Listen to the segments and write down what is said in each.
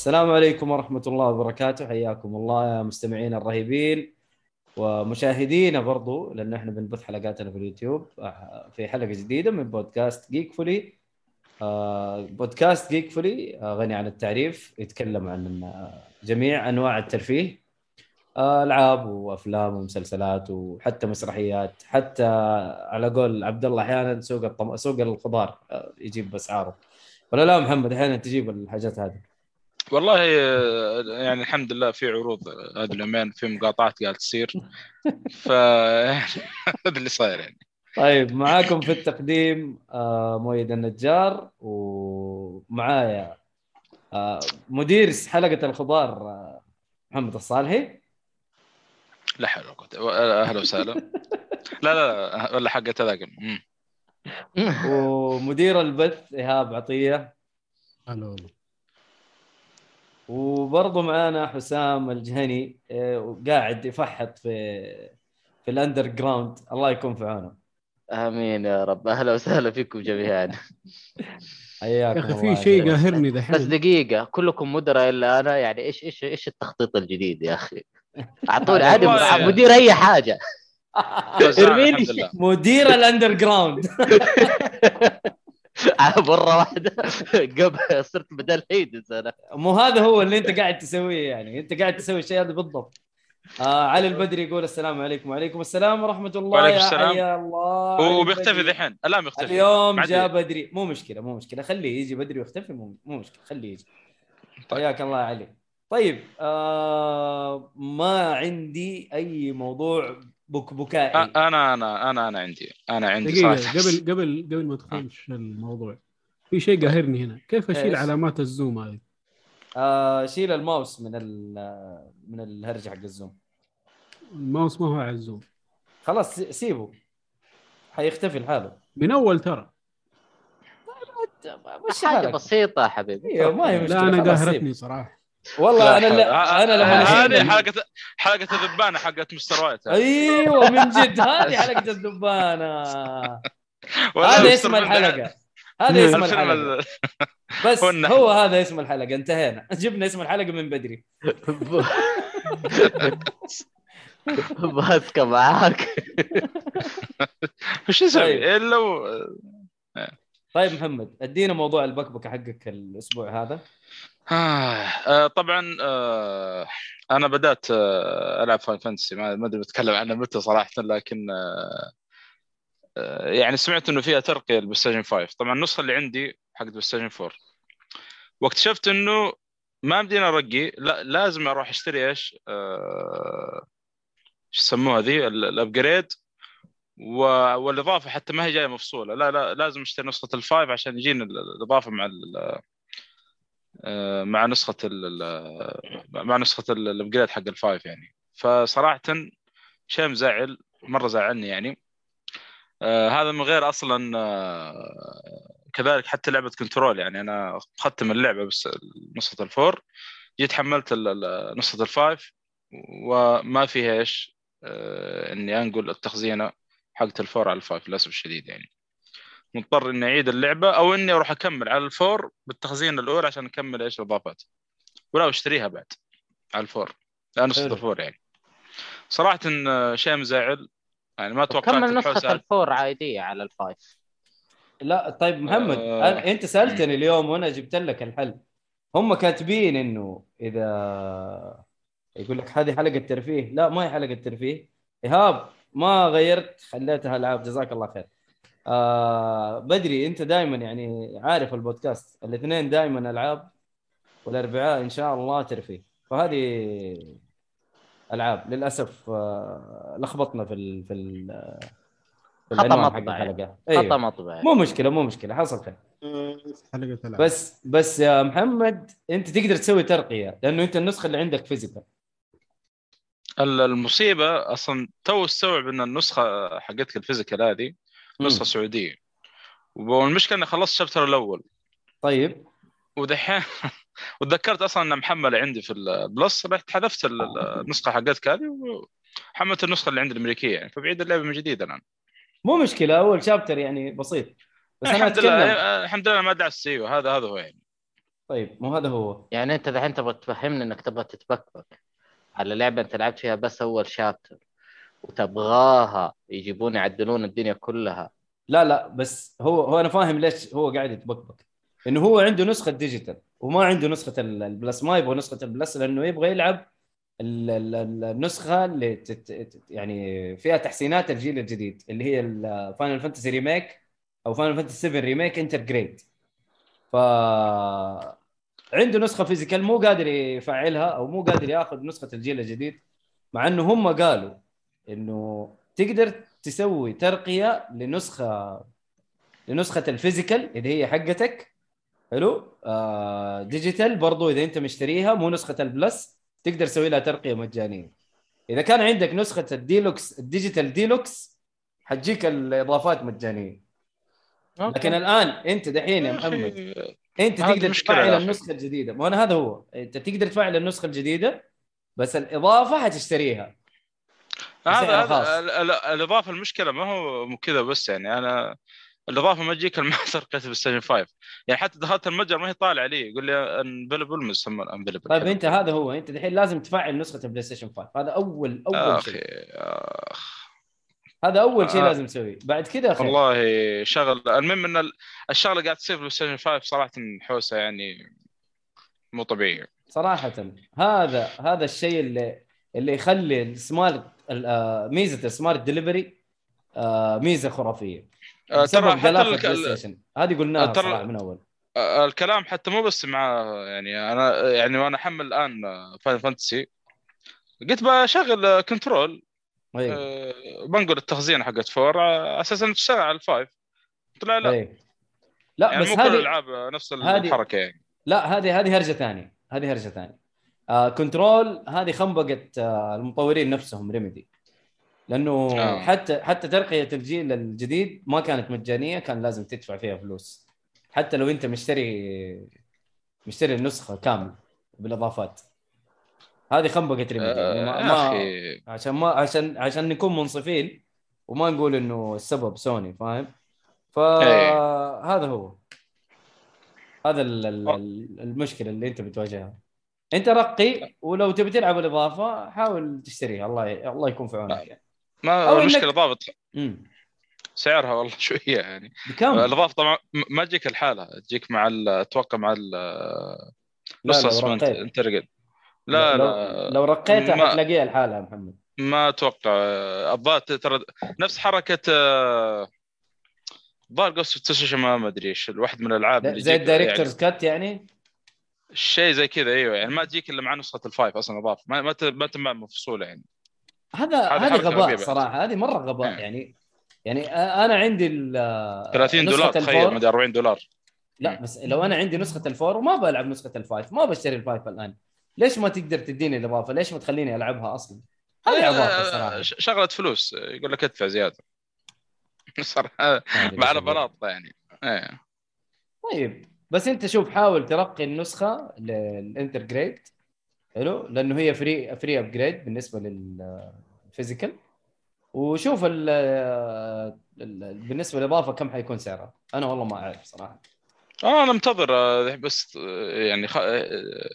السلام عليكم ورحمة الله وبركاته. حياكم الله يا مستمعين الرهيبين ومشاهدينا برضو لأن إحنا بنبث حلقاتنا في اليوتيوب آه، في حلقة جديدة من بودكاست جيك فولي آه، بودكاست جيك فولي آه، غني عن التعريف يتكلم عن جميع أنواع الترفيه ألعاب وأفلام ومسلسلات وحتى مسرحيات حتى على قول عبد الله أحيانا سوق الطم... سوق الخضار يجيب أسعاره. ولا لا محمد أحيانا تجيب الحاجات هذه. والله آه، يعني الحمد لله في عروض هذه اليومين في مقاطعات قاعد تصير. ف هذا اللي صاير يعني. طيب معاكم في التقديم آه، مؤيد النجار ومعايا آه، مدير حلقة الخضار آه، محمد الصالحي. لا حول ولا قوة أهلا وسهلا. لا لا لا ولا حقة هذاك. ومدير البث إيهاب عطية. هلا والله. وبرضه معانا حسام الجهني آه، قاعد يفحط في في ال under ground الله يكون في عونه. آمين يا رب. أهلا وسهلا فيكم جميعا. حياكم يا أخي الله في شيء قاهرني بس دحين دقيقة كلكم مدراء إلا أنا. يعني إيش إيش إيش التخطيط الجديد يا أخي؟ أعطوني عادي مدير أي حاجة. توزعنا إرميني. مدير ال underground مرة واحدة. قبل صرت بدل heads أنا. مو هذا هو اللي أنت قاعد تسويه يعني. أنت قاعد تسوي الشيء هذا بالضبط. آه علي البدري يقول السلام عليكم. وعليكم السلام ورحمة الله. وعليكم يا السلام. حيا الله. وبيختفي. ذحين الآن يختفي اليوم جاء. بدري. مو مشكلة مو مشكلة. خليه يجي. بدري ويختفي مو مو مشكلة. خليه يجي. طيب. حياك الله يا علي. طيب آه ما عندي أي موضوع بكبكائي أ- أنا أنا أنا أنا عندي أنا عندي دقيقة صراحة. قبل قبل قبل ما تخش الموضوع في شيء قاهرني هنا. كيف أشيل إيش؟ علامات الزوم هذه؟ آه شيل الماوس من ال- من الهرجة حق الزوم. الماوس ما هو على الزوم. خلاص سيبه. حيختفي لحاله من أول ترى. مش حاجة حالك. بسيطة حبيبي. أيوه ما هي مشكلة. لا أنا قاهرتني سيب. والله لا أنا. لا أنا لما هذه حلقة حلقه الذبانة حقت مستر وايت. أيوه من جد. هذه حلقة الدبانه ولا هذا اسم الحلقة. هذا اسم الحلقة. ال- بس هو هذا اسم الحلقة. انتهينا. جبنا اسم الحلقة من بدري. ماسكة معاك وش طيب. أسوي؟ الا و... طيب محمد ادينا موضوع البكبكة حقك الأسبوع هذا. آه آه، طبعا آه أنا بدأت ألعب Final Fantasy ما أدري بتكلم عنها متى صراحة لكن يعني سمعت إنه فيها ترقية لل PlayStation 5 طبعا النسخة اللي عندي حق PlayStation 4 واكتشفت إنه ما بدينا أرقي. لا لازم أروح أشتري إيش؟ آه شو يسموها ذي ال- ال upgrade والإضافة حتى ما هي جاية مفصولة. لا لا لازم أشتري نسخة ال five عشان يجيني ال- الإضافة مع مع نسخة ال- مع نسخة ال- ال upgrade حق ال five يعني. فصراحة شيء مزعل مرة زعلني يعني. آه هذا من غير أصلا آه كذلك حتى لعبة Control يعني. أنا ختم اللعبة بس نسخة ال four جيت حملت نسخة ال five وما فيها إيش آه إني أنقل التخزينة حقت ال four على ال five للأسف الشديد يعني. مضطر إني أعيد اللعبة أو إني أروح أكمل على ال four بالتخزينه الاولى عشان أكمل إيش الإضافات. ولا أشتريها بعد على ال four. لا نسخه حلو. ال four يعني. صراحة إن شيء مزعل. يعني ما توقعت كمل نسخة ال four عادية على ال five. لا طيب محمد آه. أنت سألتني اليوم وأنا جبت لك الحل. هم كاتبين إنه إذا يقول لك هذه حلقة ترفيه. لا ما هي حلقة ترفيه. إيهاب ما غيرت خليتها ألعاب. جزاك الله خير. آه بدري انت دائما يعني عارف البودكاست. الاثنين دائما ألعاب والأربعاء إن شاء الله ترفيه. فهذه ألعاب للأسف آه، لخبطنا في ال في ال في خطأ مطبعي. الحلقة. خطأ أيوه. مطبعي مو مشكلة مو مشكلة. حصل خير. حلقة ألعاب. بس بس يا محمد أنت تقدر تسوي ترقية لأنه أنت النسخة اللي عندك physical. ال- المصيبة أصلا تو استوعب إن النسخة حقتك ال physical هذه نسخه سعودية. والمشكلة إني خلصت ال chapter الأول. طيب. ودحين وتذكرت أصلا انها محمله عندي في ال Plus رحت حذفت ال- ال- النسخة حقتك هذه وحملت النسخة اللي عندي الأمريكية يعني. فبعيد اللعبة من جديد الان مو مشكلة أول chapter يعني بسيط. بس أنا الحمد لله الحمد لله ما دعست أيوه هذا هذا هو يعني. طيب مو هذا هو. يعني أنت دحين تبغى تفهمني إنك تبغى تتبكبك على لعبة أنت لعبت فيها بس أول chapter وتبغاها يجيبون يعدلون الدنيا كلها. لا لا بس هو هو أنا فاهم ليش هو قاعد يتبكبك. إنه هو عنده نسخة digital وما عنده نسخة ال- ال Plus ما يبغى نسخة ال Plus لأنه يبغى يلعب ال- ال- ال- النسخة اللي تت يعني فيها تحسينات الجيل الجديد اللي هي Final Fantasy Remake أو Final Fantasy 7 Remake Intergrade ف عنده نسخة physical مو قادر يفعلها أو مو قادر ياخذ نسخة الجيل الجديد مع إنه هم قالوا إنه تقدر تسوي ترقية لنسخة لنسخة ال physical اللي هي حقتك. حلو؟ آه digital برضو إذا أنت مشتريها مو نسخة ال Plus تقدر تسوي لها ترقية مجانية. إذا كان عندك نسخة ال deluxe ال digital deluxe حتجيك الإضافات مجانية. لكن الآن أنت دحين يا محمد أنت تقدر تفعل. النسخة الجديدة. ما أنا هذا هو. أنت تقدر تفعل النسخة الجديدة بس الإضافة حتشتريها. هذا. هذا ال- ال- الإضافة المشكلة ما هو كذا بس يعني أنا الإضافة ما تجيك ترقيه PlayStation 5 يعني حتى دخلت المتجر ما هي طالعة لي يقول لي unavailable مسمى unavailable طيب أنت هذا هو أنت دحين لازم تفعل نسخة ال PlayStation 5 هذا اول أول أخي شيء أخ. هذا أول شيء آه. لازم تسويه. بعد كذا خير والله شغل المهم إن ال- الشغله قاعد تصير في ال PlayStation 5 صراحة حوسة يعني مو طبيعيه صراحة هذا هذا الشيء اللي اللي يخلي ال smart ال- ميزة ال Smart Delivery آه، ميزة خرافية. آه، ترى حتى هذه قلناها ترى- من أول. آه، الكلام حتى مو بس مع يعني أنا يعني وأنا أحمل الآن Final Fantasy قلت بشغل Control آه، بنقل التخزين حقت four على أساس انها تشتغل على ال five طلع لا. أيوه لا يعني بس مو كل هذه الألعاب نفس الحركة يعني. لا هذه هذه هرجة ثانية. هذه هرجة ثانية. آه Control هذه خنبقة آه المطورين نفسهم Remedy لأنه آه. حتى حتى ترقية الجيل الجديد ما كانت مجانية كان لازم تدفع فيها فلوس. حتى لو أنت مشتري مشتري النسخة كامل بالإضافات. هذه خنبقة ريميدي يعني ما, آه، ما أخي. عشان ما عشان عشان نكون منصفين وما نقول إنه السبب سوني فاهم؟ فهذا هو. هذا ال- ال- ال- المشكلة اللي أنت بتواجهها. انت رقي ولو تبي تلعب الإضافة حاول تشتريها. الله ي... الله يكون في عونك. يعني ما المشكلة إنك- ضابط. سعرها والله شوية يعني. بكم؟ الإضافة طبعا ما تجيك الحاله تجيك مع أتوقع مع نص لو اسمنت رقيت. انترجل لا لو, لا. لو رقيتها ما- حتلاقيها الحالة يا محمد. ما أتوقع. الظاهر ترى نفس حركة آه، الظاهر اوف ما أدري إيش. الواحد من الألعاب زي الدايركتورز يعني كات يعني؟ شيء زي كذا أيوه. يعني ما تجيك إلا مع نسخة الفايف أصلا اضافه ما ما ت- ما تنباع مفصولة يعني. هذا هذه حركة غباء. صراحة. هذه مرة غباء. إيه. يعني يعني أنا عندي ال 30 نسخة دولار تخيل أدري 40 دولار. لا بس لو أنا عندي نسخة ال four وما بلعب نسخة ال five ما بشتري ال five الآن. ليش ما تقدر تديني الإضافة؟ ليش ما تخليني ألعبها أصلا؟ هذه عباطه صراحة. شغلة فلوس. يقول لك ادفع زيادة. صراحة مع إيش أقول. بلاط يعني. إيه. طيب. بس انت شوف حاول ترقي النسخة لل Intergrade حلو؟ لأنه هي free free upgrade بالنسبة لل physical وشوف ال ال- بالنسبة للإضافة كم حيكون سعرها. أنا والله ما أعرف صراحة. آه أنا منتظر آه، بس آه، يعني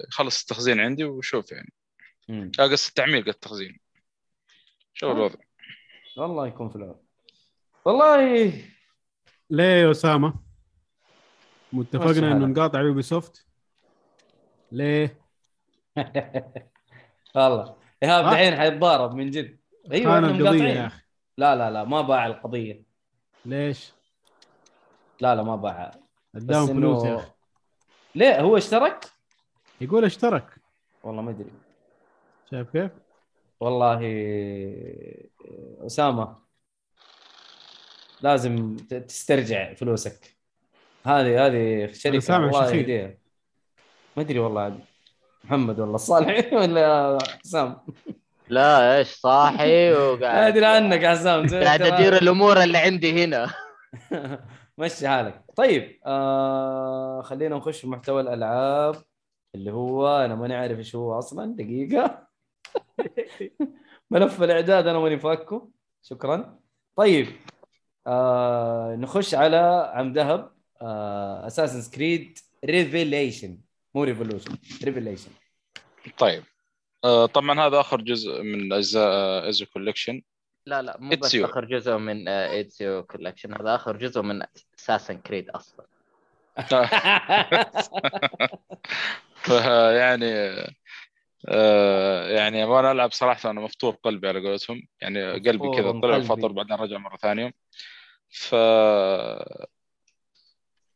خلص التخزين عندي وشوف يعني. قصة التعمير قصة التخزين. شوف. الوضع. والله يكون في العون والله ليه يا أسامة؟ ماشي متفقنا إنه. نقاطع يوبي سوفت ليه؟ والله ايهاب آه. دحين حيتضارب من جد أيوه إحنا القضية. يا أخي لا لا لا ما باع القضية ليش؟ لا لا ما باعها اداهم إنه- فلوس يا أخي ليه هو اشترك؟ يقول اشترك والله ما أدري شايف كيف؟ والله أسامة لازم ت- تسترجع فلوسك هذه هذه شركه سامع الله شخير. يهديها ما أدري والله عاد محمد والله الصالح ولا حسام لا إيش صاحي ما وقاعد أدري عنك يا حسام قاعد أدير الأمور اللي عندي هنا. مشي حالك. طيب آه خلينا نخش في محتوى الألعاب اللي هو أنا ماني عارف إيش هو أصلا دقيقة. ملف الإعداد أنا ماني فاكه. شكرا. طيب آه نخش على عم ذهب Assassin's Creed Revelation مو Revolution Revelation طيب. آه، طبعا هذا آخر جزء من أجزاء Ezio Collection لا لا مو بس Ezio. آخر جزء من Ezio Collection هذا آخر جزء من Assassin's Creed أصلا. فيعني آه يعني وأنا ألعب صراحة أنا مفطور قلبي على قولتهم. يعني قلبي كذا طلع. الفطر بعدين رجع مرة ثانية. ف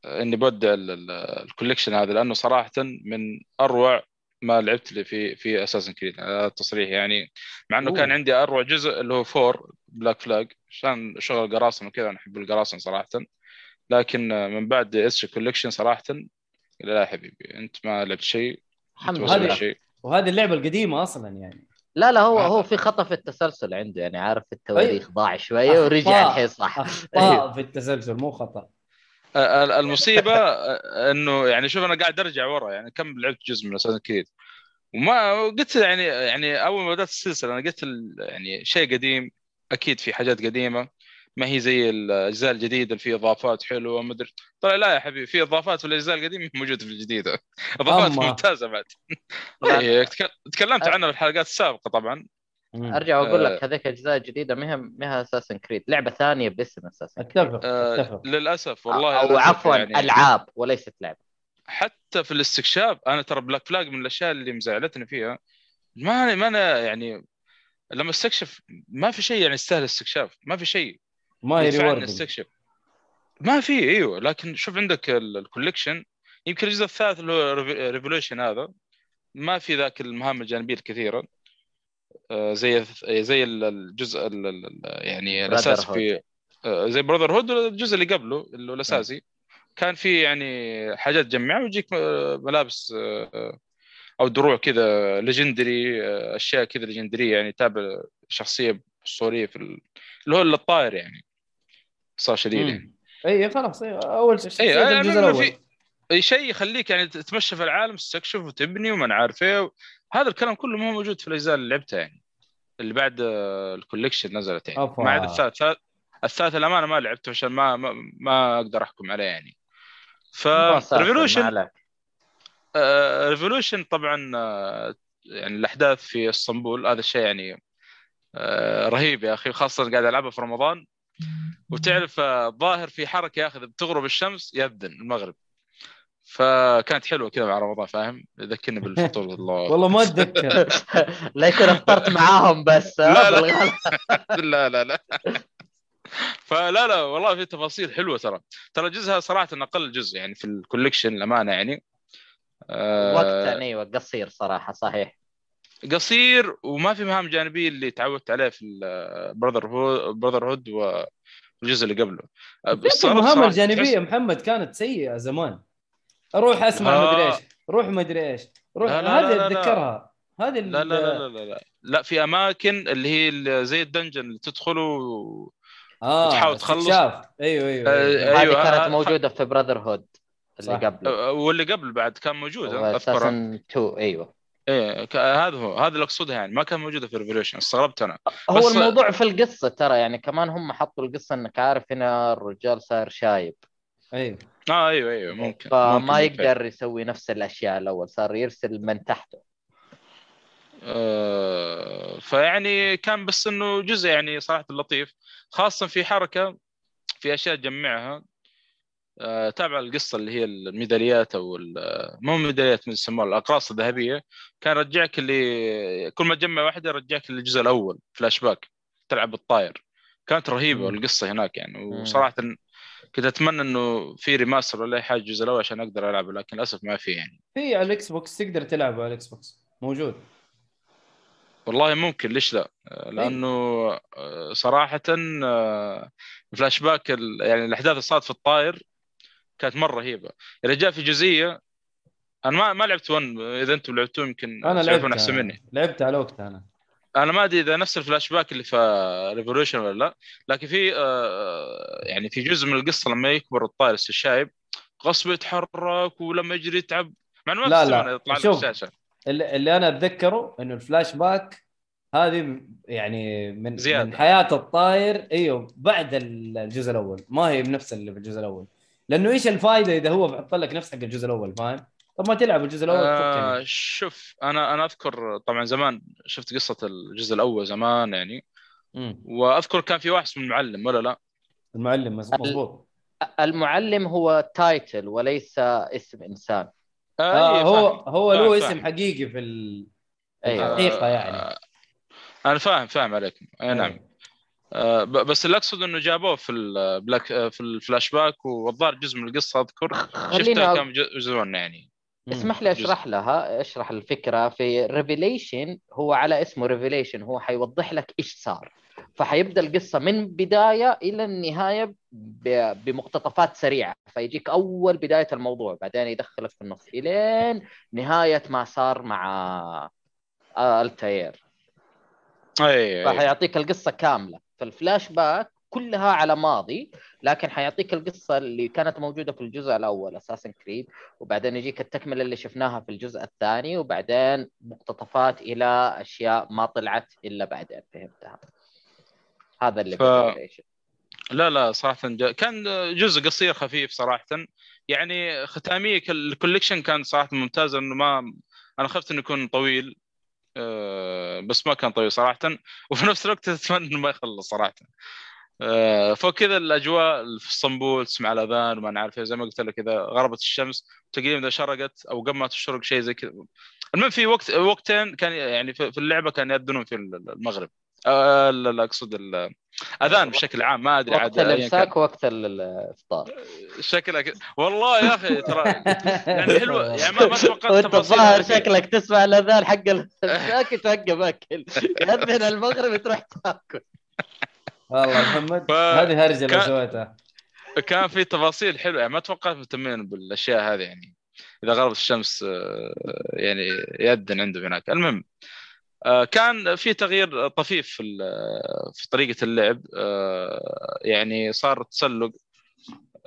اني بودع ال- ال- ال collection هذا لأنه صراحة من أروع ما لعبت لي في في Assassin's Creed هذا التصريح يعني. مع إنه أوه. كان عندي أروع جزء اللي هو four Black Flag عشان شغل قراصنه وكذا أنا أحب القراصنه صراحة. لكن من بعد Ezio Collection صراحة لا يا حبيبي أنت ما لعبت شيء الحمد لله. شيء. وهذه اللعبة القديمة أصلا يعني. لا لا هو آه. هو في خطأ في التسلسل عنده يعني عارف التواريخ ضاع شوية ورجع. الحين صح. أخطاء في التسلسل مو خطأ. المصيبة آه، إنه يعني شوف أنا قاعد أرجع ورا يعني كم لعبت جزء من Assassin's Creed وما قلت يعني يعني أول ما بدأت السلسلة أنا قلت يعني شيء قديم أكيد في حاجات قديمة. ما هي زي الأجزاء الجديدة اللي فيها إضافات حلوة مدري طلع لا يا حبيبي في إضافات في الأجزاء القديمة موجودة في الجديدة. إضافات. ممتازة بعد. إيه، تك- تكلمت عنها في الحلقات السابقة طبعا. أرجع وأقول آه. لك هذيك أجزاء جديدة ما هي ما هي Assassin's Creed لعبة ثانية باسم Assassin's Creed أتفق آه، أتفق. للأسف والله أو عفوا يعني ألعاب وليست لعبة. حتى في الاستكشاف أنا ترى Black Flag من الأشياء اللي مزعلتني فيها. ما ما أنا يعني لما استكشف ما في شيء يعني يستاهل استكشاف ما في شيء ما يدفعني أستكشف. ما في أيوه. لكن شوف عندك ال- ال collection يمكن الجزء الثالث اللي هو Revolution هذا. ما في ذاك المهام الجانبية الكثيرة. آه، زي زي ال- الجزء ال- ال- ال- يعني الاساسي في آه، زي Brotherhood الجزء اللي قبله اللي هو الأساسي. كان في يعني حاجات تجمعها ويجيك آه، ملابس آه، أو دروع كذا legendary آه، أشياء كذا legendary يعني تبع شخصية أسطورية في ال- اللي هو الطاير يعني. صار شديد يعني. اي خلاص إيه، أول شيء شخصية الجزء الأول في أي شيء يخليك يعني تتمشى في العالم تستكشف وتبني وما عارف إيه هذا الكلام كله ما هو موجود في الأجزاء اللي لعبتها يعني اللي بعد آه، ال collection نزلت يعني. ما عدا الثالث الثالث- الأمانة ما لعبته عشان ما ما, ما أقدر أحكم عليه يعني. ف Revolution. Revolution طبعا آه، يعني الأحداث في إسطنبول هذا الشيء يعني آه، رهيب يا أخي خاصة قاعد ألعبها في رمضان. وتعرف آه، ظاهر في حركة ياخذ بتغرب الشمس يأذن المغرب. فكانت حلوة كذا مع رمضان فاهم؟ يذكرني بالفطور الله والله ما أتذكر. لا يكون افطرت معاهم بس لا، لا. لا لا لا. فلا لا والله في تفاصيل حلوة ترى. ترى جزءها صراحة أقل جزء يعني في ال collection الامانه يعني. آه، وقتا أيوه قصير صراحة صحيح. قصير وما في مهام جانبية اللي تعودت عليه في Brotherhood Brotherhood والجزء اللي قبله. المهام الجانبية محمد كانت سيئة زمان. أروح اسمع لا. مدري إيش روح مدري إيش روح هذه لا، لا. اتذكرها هذه لا لا لا لا لا لا في أماكن اللي هي اللي زي ال dungeon اللي تدخله و... آه وتحاول تخلص. استكشاف. أيوه أيوه, آه، أيوه. أيوة، هذه كانت آه، موجودة في Brotherhood اللي صح. قبله واللي قبل بعد كان موجود أساسا 2 أيوه إيه هذا هو هذا اللي اقصدها يعني ما كان موجوده في Revolution استغربت أنا هو بس- الموضوع في القصة ترى يعني كمان هم حطوا القصة إنك عارف هنا الرجال صار شايب أيوه آه أيوه أيوه ممكن فما ممكن يقدر يسوي نفس الأشياء الأول صار يرسل من تحته. آه فيعني كان بس إنه جزء يعني صراحة لطيف خاصة في حركة في أشياء تجمعها. آه تبع القصة اللي هي الميداليات أو مو ميداليات من يسموها الأقراص الذهبية. كان رجعك اللي كل ما تجمع واحدة رجعك للجزء الأول فلاش باك تلعب بالطاير كانت رهيبة. القصة هناك يعني. وصراحة كنت أتمنى إنه في remaster ولا أي حاجة الجزء الأول عشان أقدر ألعبه لكن للأسف ما في يعني. في على ال Xbox تقدر تلعبه على ال Xbox. موجود. والله ممكن ليش لا؟ آه، لأنه آه، صراحة آه، فلاش باك ال- يعني الأحداث اللي صارت في الطاير كانت مرة رهيبة. إذا جاء في جزئية أنا ما ما لعبت 1 إذا أنتم لعبتوه يمكن أنا لعبت أحسن مني. لعبت على وقت أنا. أنا ما أدري إذا نفس الفلاش باك اللي في Revolution ولا لا لكن في آه، يعني في جزء من القصة لما يكبر الطائر الشايب غصب يتحرك ولما يجري يتعب مع إنه ما لا، لا. يطلع شوف. الشاشه اللي, اللي أنا أتذكره إنه الفلاش باك هذه يعني من زيادة. من حياة الطاير إيوه بعد الجزء الأول ما هي بنفس اللي في الجزء الأول لأنه إيش الفائده إذا هو بحط لك نفس حق الجزء الأول فاهم؟ طب ما تلعب الجزء الأول آه تفكني شوف أنا أنا أذكر طبعا زمان شفت قصة الجزء الأول زمان يعني مم. وأذكر كان في واحد اسمه المعلم ولا لا؟ المعلم مضبوط المعلم هو title وليس اسم إنسان آه إيه، هو فاهم. هو له. اسم حقيقي في ال... أيوه حقيقة يعني. آه، أنا فاهم فاهم عليكم أي نعم آه، بس اللي أقصد إنه جابوه في ال black آه، في الفلاش باك والظاهر جزء من القصة أذكر شفتها كان جزء يعني. اسمح لي. أشرح لها أشرح الفكرة. في Revelation هو على اسمه Revelation هو حيوضح لك إيش صار. فحيبدأ القصة من بداية إلى النهاية بمقتطفات سريعة. فيجيك أول بداية الموضوع بعدين يدخلك في النص إلين نهاية ما صار مع آه، التاير أي راح أي. يعطيك القصة كاملة. فالفلاش باك كلها على ماضي لكن حيعطيك القصة اللي كانت موجودة في الجزء الأول Assassin's Creed وبعدين يجيك التكملة اللي شفناها في الجزء الثاني وبعدين مقتطفات إلى أشياء ما طلعت إلا بعدين فهمتها؟ هذا اللي ف-. لا لا صراحة جا... كان جزء قصير خفيف صراحة. يعني ختامية الكوليكشن كان صراحة ممتاز انه ما أنا خفت إنه يكون طويل آه، بس ما كان طويل صراحة. وفي نفس الوقت أتمنى إنه ما يخلص صراحة. فوق كذا الأجواء في اسطنبول تسمع الأذان وما نعرف إيه، زي ما قلت لك اذا غربت الشمس تقريبا إذا شرقت أو قبل ما تشرق شيء زي كذا. المهم في وقت وقتين كان يعني في اللعبة كان يأذنون في المغرب. آه، لا لا أقصد الاذان بشكل عام ما أدري وقت عاد كان. الإمساك ووقت ال- الإفطار. شكلك والله يا أخي ترى يعني حلوة يعني ما توقعت وأنت الظاهر. شكلك تسمع الأذان حق الامساك توقف اكل يأذن المغرب تروح تاكل. والله محمد ف- هذه هرجة اللي كان- سويتها. كان في تفاصيل حلوة يعني ما توقعت مهتمين بالأشياء هذه يعني إذا غربت الشمس آه، يعني يأذن عندهم هناك. المهم آه، كان في تغيير طفيف في ال- في طريقة اللعب آه، يعني صار التسلق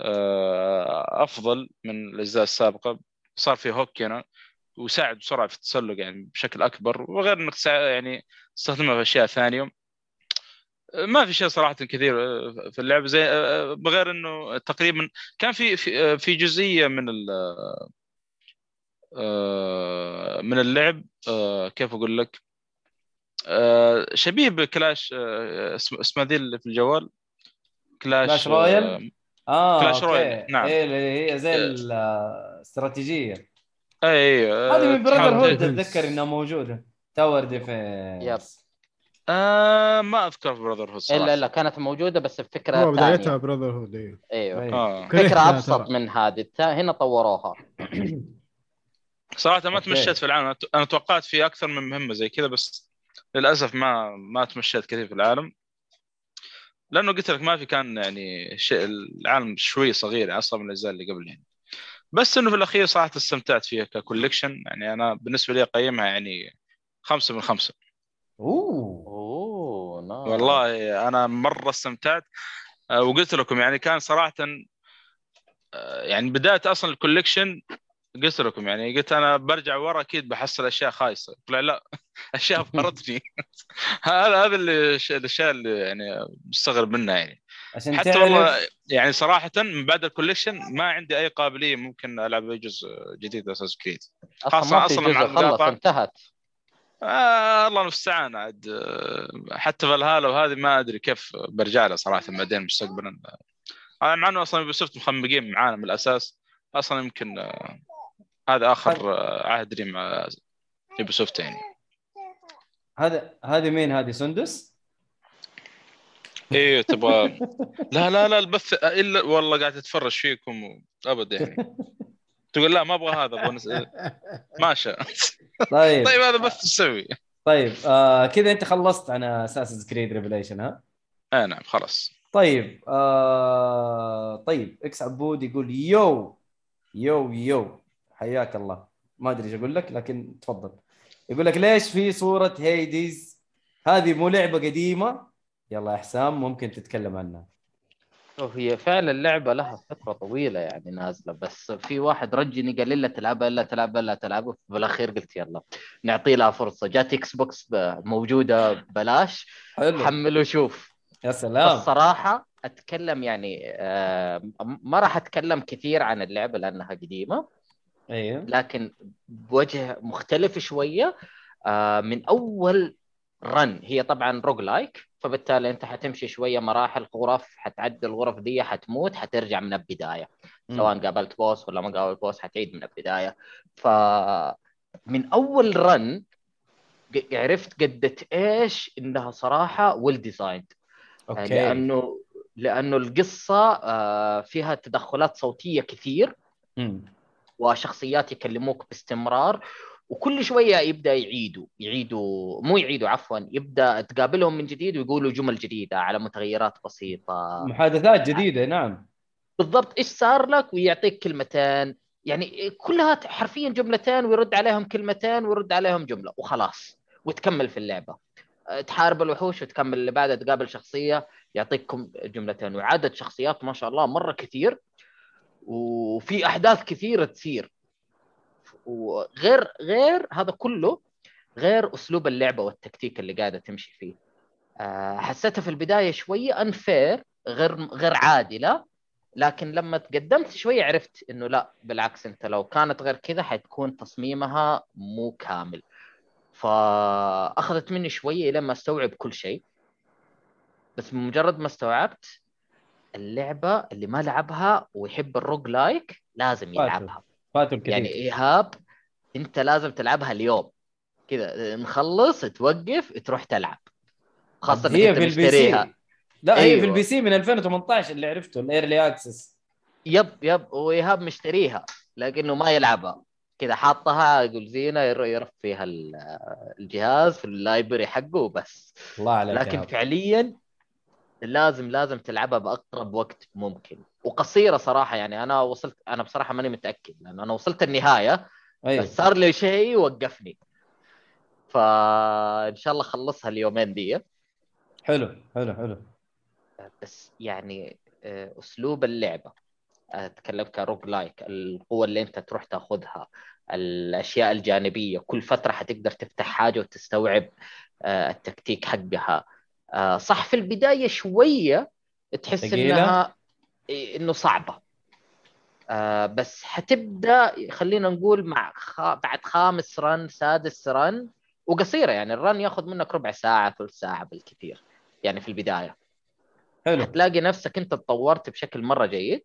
آه، أفضل من الأجزاء السابقة. صار في هوك هنا ويساعد بسرعة في التسلق يعني بشكل أكبر وغير إنك يعني تستخدمها في أشياء ثانية. ما في شيء صراحة كثير آه، في اللعب زي آه، بغير إنه تقريبا كان في في آه، في جزئية من ال آه، من اللعب آه، كيف أقول لك آه، شبيه ب Clash آه، اسم- اسمها ذي اللي في الجوال Clash Clash Royale؟ آه، آه Clash. Royale، نعم. إيه اللي هي زي إيه. الاستراتيجيه اي آه، هذه من Brotherhood. أتذكر إنها موجودة tower defense yep. آه ما أذكر Brotherhood إلا لا كانت موجودة بس بفكره هو بدايتها Brotherhood أيوه أيوه. أيوة. آه. كرهتها فكرة أبسط. من هذه. هنا طوروها. صراحة ما. تمشيت في العالم. أنا- أنا توقعت في أكثر من مهمة زي كذا بس للأسف ما ما تمشيت كثير في العالم. لأنه قلت لك ما في كان يعني شيء العالم شوي صغير يعني أصلا من الأجزاء اللي قبل يعني. بس إنه في الأخير صراحة استمتعت فيها ك collection يعني أنا بالنسبة لي اقيمها يعني خمسة من خمسة. أوه. أوه نعم والله أنا مرة استمتعت. آه، وقلت لكم يعني كان صراحة آه، يعني بداية أصلا ال collection قلت لكم يعني قلت أنا برجع ورا أكيد بحصل أشياء خايسة. طلع لا أشياء بهرتني هذا هذا اللي الاشياء اللي يعني مستغرب منها يعني. عشان حتى تعرف والله يعني صراحة من بعد ال collection ما عندي أي قابلية ممكن ألعب أي جزء جديد Assassin's Creed. أصلا خاصة ما في أصلاً مع خلص. انتهت. آه الله المستعان. عاد آه، حتى فالهالا وهذه ما أدري كيف برجع لها صراحة بعدين مستقبلا آه، مع إنه أصلا Ubisoft مخمقين معانا من الأساس أصلا يمكن آه، هذا آخر آه، عهد لي مع Ubisoft يعني. هذا هذه مين؟ هذه سندس؟ أيوه تبغى. لا لا لا البث إلا والله قاعد أتفرج فيكم أبد يعني. تقول لا ما أبغى هذا أبغى نس... ماشى طيب. طيب هذا بث تسوي. طيب آه كذا أنت خلصت عن Assassin's Creed Revelation ها؟ اي نعم خلاص. طيب آه طيب X عبود يقول yo yo yo. حياك الله. ما أدري إيش أقول لك لكن تفضل. يقول لك ليش في صورة Hades هذه مو لعبة قديمة. يلا يا حسام ممكن تتكلم عنها. وهي فعلا اللعبة لها فترة طويلة يعني نازلة بس في واحد رجني قال لي لا تلعبها الا تلعبها الا تلعبها. بالأخير قلت يلا نعطي لها فرصة. جات Xbox موجودة ببلاش حلو. حمل وشوف. يا سلام. الصراحة أتكلم يعني آه، ما راح أتكلم كثير عن اللعبة لأنها قديمة. أيوه. لكن بوجه مختلف شوية آه، من أول run هي طبعا roguelike فبالتالي أنت حتمشي شوية مراحل غرف حتعدي الغرف دي حتموت حترجع من البداية. سواء قابلت boss ولا ما قابلت boss حتعيد من البداية. ف من أول run عرفت قدت إيش إنها صراحة well designed okay. لأنه لأنه القصة آه، فيها تدخلات صوتية كثير. وشخصيات يكلموك باستمرار. وكل شوية يبدأ يعيدوا يعيدوا مو يعيدوا عفوا يبدأ تقابلهم من جديد ويقولوا جمل جديدة على متغيرات بسيطة. محادثات جديدة نعم. بالضبط إيش صار لك؟ ويعطيك كلمتين. يعني كلها حرفيا جملتين ويرد عليهم كلمتين ويرد عليهم جملة وخلاص وتكمل في اللعبة. تحارب الوحوش وتكمل اللي بعدها تقابل شخصية يعطيكم جملتين. وعدد شخصيات ما شاء الله مرة كثير وفي أحداث كثيرة تصير. وغير غير هذا كله غير أسلوب اللعبة والتكتيك اللي قاعدة تمشي فيه. آه، حسيتها في البداية شوية انفير غير غير عادلة لكن لما تقدمت شوية عرفت إنه لا بالعكس أنت لو كانت غير كذا حتكون تصميمها مو كامل. فأخذت مني شوية لما أستوعب كل شيء. بس بمجرد ما استوعبت اللعبة اللي ما لعبها ويحب ال roguelike لازم. يلعبها. فاتوا الكثير يعني إيهاب أنت لازم تلعبها اليوم. كذا نخلص توقف تروح تلعب. خاصة إنك هي أنت في ال P مشتريها. C. لا هي في أيوة. ال PC من 2018 اللي عرفته ال early access yep yep. وإيهاب مشتريها لكنه ما يلعبها. كذا حاطها يقول زينة ير- يرف فيها ال- الجهاز في ال library حقه وبس. الله عليك لكن يا فعليا لازم لازم تلعبها بأقرب وقت ممكن. وقصيرة صراحة يعني أنا وصلت أنا بصراحة ماني متأكد لأنه أنا وصلت النهاية أيوه. بس صار لي شيء وقفني. فإن شاء الله اخلصها اليومين دي. حلو حلو حلو. بس يعني آه، أسلوب اللعبة. أتكلم ك roguelike القوة اللي أنت تروح تاخذها الأشياء الجانبية كل فترة حتقدر تفتح حاجة وتستوعب آه، التكتيك حقها. صح في البداية شوية تحس ثقيلة؟ إنها إيه، إنه صعبة. آه، بس حتبدأ خلينا نقول مع خ... بعد خامس رن سادس رن وقصيرة يعني الرن ياخذ منك ربع ساعة ثلث ساعة بالكثير يعني في البداية. حلو. حتلاقي نفسك أنت تطورت بشكل مرة جيد.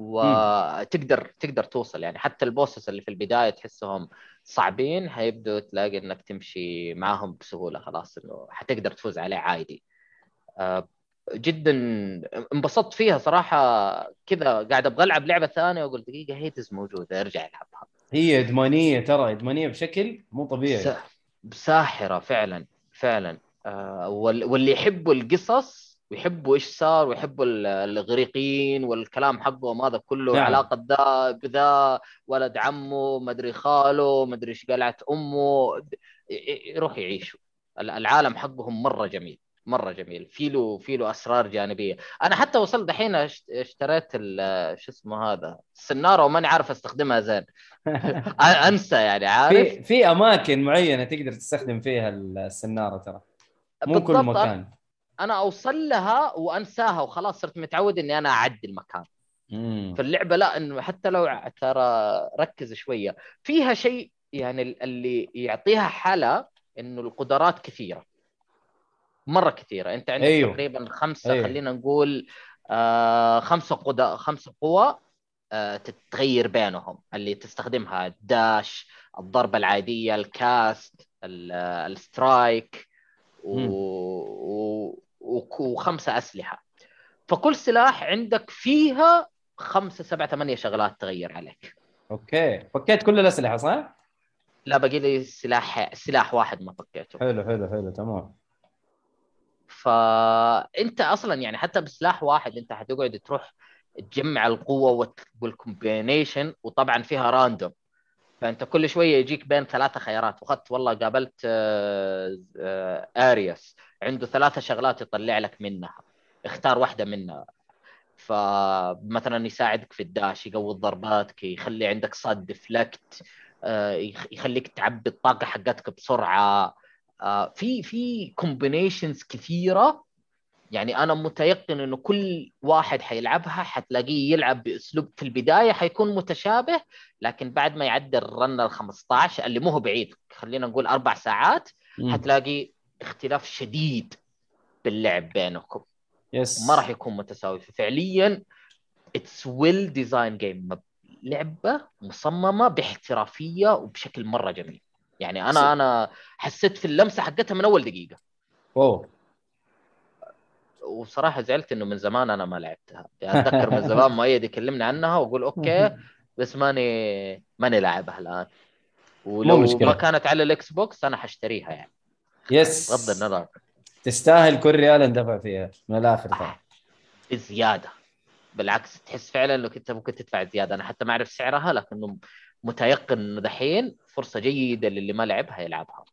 وتقدر تقدر توصل يعني. حتى البوسس اللي في البداية تحسهم صعبين حيبدوا تلاقي إنك تمشي معاهم بسهولة خلاص إنه حتقدر تفوز عليه عادي. آه، جدا انبسطت فيها صراحة. كذا قاعد أبغى ألعب لعبة ثانية وأقول دقيقة هيتز موجودة ارجع ألعبها. هي ادمانية ترى ادمانية بشكل مو طبيعي. سا- ساحره فعلا فعلا. آه، وال- واللي يحبوا القصص ويحبوا إيش صار ويحبوا ال- الإغريقيين والكلام حقهم هذا كله. نعم. علاقة ذا بذا ولد عمه مدري خاله مدري إيش قلعت أمه. يروح يعيشوا. ال- العالم حقهم مرة جميل مرة جميل. في له في له أسرار جانبية. أنا حتى وصلت دحين اشت- اشتريت شو اسمه هذا؟ السنارة وماني عارف أستخدمها زين. أنسى يعني عارف؟ في في أماكن معينة تقدر تستخدم فيها السنارة ترى. مو كل مكان. أنا أوصل لها وأنساها وخلاص صرت متعود إني أنا أعدي المكان. في اللعبه لا إنه حتى لو ترى ركز شوية فيها شيء يعني ال- اللي يعطيها حلا إنه القدرات كثيرة مرة كثيرة أنت عندك أيوه. تقريبا خمسة أيوه. خلينا نقول آه خمسة قدر خمسة قوى آه تتغير بينهم اللي تستخدمها الداش الضربة العادية الكاست ال- السترايك و... وخمسة أسلحة. فكل سلاح عندك فيها خمسة سبعة ثمانية شغلات تغير عليك. okay. فكيت كل الأسلحة صح؟ لا باقي لي سلاح سلاح واحد ما فكيته. حلو حلو حلو تمام. فانت أصلا يعني حتى بسلاح واحد أنت حتقعد تروح تجمع القوة وال combination وطبعا فيها random فأنت كل شوية يجيك بين ثلاثة خيارات. وخدت والله قابلت آه، آه، Ares عنده ثلاثة شغلات يطلع لك منها. اختار واحدة منها. فمثلا يساعدك في ال dash يقوي ضرباتك يخلي عندك صد deflect آه، يخ- يخليك تعبي الطاقة حقتك بسرعة. آه، في في combinations كثيرة. يعني أنا متيقن إنه كل واحد حيلعبها حتلاقيه يلعب بأسلوب في البداية حيكون متشابه لكن بعد ما يعدي ال run ال 15 اللي مو هو بعيد خلينا نقول أربع ساعات. حتلاقي اختلاف شديد باللعب بينكم. yes ما راح يكون متساوي. ففعليا it's well design game لعبة مصممة باحترافية وبشكل مرة جميل. يعني أنا أنا حسيت في اللمسة حقتها من أول دقيقة. اوه وصراحة زعلت إنه من زمان أنا ما لعبتها. يعني أتذكر من زمان مؤيد يكلمني عنها وأقول okay بس ماني ماني لاعبها الآن. ولو مشكلة. ما كانت على ال Xbox أنا حشتريها يعني. yes بغض النظر تستاهل كل ريال اندفع فيها. من الآخر ترى بزياده بالعكس تحس فعلا انك انت ممكن تدفع زيادة. أنا حتى ما أعرف سعرها لكنه متيقن إنه دحين فرصة جيدة للي ما لعبها يلعبها.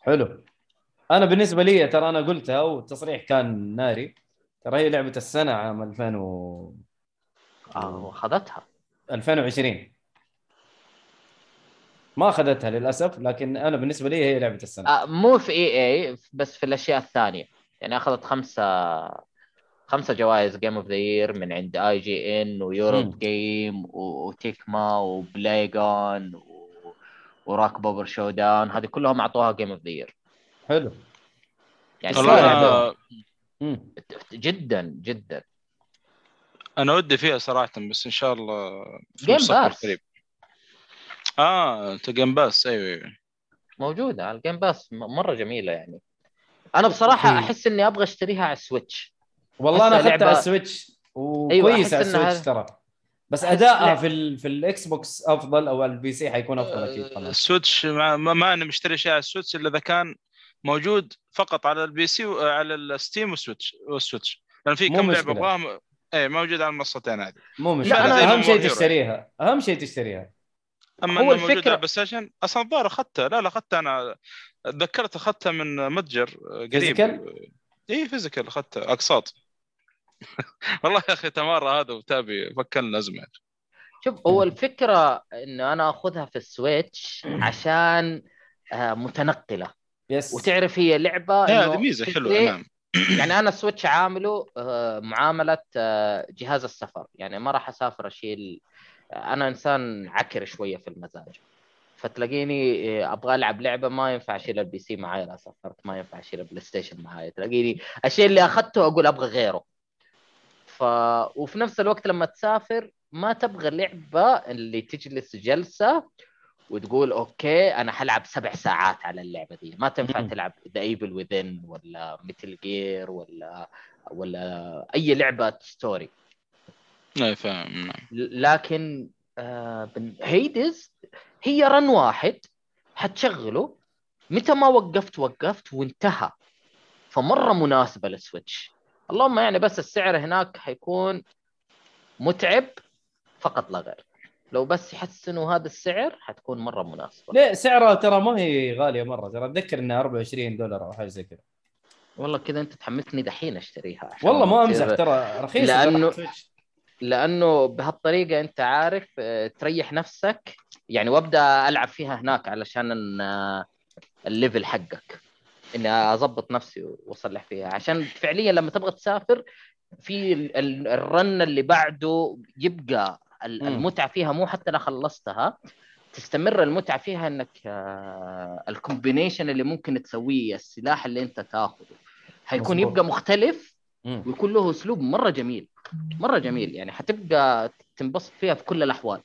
حلو. أنا بالنسبة لي ترى أنا قلتها والتصريح كان ناري. ترى هي لعبة السنة عام 2000 و... آه واخذتها 2020 ما أخذتها للأسف لكن أنا بالنسبة لي هي لعبة السنة. آه مو في إي إي بس في الأشياء الثانية. يعني أخذت خمسة خمسة جوائز جيم اوف ذا يير من عند اي جي ان. ويوروب جيم وتيكما وبلايجون و... وراك بوبر شو داون هذه كلهم أعطوها جيم اوف ذا يير حلو. يعني مم. جدا جدا. أنا ودي فيها صراحة بس إن شاء الله Game Pass. قريب. آه انت Game Pass أيوه أيوه. موجودة على ال Game Pass مرة جميلة يعني. أنا بصراحة في- أحس إني أبغى أشتريها على ال Switch والله أنا أخذتها على لعبة- ال Switch أيوة، وكويس أحس على إنها- ال Switch ترى. بس ادائها في ال... في ال Xbox أفضل أو على ال PC حيكون أفضل أكيد آه، طبعا ال Switch ما, ما ما أنا مشتري شيء على ال Switch إلا إذا كان موجود فقط على ال PC وعلى ال Steam وال Switch وال Switch لأن في كم لعبة. ابغاها اي موجود على المنصتين هذه مو مشكلة. أهم شيء. تشتريها أهم شيء تشتريها. أما هو إنه موجود الفكرة- على ال PlayStation أصلا الظاهر اخذتها لا لا اخذتها أنا تذكرت اخذتها من متجر قريب. physical؟ اي physical اخذتها أقساط. والله يا أخي تمارا هذا وتابي فكلنا ازمه شوف هو الفكرة إنه أنا أخذها في ال Switch عشان آه، متنقلة. yes وتعرف هي لعبة هذه ميزة حلوة نعم يعني أنا ال Switch عامله آه، معاملة آه، جهاز السفر. يعني ما راح أسافر أشيل أنا إنسان عكر شوية في المزاج. فتلاقيني آه، أبغى ألعب لعبة ما ينفع أشيل ال PC معاي لا سافرت ما ينفع أشيل ال PlayStation معاي. تلاقيني الشيء اللي أخذته أقول أبغى غيره. ف وفي نفس الوقت لما تسافر ما تبغى لعبة اللي تجلس جلسة وتقول okay أنا حلعب سبع ساعات على اللعبة دي. ما تنفع. تلعب The Evil Within ولا Metal Gear ولا ولا أي لعبة story اي فاهم نعم. لكن آه Hades هي run واحد حتشغله. متى ما وقفت وقفت وانتهى. فمرة مناسبة لل Switch. اللهم يعني بس السعر هناك حيكون متعب فقط لا غير. لو بس يحسنوا هذا السعر حتكون مرة مناسبة. ليه سعرها ترى ما هي غالية مرة. ترى أتذكر إنها 24 دولار أو حاجة زي كذا. والله كذا أنت تحمسني دحين أشتريها. والله ما أمزح ترى. رخيصة ال Switch. لأنه بهالطريقة أنت عارف آه، تريح نفسك يعني وأبدأ ألعب فيها هناك علشان آه، ال level حقك إني اضبط نفسي وأصلح فيها عشان فعليا لما تبغى تسافر في ال- ال- ال run اللي بعده يبقى. المتعة فيها مو حتى لو خلصتها تستمر المتعة فيها إنك آه، ال combination اللي ممكن تسويه السلاح اللي أنت تاخذه حيكون. يبقى مختلف. ويكون له أسلوب مرة جميل مرة جميل يعني حتبقى تنبسط فيها في كل الأحوال.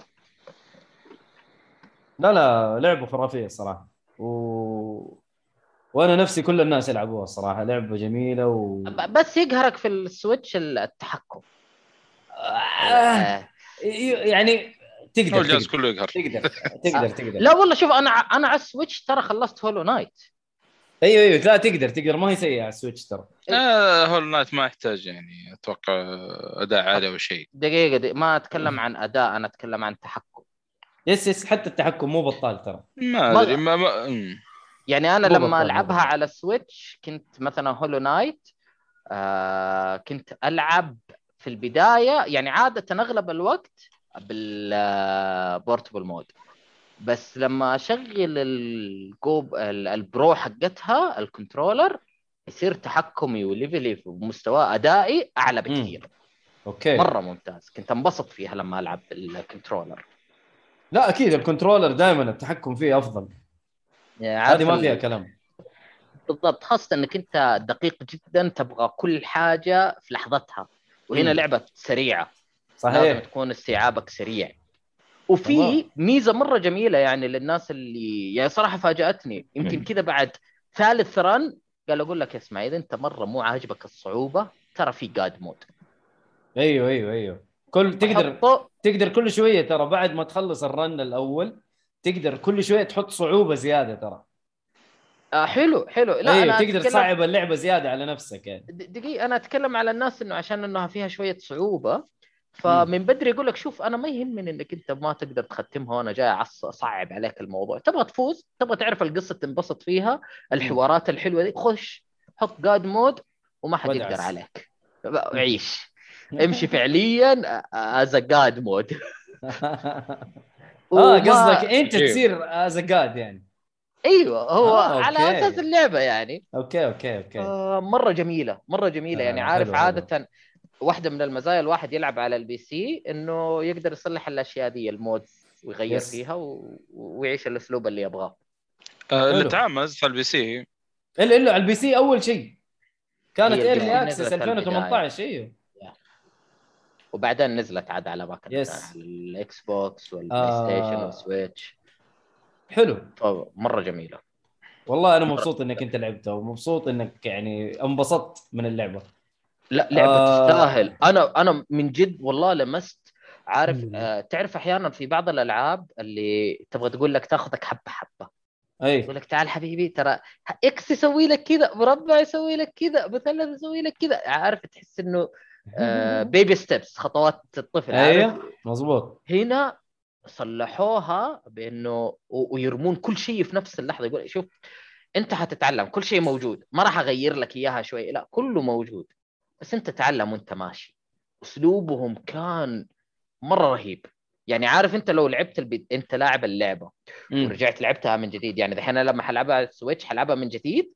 لا لا لعبه خرافيه الصراحة. و وأنا نفسي كل الناس يلعبوها الصراحة. لعبة جميلة و بس يقهرك في ال Switch التحكم. آه، يعني تقدر الجهاز تقدر. كله يقهر. تقدر تقدر تقدر. لا والله شوف أنا أنا على ال Switch ترى خلصت Hollow Knight أيوه أيوه. لا تقدر تقدر. ما هي سيئة على ال Switch ترى. آه Hollow Knight ما يحتاج يعني أتوقع أداء عالي أو شيء. دقيقة دي ما أتكلم عن أداء أنا أتكلم عن تحكم. yes yes. حتى التحكم مو بطال ترى. ما أدري ما ما. يعني أنا لما ألعبها بطال. على ال Switch كنت مثلا Hollow Knight آه كنت ألعب في البداية. يعني عادة أغلب الوقت بال portable mode بس لما أشغل الجوب ال- ال pro حقتها ال controller يصير تحكمي و level ي ومستوى أدائي أعلى بكثير. okay. مرة ممتاز. كنت انبسط فيها لما ألعب بال controller. لا أكيد ال controller دائما التحكم فيه أفضل. هذه ما فيها كلام. بالضبط. خاصة إنك أنت دقيق جدا تبغى كل حاجة في لحظتها. وهنا مم. لعبة سريعة. لازم صحيح تكون استيعابك سريع. وفي والله. ميزة مرة جميلة يعني للناس اللي يعني صراحة فاجأتني. يمكن كذا بعد ثالث run قال أقول لك اسمع إذا أنت مرة مو عاجبك الصعوبة ترى في God mode أيوه أيوه أيوه. كل تقدر تقدر كل شوية ترى بعد ما تخلص ال run الأول تقدر كل شوية تحط صعوبة زيادة ترى. آه حلو حلو. لا أيوه أنا تقدر أتكلم- تصعب اللعبة زيادة على نفسك يعني. د- دقيقة أنا أتكلم على الناس إنه عشان إنها فيها شوية صعوبة فمن بدري يقول لك شوف أنا ما يهمني إنك أنت ما تقدر تختمها وأنا جاي أصعب عليك الموضوع. تبغى تفوز تبغى تعرف القصة تنبسط فيها الحوارات الحلوة دي خش حط God mode وما حد. يقدر عليك. عيش. امشي فعليا as God mode آه قصدك أنت. تصير از God يعني. أيوه هو آه، على. أساس اللعبة يعني. okay okay okay. آه مرة جميلة مرة جميلة يعني آه، عارف حلو، حلو. واحدة من المزايا الواحد يلعب على ال PC إنه يقدر يصلح الأشياء دي ال mod ويغير yes. فيها و... ويعيش الأسلوب اللي يبغاه. آه اللي حلو. تعامل على البي سي الا الا على ال PC أول شيء. كانت early access نزلت 2018 إيوه. وبعدين نزلت عاد على باقي yes. على ال Xbox وال Play آه. Station وال Switch حلو فمره جميلة. والله أنا مبسوط إنك أنت لعبتها ومبسوط إنك يعني انبسطت من اللعبة. لا لعبة آه. تستاهل أنا أنا من جد والله لمست. عارف. آه تعرف أحيانا في بعض الألعاب اللي تبغى تقول لك تاخذك حبة حبة. أي. يقول لك تعال حبيبي ترى X يسوي لك كذا مربع يسوي لك كذا مثلث يسوي لك كذا. عارف تحس إنه آه baby steps خطوات الطفل. أيوه مظبوط. هنا صلحوها بإنه ويرمون كل شيء في نفس اللحظة. يقول شوف أنت حتتعلم كل شيء موجود. ما راح أغير لك إياها شوي. لا كله موجود. بس انت تعلم وانت ماشي. أسلوبهم كان مرة رهيب. يعني عارف انت لو لعبت البي... انت لاعب اللعبة. ورجعت لعبتها من جديد. يعني دحين لما حلعبها على ال Switch حلعبها من جديد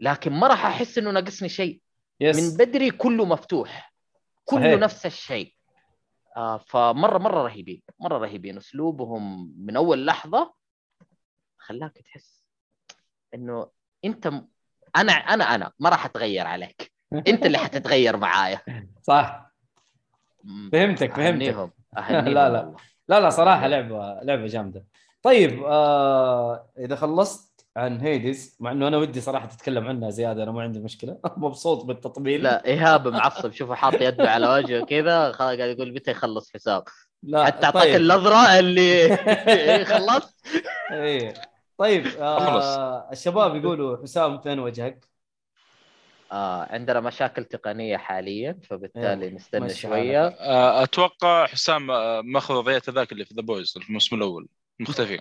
لكن ما راح أحس إنه ناقصني شيء. yes من بدري كله مفتوح. كله صحيح. نفس الشيء. آه فمره مرة رهيبين. مرة رهيبين. أسلوبهم من أول لحظة خلاك تحس إنه أنت. أنا أنا أنا ما راح أتغير عليك. انت اللي حتتغير معايا. صح. فهمتك فهمتك. أهنيهم لا، لا. لا لا صراحة لعبة لعبة جامدة. طيب آه إذا خلصت عن هيدز مع إنه أنا ودي صراحة تتكلم عنها زيادة أنا ما عندي مشكلة. مبسوط بالتطبيل. لا إيهاب معصب شوفه حاط يده على وجهه كذا قاعد يقول متى يخلص حساب. لا حتى أعطاك طيب. النظرة اللي خلصت. إيه. طيب آه الشباب يقولوا حسام فين وجهك؟ آه عندنا مشاكل تقنية حاليا فبالتالي نستنى شوية. آه، أتوقع حسام آه، ماخذ وضعية هذاك اللي في The Boys في الموسم الأول. مختفي.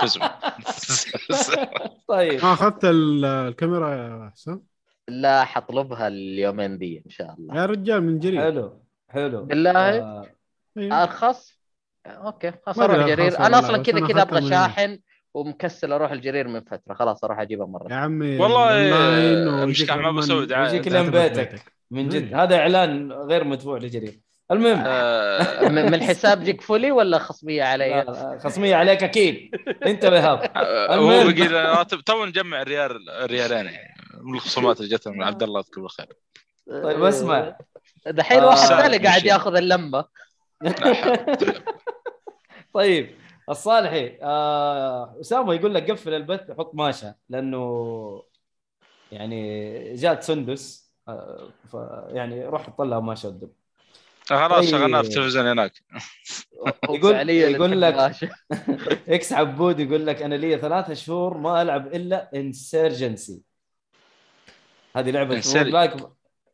طيب. ما أخذت ال- الكاميرا يا حسام؟ لا حطلبها اليومين دي إن شاء الله. يا رجال من جرير حلو حلو. بالله؟ آه. ارخص أوكي خلاص ما أدري أروح جرير أنا لا، أصلا كذا كذا أبغى. شاحن. ومكسل أروح الجرير من فترة. خلاص أروح اجيبها يا مره عمي والله آه، مشكلة ما دعاية. يجيك لين بيتك. من جد. مم. هذا إعلان غير مدفوع لجرير. المهم. آه، من الحساب جيك فولي ولا خصمية علي؟ خصمية عليك أكيد. انت بهاب آه، المهم. هو بقي راتب تو نجمع ريال ريالين يعني. من الخصومات اللي جتنا من عبد الله يذكره بالخير طيب اسمع. دحين آه، واحد سهل ثاني قاعد. ياخذ اللمه طيب. الصالحي آه، أسامة يقول لك قفل البث حط ماشا لأنه يعني جات سندس آه، ف يعني روح طلع ما شدوا خلاص طيب. شغلناه في التلفزيون هناك. يقول- يقول لك-. إكس عبود يقول لك أنا لي ثلاثة شهور ما ألعب إلا انسرجنسي هذه لعبة roguelike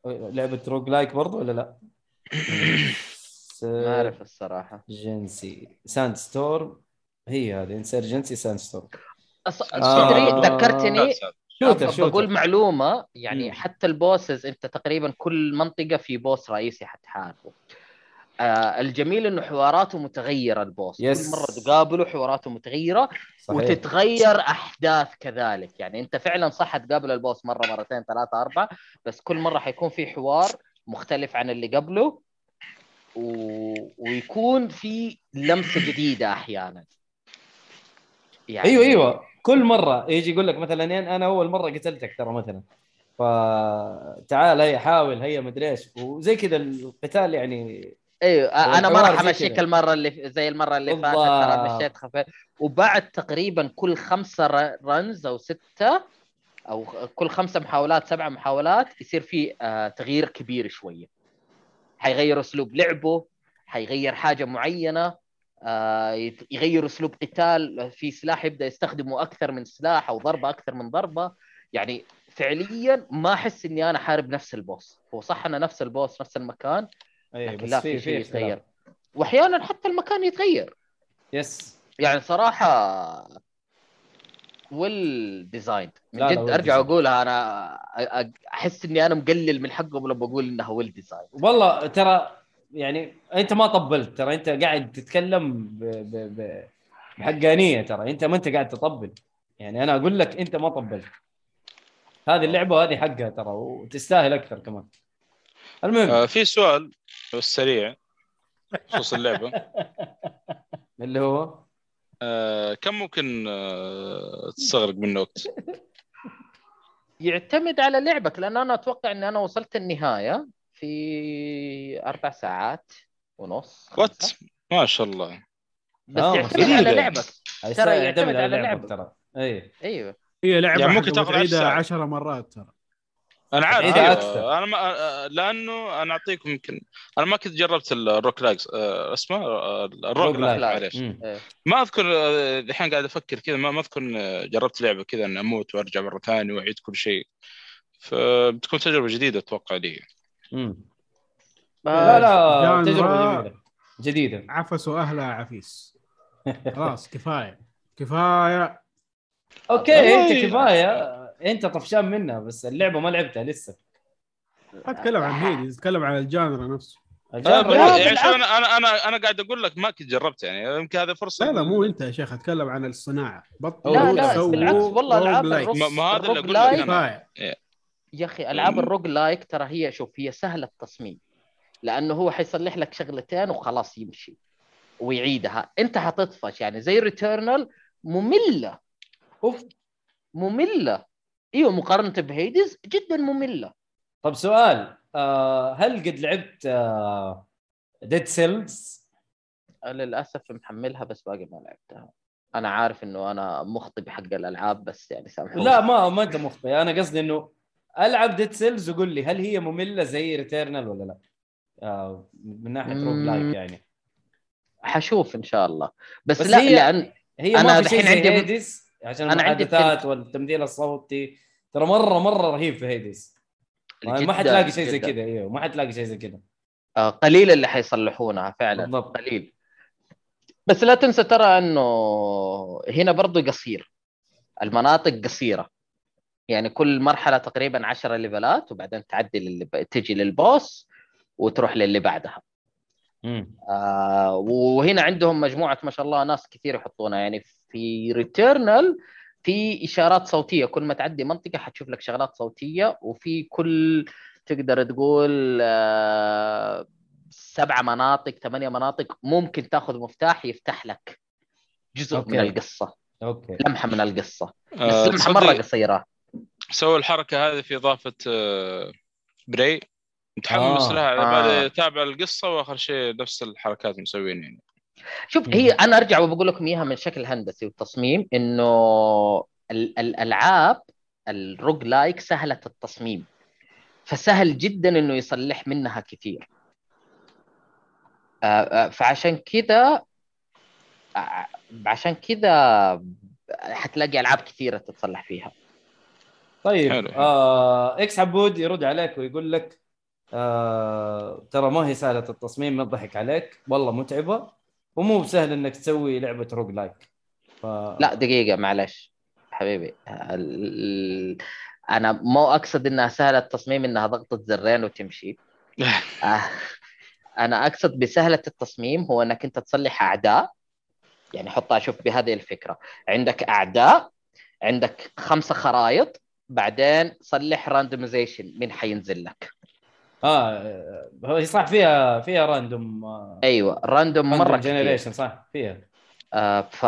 لعبة roguelike برضو ولا لا؟ ما أعرف الصراحة. Insurgency Sandstorm هي هذه Insurgency Sandstorm أص- آه. ذكرتني. shooter shooter بقول معلومة يعني مم. حتى ال bosses أنت تقريبا كل منطقة في boss رئيسي حتحاربه. آه الجميل إنه حواراته متغيرة ال boss. yes. كل مرة تقابله حواراته متغيرة صحيح. وتتغير أحداث كذلك. يعني أنت فعلا صح تقابل البوس مرة مرتين ثلاثة أربعة بس كل مرة حيكون في حوار مختلف عن اللي قبله و... ويكون في لمسة جديدة أحيانا. يعني أيوه أيوه. كل مرة يجي يقول لك مثلا أنا أول مرة قتلتك ترى مثلا. فتعال هيا حاول هيا مدري إيش. وزي كذا القتال يعني أيوه أنا ما راح أمشيك. المرة اللي زي المرة اللي فاتت. ترى مشيت خفيف. وبعد تقريبا كل خمسة رنز أو ستة أو كل خمسة محاولات سبعة محاولات يصير في آه تغيير كبير شوية. حيغير أسلوب لعبه حيغير حاجة معينة. يغير أسلوب قتال في سلاح يبدأ يستخدمه أكثر من سلاح أو ضربة أكثر من ضربة. يعني فعليا ما أحس إني أنا حارب نفس البوس. هو صح أنا نفس البوس نفس المكان اي لكن لا في شيء يتغير. واحيانا حتى المكان يتغير. yes يعني صراحة well design من جد أرجع. اقولها أنا أحس إني أنا مقلل من حقهم لما بقول انها well design والله ترى يعني انت ما طبلت ترى انت قاعد تتكلم ب... ب... ب... بحقانية ترى انت ما انت قاعد تطبل. يعني أنا أقول لك انت ما طبلت. هذه اللعبة وهذه حقها ترى وتستاهل أكثر كمان. المهم. آه في سؤال سريع بخصوص اللعبة. اللي هو؟ آه كم ممكن آه تستغرق منه وقت؟ يعتمد على لعبك لأن أنا أتوقع إن أنا وصلت النهاية. في أربع ساعات ونص وات. ما شاء الله بس آه، يعتمد. على لعبك ترى يعتمد على لعبك. ترى اي أيوه هي لعبة يعني ممكن تاخذ عشر تعيدها ساعات. 10 مرات ترى أنا عارف أيوة. أكثر. أنا ما لأنه أنا أعطيكم يمكن أنا ما كنت جربت ال roguelikes آه اسمه آه، ال roguelike. معليش مم. ما أذكر الحين قاعد أفكر كذا ما ما أذكر جربت لعبة كذا إني أموت وأرجع مرة ثانية وأعيد كل شيء فبتكون تجربة جديدة أتوقع لي مم. آه، لا لا. تجربة جميلة. جديدة. عفسوا اهلها عفيس. خلاص كفاية. كفاية. okay أنت كفاية. أنت طفشان منها بس اللعبة ما لعبتها لسه. أتكلم عن Hades أتكلم عن ال genre نفسه. هذه- يعني بالعكس. أنا أنا أنا أنا قاعد أقول لك ما كنت جربت يعني يمكن هذه فرصة. لا لا مو أنت يا شيخ أتكلم عن الصناعة. بطلوا لا، لا بالعكس والله العاب ما- هذا اللي أقول لك يا أخي ألعاب ال roguelike ترى هي شوف هي سهلة التصميم. لأنه هو حيصلح لك شغلتين وخلاص يمشي ويعيدها. أنت حتطفش يعني زي Returnal مملة. أوف. مملة. إيوه مقارنة ب Hades جدا مملة. طب سؤال آه هل قد لعبت آه Dead Cells للأسف محملها بس باقي ما لعبتها. أنا عارف إنه أنا مخطئ بحق الألعاب بس يعني سامحوني. لا ما ما أنت مخطئ. أنا قصدي إنه ألعب Dead Cells وقول لي هل هي مملة زي Returnal ولا لا؟ آه من ناحية rogue. like يعني. حشوف إن شاء الله. بس, بس لا هي- لأن هي دحين زي عندي- Hades عشان أنا عندي والتمثيل الصوتي. ترى مره مرة رهيب في Hades ما حتلاقي شيء زي. كذا إيوه ما حتلاقي شيء زي كذا. آه، قليل اللي حيصلحونها فعلا. بالضبط. قليل. بس لا تنسى ترى أنه هنا برضو قصير. المناطق قصيرة. يعني كل مرحلة تقريبا 10 level ات وبعدين تعدي للي ب... تجي لل boss وتروح للي بعدها. مم. آه وهنا عندهم مجموعة ما شاء الله ناس كثير يحطونها. يعني في Returnal في إشارات صوتية. كل ما تعدي منطقة حتشوف لك شغلات صوتية وفي كل تقدر تقول آه سبع مناطق ثمانية مناطق ممكن تاخذ مفتاح يفتح لك جزء okay. من القصة. okay. لمحة من القصة. بس آه، لمحة مرة قصيرة. سووا الحركة هذه في إضافة آه، براي متحمس آه. لها على آه. بالي اتابع القصة وآخر شيء نفس الحركات مسوين يعني شوف. هي أنا أرجع وبقول لكم إياها من شكل هندسي وتصميم إنه ال- الألعاب الروج لايك سهلة التصميم فسهل جدا إنه يصلح منها كثير آه، آه، فعشان كذا عشان كذا حتلاقي ألعاب كثيرة تتصلح فيها طيب حلو. آه إكس عبود يرد عليك ويقول لك آه ترى ما هي سهلة التصميم ما تضحك عليك. والله متعبة ومو بسهل إنك تسوي لعبة roguelike. ف... لا دقيقة معلش. حبيبي ال- أنا مو أقصد إنها سهلة التصميم إنها ضغطة زرين وتمشي. آه، أنا أقصد بسهلة التصميم هو إنك أنت تصلح أعداء. يعني حطها شوف بهذه الفكرة. عندك أعداء عندك خمسة خرائط. بعدين صلح randomization مين حينزل لك؟ آه هو صح فيها فيها random آه أيوه random مرة generation صح فيها. آه، ف...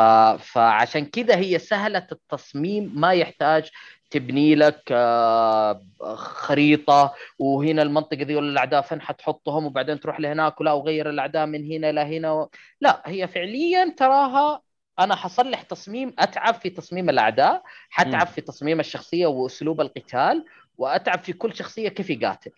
فعشان كذا هي سهلة التصميم ما يحتاج تبني لك آه، خريطة وهنا المنطقة ذي ولا الأعداء فين حتحطهم وبعدين تروح لهناك ولا وغير الأعداء من هنا لهنا و... لا هي فعليا تراها أنا حصلح تصميم أتعب في تصميم الأعداء حتعب. في تصميم الشخصية وأسلوب القتال وأتعب في كل شخصية كيف يقاتل.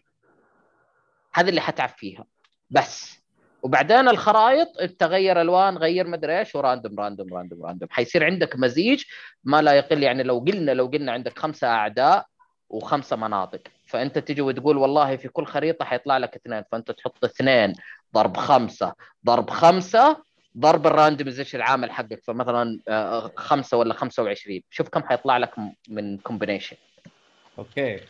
هذا اللي حتعب فيها. بس. وبعدين الخرائط تغير ألوان غير مدري إيش و random random random random حيصير عندك مزيج ما لا يقل يعني لو قلنا لو قلنا عندك خمسة أعداء وخمسة مناطق فأنت تجي وتقول والله في كل خريطة حيطلع لك اثنين فأنت تحط اثنين ضرب خمسة ضرب خمسة ضرب ال randomization العامل حقك فمثلا آه، خمسة ولا 25 شوف كم حيطلع لك م- من combination okay.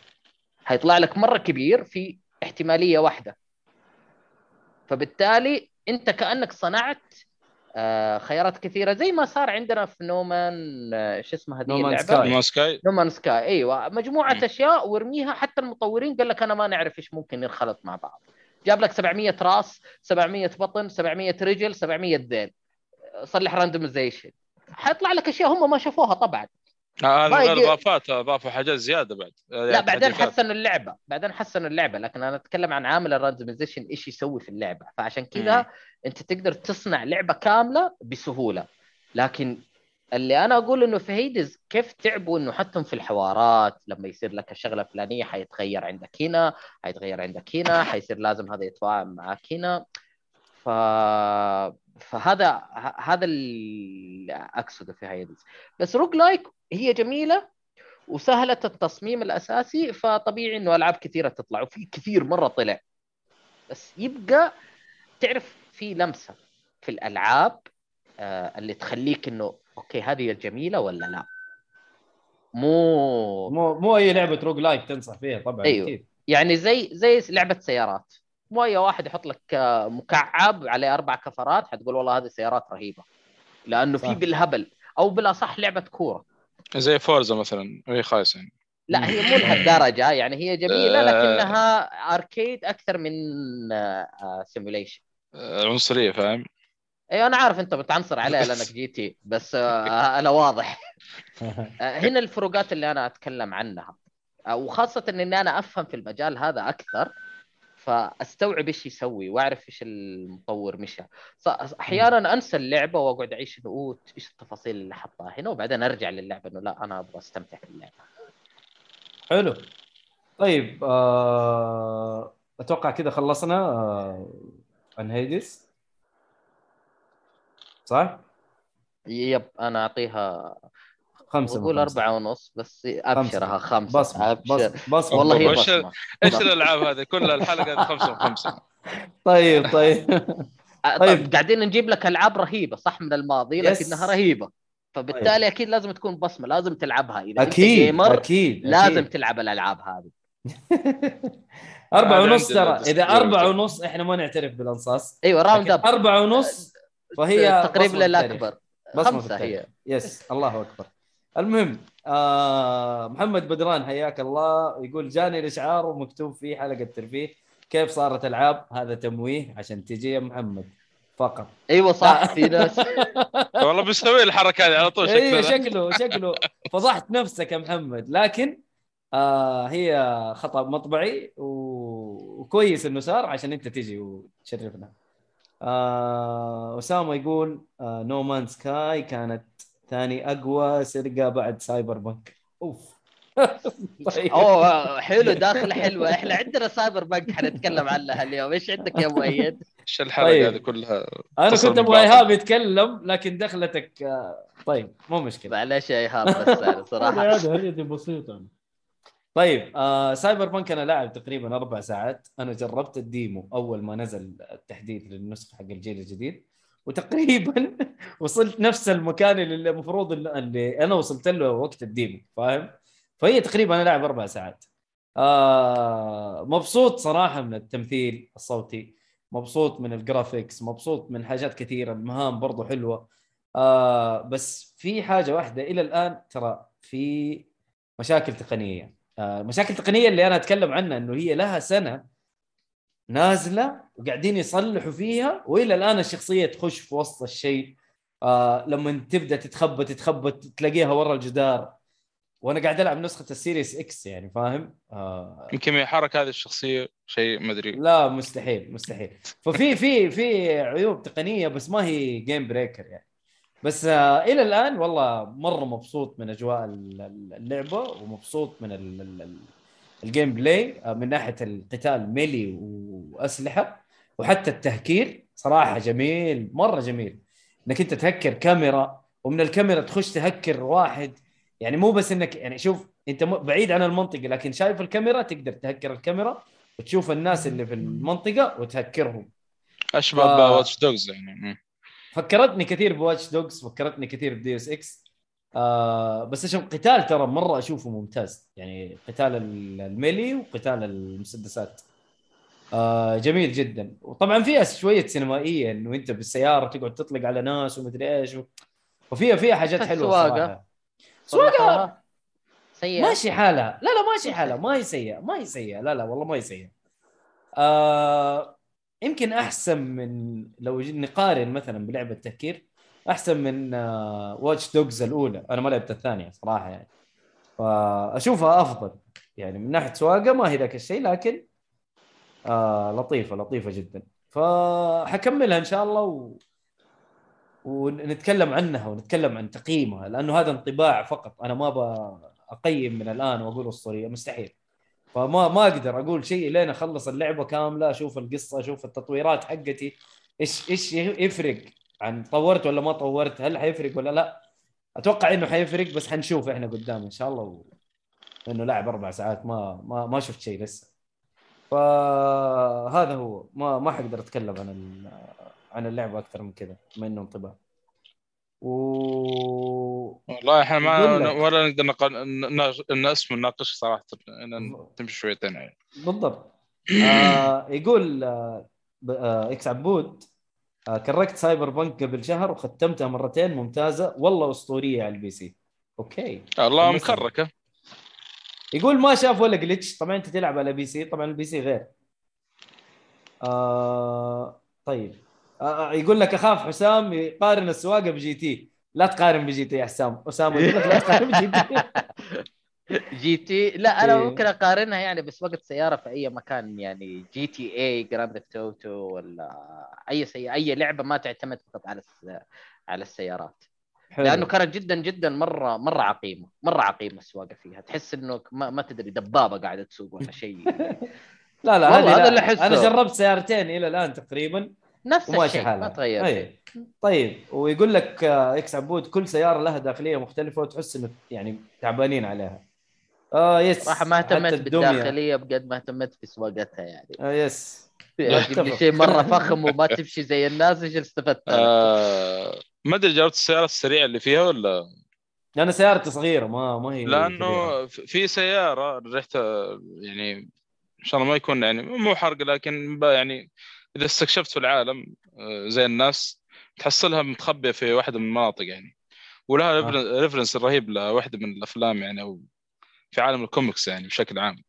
حيطلع لك مرة كبير في احتمالية واحدة. فبالتالي أنت كأنك صنعت آه، خيارات كثيرة. زي ما صار عندنا في No Man's آه، إيش اسمها هذه اللعبة؟ Sky. Man's Sky No Man's Sky إيوه. مجموعة مم. أشياء وارميها حتى المطورين قال لك أنا ما نعرف إيش ممكن ينخلط مع بعض. جاب لك 700 راس 700 بطن 700 رجل 700 ذيل. صلح randomization حيطلع لك أشياء هم ما شافوها طبعا. هذا ما غير يجي- إضافات اضافوا حاجات زيادة بعد. يعني لا بعدين. حسنوا اللعبة. بعدين حسنوا اللعبة. لكن أنا أتكلم عن عامل ال randomization إيش يسوي في اللعبة. فعشان كذا. أنت تقدر تصنع لعبة كاملة بسهولة. لكن اللي أنا أقول إنه في هيدز كيف تعبوا إنه حتى في الحوارات؟ لما يصير لك الشغلة الفلانية حيتغير عندك هنا حيتغير عندك هنا حيصير لازم هذا يتفاعل معك هنا. ف فهذا هذا اللي أقصده في هيدز. بس روج لايك هي جميلة وسهلة التصميم الأساسي فطبيعي إنه ألعاب كثيرة تطلع وفي كثير مرة طلع. بس يبقى تعرف في لمسة في الألعاب آه اللي تخليك إنه okay هذه الجميلة ولا لا؟ مو مو مو أي لعبة roguelike تنصح فيها طبعا أيوه. أكيد. يعني زي زي لعبة سيارات. مو أي واحد يحط لك آه، مكعب عليه أربع كفرات حتقول والله هذه سيارات رهيبة. لأنه في صح. بالهبل أو بالأصح لعبة كورة. زي Forza مثلا وهي خايسة يعني. لا هي مو لهالدرجة يعني هي جميلة آه. لكنها arcade أكثر من simulation آه، عنصرية فاهم؟ أيوه أنا عارف أنت بتعنصر عليها لأنك GT بس آه، أنا واضح. آه، هنا الفروقات اللي أنا أتكلم عنها. آه، وخاصة إني أنا أفهم في المجال هذا أكثر فأستوعب إيش يسوي وأعرف إيش المطور مشى. أحيانا أنسى اللعبة وأقعد أعيش إنه أوه، إيش التفاصيل اللي حطها هنا؟ وبعدين أرجع للعبة إنه لا أنا أبغى أستمتع في اللعبة. حلو. طيب آه... أتوقع كذا خلصنا آه... عن هيدس صح؟ يب أنا أعطيها خمسة بقول خمسة. أربعة ونص بس أبشرها خمسة. بصمة أبشر. بصمة بصمة. والله هي بصمة. إيش الألعاب هذه؟ كل الحلقة خمسة من خمسة. طيب طيب. طيب. طيب قاعدين نجيب لك ألعاب رهيبة صح من الماضي؟ يس. لكنها رهيبة. فبالتالي أكيد لازم تكون بصمة لازم تلعبها. إذا أنت أكيد gamer أكيد لازم أكيد. تلعب الألعاب هذه. أربعة ونص ترى. إذا. أربعة ونص إحنا ما نعترف بالأنصاص. أيوة round up أربعة ونص فهي تقريبا خمسة التاريخ. هي. yes الله أكبر. المهم آه محمد بدران حياك الله. يقول جاني الإشعار ومكتوب فيه حلقة ترفيه كيف صارت ألعاب؟ هذا تمويه عشان تجي يا محمد. فقط. أيوة صح. في ناس. والله بيسوي الحركة هذه على طول أيوه شكله. شكله شكله. فضحت نفسك يا محمد. لكن آه هي خطأ مطبعي و- وكويس إنه صار عشان أنت تجي وتشرفنا. آه اسامه يقول آه No Man's Sky كانت ثاني أقوى سرقة بعد Cyberpunk أوف. طيب. أوه حلو داخلة حلوة. إحنا عندنا Cyberpunk حنتكلم عنها اليوم. إيش عندك يا مؤيد؟ إيش الحلقة طيب. هذه كلها؟ أنا كنت أبغى. أيهاب يتكلم لكن دخلتك آه، طيب مو مشكلة. معلش يا إيهاب بس صراحة. هذه هذه بسيطة. طيب آه Cyberpunk أنا لاعب تقريبا أربع ساعات أنا جربت ال demo أول ما نزل التحديث للنسخة حق الجيل الجديد وتقريبا وصلت نفس المكان اللي المفروض اللي- أنا وصلت له وقت ال demo فاهم؟ فهي تقريبا أنا لاعب أربع ساعات. آه مبسوط صراحة من التمثيل الصوتي، مبسوط من الجرافيكس، مبسوط من حاجات كثيرة، المهام برضو حلوة. آه بس في حاجة واحدة إلى الآن ترى في مشاكل تقنية. مشاكل تقنية اللي أنا أتكلم عنها إنه هي لها سنة نازلة وقاعدين يصلحوا فيها وإلى الآن الشخصية تخش في وسط الشيء. آه لما تبدأ تتخبى تتخبى تلاقيها ورا الجدار. وأنا قاعد ألعب نسخة ال Series X يعني فاهم؟ آه يمكن من حركة هذه الشخصية شيء ما أدري. لا مستحيل مستحيل. ففي في في عيوب تقنية بس ما هي game breaker يعني. بس آه إلى الآن والله مرة مبسوط من أجواء ال- ال- اللعبة ومبسوط من ال- ال- ال- ال gameplay آه من ناحية القتال melee وأسلحة وحتى التهكير صراحة جميل مرة جميل. إنك أنت تهكر كاميرا ومن الكاميرا تخش تهكر واحد. يعني مو بس إنك يعني شوف أنت بعيد عن المنطقة لكن شايف الكاميرا تقدر تهكر الكاميرا وتشوف الناس اللي في المنطقة وتهكرهم. أشبه ف- ب Watch Dogs يعني. فكرتني كثير ب Watch Dogs فكرتني كثير ب Deus Ex آه بس عشان قتال ترى مرة أشوفه ممتاز. يعني قتال ال- ال melee وقتال المسدسات. آه جميل جدا. وطبعا فيها شوية سينمائية إنه أنت بالسيارة تقعد تطلق على ناس ومدري إيش و... وفيها فيها حاجات حلوة. صراحة. سواقة! سيئة. ماشي حالها. لا لا ماشي حالها. ما هي سيئة. ما هي سيئة. لا لا والله ما هي سيئة. آه يمكن أحسن من لو نقارن مثلا بلعبة تهكير أحسن من آه واتش دوجز الأولى. أنا ما لعبت الثانية صراحة يعني. فأشوفها أفضل. يعني من ناحية سواقة ما هي ذاك الشيء لكن آه لطيفة لطيفة جدا. فحكملها إن شاء الله و... ونتكلم عنها ونتكلم عن تقييمها لأنه هذا انطباع فقط. أنا ما بقيم من الآن وأقول اسطوريه مستحيل. فما ما أقدر أقول شيء لين أخلص اللعبة كاملة أشوف القصة أشوف التطويرات حقتي. إيش إيش يفرق؟ عن طورت ولا ما طورت؟ هل حيفرق ولا لا؟ أتوقع إنه حيفرق بس حنشوف إحنا قدام إن شاء الله. و... انه لاعب أربع ساعات ما ما ما شفت شيء لسه. فهذا هو. ما ما حقدر أتكلم عن. عن اللعبة أكثر من كذا بما إنه انطباع. و والله إحنا ما. ولا نقدر نق- نناقش- صراحة. تمشي شويتين يعني بالضبط. آه يقول آه آه إكس عبود آه كركت Cyberpunk قبل شهر وختمتها مرتين ممتازة. والله أسطورية على ال PC. أوكي. الله. مكركة. يقول ما شاف ولا glitch طبعا أنت تلعب على PC. طبعا ال PC غير. آه طيب. يقول لك أخاف حسام يقارن السواقة ب GTA لا تقارن ب GTA يا حسام اسامه يقول لك لا تقارن ب GTA GTA لا أنا إيه. ممكن أقارنها يعني بسواقه سيارة في أي مكان يعني GTA Grand Theft Auto ولا أي سي... أي لعبة ما تعتمد فقط على الس... على السيارات حلو. لأنه كانت جدا جدا مرة مرة عقيمة مرة عقيمة السواقة فيها تحس إنه ما, ما تدري دبابة قاعدة تسوق ولا شيء لا لا هذا لا. اللي. أنا جربت سيارتين إلى الآن تقريبا نفس الشيء حالها ما تغير أي. شيء. طيب ويقول لك آه، X عبود كل سيارة لها داخلية مختلفة وتحس انه يعني تعبانين عليها آه yes صراحة ما اهتمت. بالداخلية بقد ما اهتمت في سواقتها يعني آه yes. شيء مرة فخم وما تمشي زي الناس إيش استفدت؟ آه ما أدري جربت السيارات السريعة اللي فيها ولا أنا سيارتي صغيرة ما ما هي. لأنه في في سيارة رحتها يعني إن شاء الله ما يكون يعني مو حرق لكن يعني إذا استكشفت في العالم آه، زي الناس تحصلها متخبية في واحدة من المناطق يعني ولها آه. reference رهيب لواحدة من الأفلام يعني أو في عالم الكوميكس يعني بشكل عام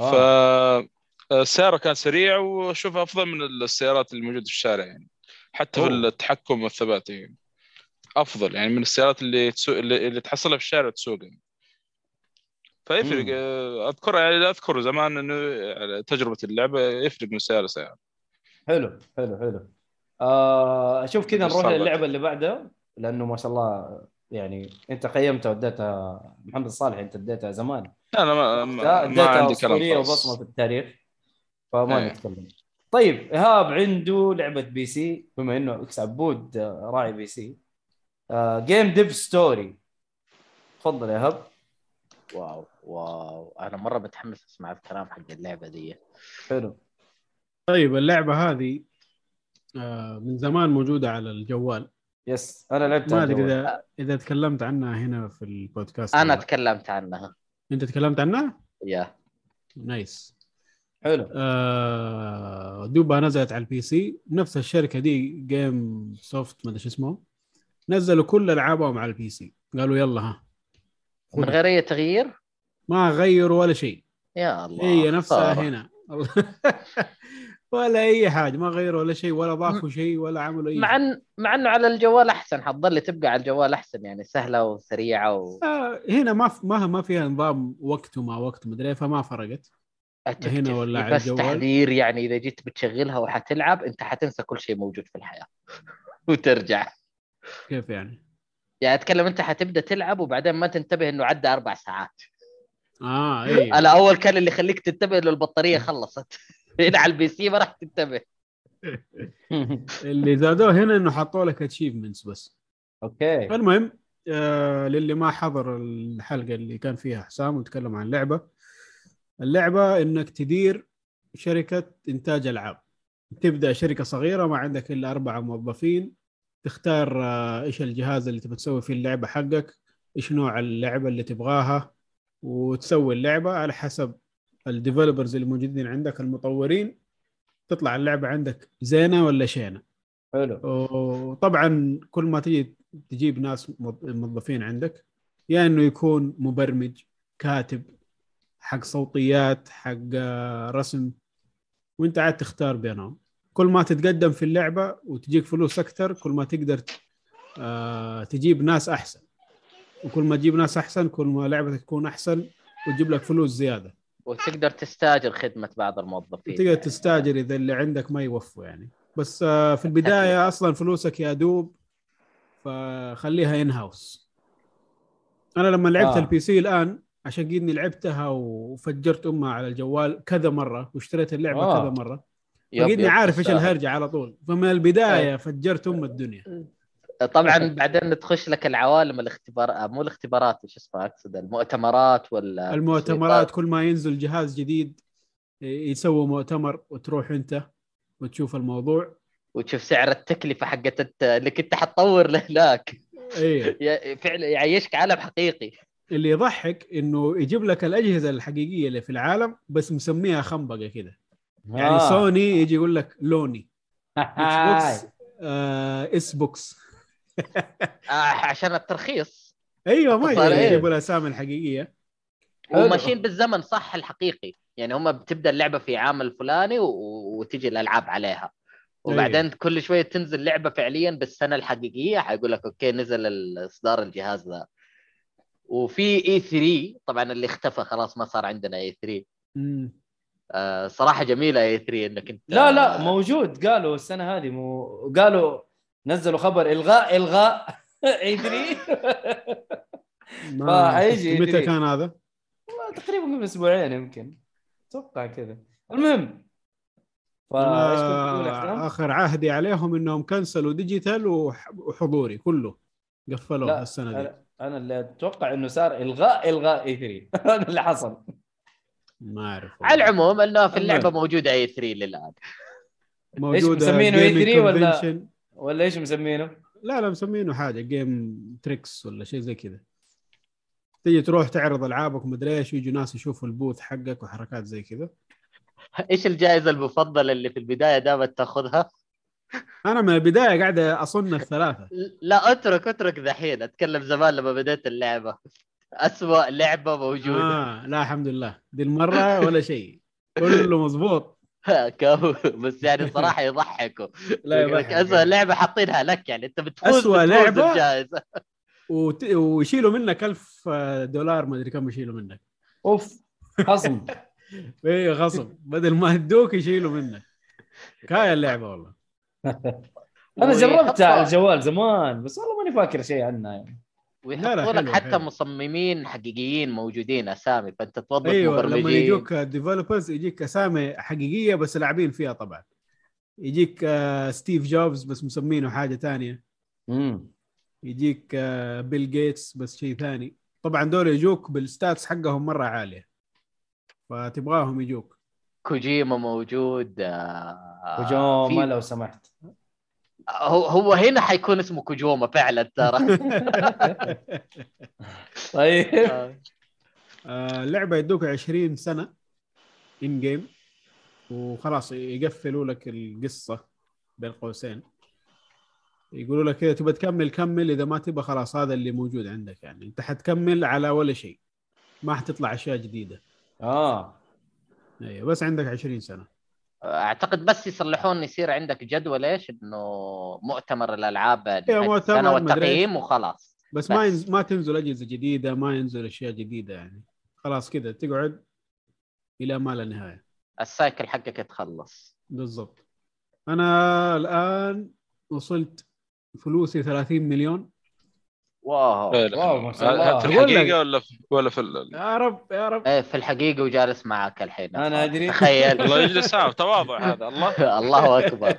آه. ف السيارة كانت سريعة وأشوفها أفضل من السيارات اللي موجودة في الشارع يعني حتى في أوه. التحكم والثبات يعني. أفضل يعني من السيارات اللي تسوق اللي, اللي تحصلها في الشارع تسوقها فيفرق مم. آه، اذكر يعني اذكر زمان إنه على تجربة اللعبة يفرق من سيارة لسيارة حلو حلو حلو. آه أشوف كذا نروح. للعبة اللي بعدها لأنه ما شاء الله يعني أنت قيمتها وديتها محمد صالح أنت اديتها زمان. أنا ما, ما, ما اديتها عندي كلام. وبصمة في التاريخ فما إيه. نتكلم. طيب إيهاب عنده لعبة PC بما إنه X عبود راعي PC. Game Dev Story تفضل يا إيهاب. wow wow. أنا مرة متحمس أسمع الكلام حق اللعبة دي. حلو. طيب اللعبة هذه آه، من زمان موجودة على الجوال. yes أنا لعبت ما أدري. اذا إذا تكلمت عنها هنا في البودكاست أنا ولا لا. تكلمت عنها. أنت تكلمت عنها؟ يا nice حلو. آه دوبها نزلت على ال PC. نفس الشركة دي Game Soft ما أدري شو اسمه نزلوا كل ألعابهم على ال PC. قالوا يلا ها. من غير أي تغيير؟ ما غيروا ولا شيء. يا الله هي نفسها خسارة. هنا. ولا أي حاجة ما غيروا ولا شيء ولا ضافوا شيء ولا عملوا أي مع. ان مع إنه على الجوال أحسن حتظل تبقى على الجوال أحسن يعني سهلة وسريعة و... آه هنا ما ف- ما ما فيها نظام وقت وما وقت مدري فما فرقت. هنا ولا على بس الجوال؟ تحذير يعني إذا جيت بتشغلها وحتلعب أنت حتنسى كل شيء موجود في الحياة وترجع. كيف يعني؟ يعني أتكلم أنت حتبدأ تلعب وبعدين ما تنتبه إنه عدى أربع ساعات. آه اي أنا أول كان اللي يخليك تنتبه إنه البطارية خلصت. هنا على ال PC ما راح تنتبه. اللي زادوه هنا إنه حطوا لك achievements بس. أوكي. المهم آه للي ما حضر الحلقة اللي كان فيها حسام وتكلم عن اللعبه اللعبة إنك تدير شركة إنتاج ألعاب. تبدأ شركة صغيرة ما عندك إلا أربعة موظفين. تختار آه إيش الجهاز اللي تبي تسوي فيه اللعبة حقك إيش نوع اللعبة اللي تبغاها وتسوي اللعبة على حسب الديفلوبرز اللي موجودين عندك المطورين تطلع اللعبة عندك زينة ولا شينة؟ حلو. وطبعا كل ما تجي تجيب ناس موظ- موظفين عندك يا إنه يكون مبرمج كاتب حق صوتيات حق آه، رسم وإنت عاد تختار بينهم. كل ما تتقدم في اللعبة وتجيك فلوس أكثر كل ما تقدر آه، تجيب ناس أحسن. وكل ما تجيب ناس أحسن كل ما لعبتك تكون أحسن وتجيب لك فلوس زيادة. وتقدر تستاجر خدمة بعض الموظفين تقدر تستاجر إذا اللي عندك ما يوفوا يعني بس آه، في البداية أصلا فلوسك يا دوب فخليها in-house أنا لما لعبت آه. آه. ال PC الآن عشان قدني لعبتها وفجرت أمها على الجوال كذا مرة واشتريت اللعبة آه. آه. كذا مرة يب، عارف إيش. الهرجة على طول فمن البداية فجرت أم الدنيا طبعا بعدين تخش لك العوالم الاختبار مو الاختبارات إيش اسمها أقصد المؤتمرات ولا المؤتمرات كل ما ينزل جهاز جديد يسوي مؤتمر وتروح أنت وتشوف الموضوع. وتشوف سعر التكلفة حقت الت- اللي كنت حتطور لهناك إيه. فعلا يعيشك عالم حقيقي. اللي يضحك إنه يجيب لك الأجهزة الحقيقية اللي في العالم بس مسميها خنبقة كده. يعني آه. سوني يجي يقول لك لوني Xbox آه S Box آه عشان الترخيص. أيوه ما إيه؟ يجيبوا الاسامي الحقيقيه حلو. وماشيين بالزمن صح الحقيقي. يعني هم بتبدأ اللعبة في عام الفلاني و- وتجي الألعاب عليها. وبعدين كل شوية تنزل لعبة فعليا بالسنة الحقيقية. حيقول لك أوكي نزل اصدار الجهاز ذا. وفي E3 طبعا اللي اختفى خلاص ما صار عندنا E3 مم. آه صراحة جميلة E3 إنك انت لا لا موجود. قالوا السنة هذه مو قالوا نزلوا خبر إلغاء إلغاء. E3 ما فحيجي متى. كان هذا؟ تقريبا قبل أسبوعين يمكن. أتوقع كذا. المهم. آه؟ آخر عهدي عليهم إنهم كنسلوا digital وح- وحضوري كله. قفلوه السنة دي. أنا أنا اللي أتوقع إنه صار إلغاء إلغاء E3 هذا اللي حصل. ما أعرف على العموم إنه في. اللعبة موجودة E3 للآن. موجودة مسمينه gaming E3 ولا-. ولا إيش مسمينه؟ لا لا مسمينه حاجة game tricks ولا شيء زي كذا. تيجي تروح تعرض ألعابك ومدري إيش ويجوا ناس يشوفوا ال booth حقك وحركات زي كذا. إيش الجائزة المفضلة اللي في البداية دائما تأخذها؟ أنا من البداية قاعد اصن الثلاثه لا أترك أترك ذحين أتكلم زمان لما بديت اللعبة. أسوأ لعبة موجودة. آه لا الحمد لله. دي المرة ولا شيء. كله مظبوط كفو بس يعني صراحة يضحكوا. لا يضحك. اسوء لعبة حاطينها لك يعني. أنت بتفوز أسوأ بتفوز لعبة؟ الجائزة. وت... ويشيلوا منك ألف دولار ما أدري كم يشيلوا منك. أوف خصم. إيه غصب بدل ما يدوك يشيلوا منك. كاية اللعبة والله. أنا جربتها على الجوال زمان بس والله ماني فاكر شيء عنها يعني. ويحطوا لك حتى حلو. مصممين حقيقيين موجودين أسامي فأنت توظف أيوه لما مبرمجين يجوك developers يجيك أسامي حقيقية بس لاعبين فيها طبعا. يجيك آه، ستيف جوبز بس مسمينه حاجة ثانية. امم يجيك آه، بيل جيتس بس شيء ثاني. طبعا دول يجوك بال stats حقهم مرة عالية. فتبغاهم يجوك. كوجيما موجود آه، وجوما في- لو سمحت. هو هو هنا حيكون اسمه كوجوما فعلا ترى. طيب. آه. آه، اللعبة يدوك 20 سنة ان جيم وخلاص يقفلوا لك القصة بين قوسين. يقولوا لك كذا تبى تكمل كمل إذا ما تبى خلاص هذا اللي موجود عندك يعني. أنت حتكمل على ولا شيء ما حتطلع أشياء جديدة. آه. أيوه بس عندك 20 سنة. أعتقد بس يصلحون يصير عندك جدول إيش؟ إنه مؤتمر الألعاب إيه، السنة والتقييم. وخلاص. بس ما بس. ينزل ما تنزل أجهزة جديدة ما ينزل أشياء جديدة يعني. خلاص كذا تقعد إلى ما لا نهاية. السايكل حقك يتخلص. بالضبط. أنا الآن وصلت فلوسي 30 مليون. واو لا. واو، ما شاء الله. في. الحقيقة ولا في ولا في ال- يا رب يا رب إيه في الحقيقة وجالس معك الحين أنا أدري. تخيل الله يجلس تواضع هذا الله الله أكبر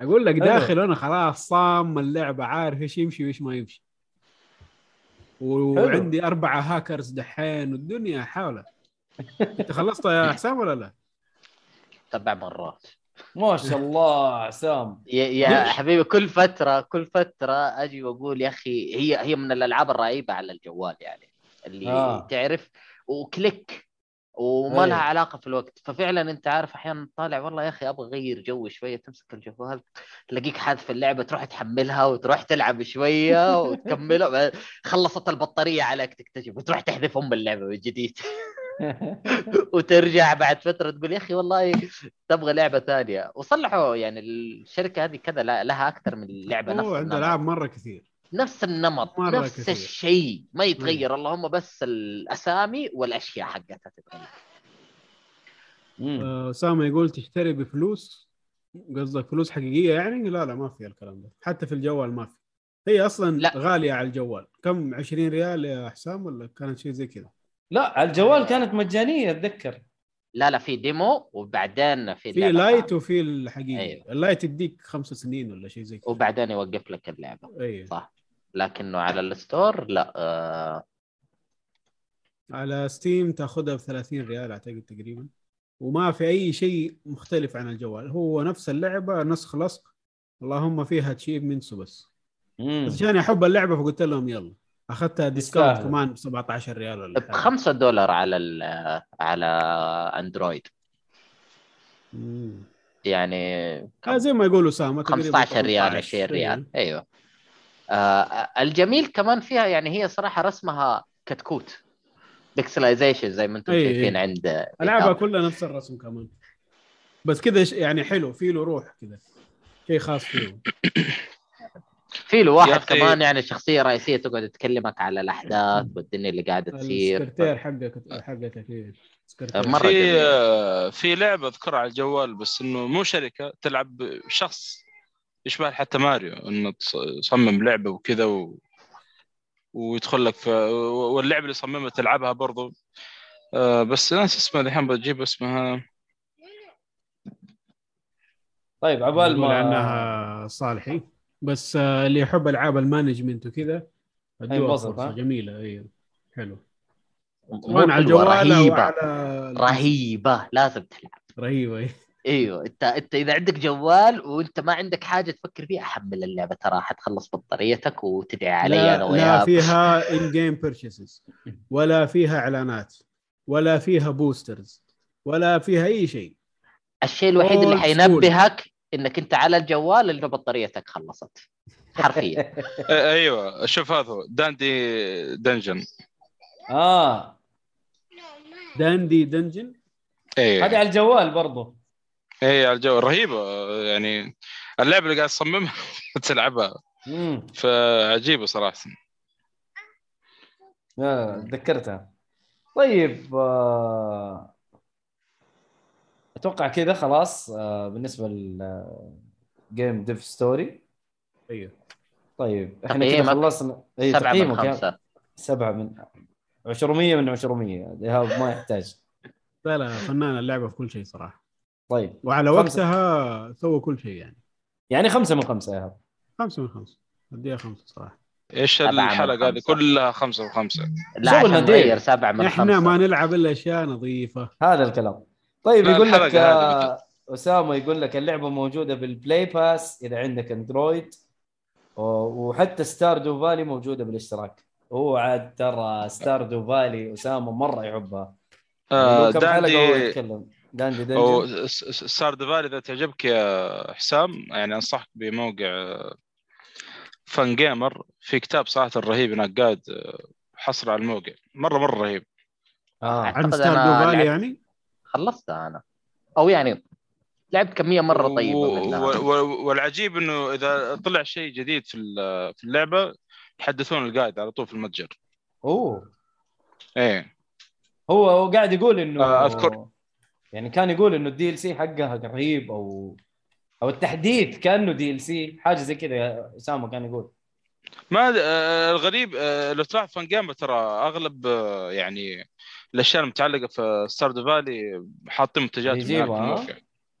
أقول لك حلو. داخل أنا خلاص صام اللعبة عارف إيش يمشي وإيش ما يمشي وعندي أربعة هاكرز دحين والدنيا حاله أنت خلصت يا حسام ولا لا؟ سبع مرات ما شاء الله عسام يا, يا حبيبي كل فترة كل فترة أجي وأقول يا أخي هي هي من الألعاب الرهيبة على الجوال يعني اللي آه. تعرف وكليك وما أيوه. لها علاقة في الوقت. ففعلا أنت عارف أحيانا طالع والله يا أخي أبغى أغير جو شوية تمسك الجوال تلاقيك حاذف اللعبة تروح تحملها وتروح تلعب شوية وتكملها. خلصت البطارية عليك تكتشف وتروح تحذف أم اللعبة من جديد. وترجع بعد فترة تقول يا أخي والله تبغى لعبة ثانية. وصلحوا يعني الشركة هذه كذا لها أكثر من لعبة نفس هو عنده العاب مرة كثير. نفس النمط مرة نفس كثير. الشيء. ما يتغير اللهم بس الأسامي والأشياء حقتها تتغير. آه، أسامة يقول تشتري بفلوس؟ قصدك فلوس حقيقية يعني؟ لا لا ما في الكلام ده. حتى في الجوال ما في. هي أصلا لا. غالية على الجوال. كم؟ 20 ريال يا حسام ولا كانت شيء زي كذا؟ لا على الجوال كانت مجانية أتذكر. لا لا في demo وبعدين في في lite. وفي الحقيقي أيوه. ال lite يديك خمس سنين ولا شيء زي كذا. وبعدين يوقف لك اللعبة. أيوه. صح. لكنه على ال store لا آه. على ستيم تاخذها ب 30 ريال أعتقد تقريبا. وما في أي شيء مختلف عن الجوال. هو نفس اللعبة نسخ لصق. اللهم فيها achievements بس مم. بس عشان أحب اللعبة فقلت لهم يلا. أخذتها discount. كمان ب 17 ريال ولا ب حاجة. 5 دولار على ال- على أندرويد. مم. يعني آه زي ما يقولوا تقريبا 15 ريال 18. 20 ريال. أيوه. آه الجميل كمان فيها يعني هي صراحة رسمها كتكوت. pixelization زي ما أنتم أي- شايفين أي. عند ألعابها كلها نفس الرسم كمان. بس كذا يعني حلو في له روح كذا شيء خاص فيه في له واحد كمان يعني الشخصيه الرئيسيه تقعد تكلمك على الأحداث والدنيا اللي قاعدة تصير. السكرتير حقك فيه سكرتير. مرة في في لعبة أذكرها على الجوال بس إنه مو شركة تلعب شخص يشبه حتى ماريو إنه تص- تصمم لعبة وكذا و... ويدخل لك في واللعبة اللي صممها تلعبها برضو. آه، بس ناس اسمها الحين بجيب اسمها. طيب عبال ما عنها صالحي. بس آه، اللي يحب ألعاب ال management وكذا فرصة؟ جميلة أيوه حلو. سواء على الجوال أو رهيبة. على رهيبة لازم تلعب. رهيبة. إيوه أنت أنت إذا عندك جوال وأنت ما عندك حاجة تفكر فيها حمل اللعبة ترى حتخلص بطاريتك وتدعي علي لا, أنا لا وياك. فيها in-game purchases ولا فيها إعلانات ولا فيها boosters ولا فيها أي شيء. الشيء الوحيد اللي حينبهك إنك أنت على الجوال انه بطاريتك خلصت. حرفيا. آه، أيوه شوف هذا هو Dandy Dungeon. آه. Dandy Dungeon؟ إيه. هذه على الجوال برضو إيه على الجو رهيبة آه، يعني اللعبة اللي قاعد تصممها تلعبها. فعجيبة صراحة. تذكرتها. طيب آه، أتوقع كذا خلاص آه، بالنسبة لل Game Dev Story أيوه. طيب إحنا كذا تقييمك خلصنا. إيه سبعة من تقييمك خمسة. سبعة من 200 من 200 إيهاب ما يحتاج. لا لا فنان اللعبة في كل شيء صراحة. طيب. وعلى خمسة. وقتها سوى كل شيء يعني. يعني خمسة من خمسة يا إيهاب. خمسة من خمسة. أديها خمسة صراحة. إيش من الحلقة هذه؟ خمسة. كلها خمسة وخمسة لا شغل عشان. نغير سبعة من إحنا خمسة. ما نلعب إلا أشياء نظيفة. هذا الكلام. طيب يقول لك آه، أسامة يقول لك اللعبة موجودة بال Play Pass إذا عندك أندرويد. وحتى Stardew Valley موجودة بالاشتراك. هو عاد ترى Stardew Valley أسامة مرة يحبها. آه كم حلقه هو Dandy يتكلم. Dandy أو Dungeon Stardew Valley إذا تعجبك يا حسام يعني أنصحك بموقع Fan Gamer في كتاب صراحة رهيب هناك قاعد آه، حصر على الموقع. مرة مرة رهيب. آه. عن Stardew أنا Valley يعني؟ خلصتها أنا. أو يعني لعبت كميه مرة طيبة و- منها. والعجيب إنه إذا طلع شيء جديد في ال- في اللعبة يحدثون ال guide على طول في المتجر. أوه. إيه. هو هو قاعد يقول إنه آه، أذكر. يعني كان يقول إنه ال DLC حقها رهيب أو أو التحديث كأنه DLC حاجة زي كذا يا اسامه كان يقول. ما آه، الغريب لو تلاحظ Fan Gamer ترى أغلب آه، يعني الأشياء المتعلقة في Stardew Valley حاطين منتجات يجيبها،.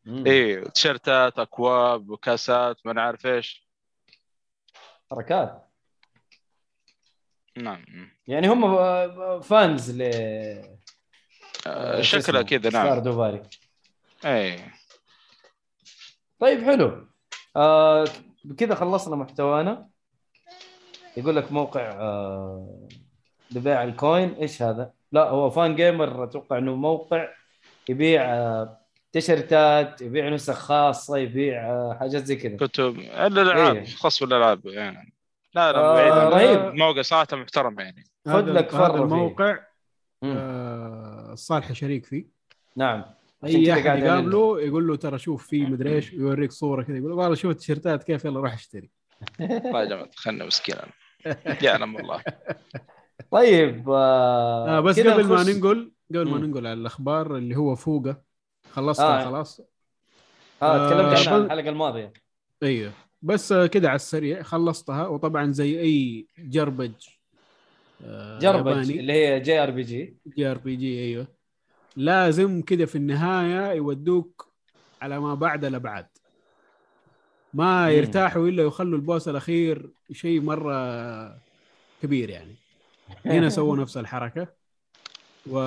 إيه تيشيرتات أكواب وكاسات ما نعرف إيش. حركات. نعم يعني هم fans ل آه، اسمه؟ كذا نعم. Stardew Valley إيه. طيب حلو. آه خلصنا محتوانا. يقول لك موقع آه لبيع الكوين. إيش هذا؟ لا هو Fan Gamer أتوقع إنه موقع يبيع آه تيشرتات يبيع نسخ خاصة يبيع آه حاجات زي كذا كتب الألعاب إيه. خاص بالألعاب يعني لا لا آه، بعيد عن- رهيب. موقع صراحة محترم يعني خذ لك فيه. الموقع. آه الصالح شريك فيه نعم أي أحد. يقابله يقول له ترى شوف في مدري إيش يوريك صورة كذا يقول له والله شوف التيشيرتات كيف يلا روح اشتري والله يا جماعة خلنا مسكين يعلم والله طيب آه آه بس قبل ما ننقل قبل ما. ننقل على الأخبار اللي هو فوقه خلصتها آه. خلاص؟ آه تكلمت آه، عنها بل- الحلقة الماضية. أيوه. بس كده على السريع خلصتها وطبعا زي أي جربج آه، JRPG ياباني. اللي هي جي آر بي جي. جي آر بي جي أيوه. لازم كده في النهاية يودوك على ما بعد الابعاد ما. يرتاحوا إلا يخلوا ال boss الأخير شيء مرة كبير يعني. هنا سووا نفس الحركة. و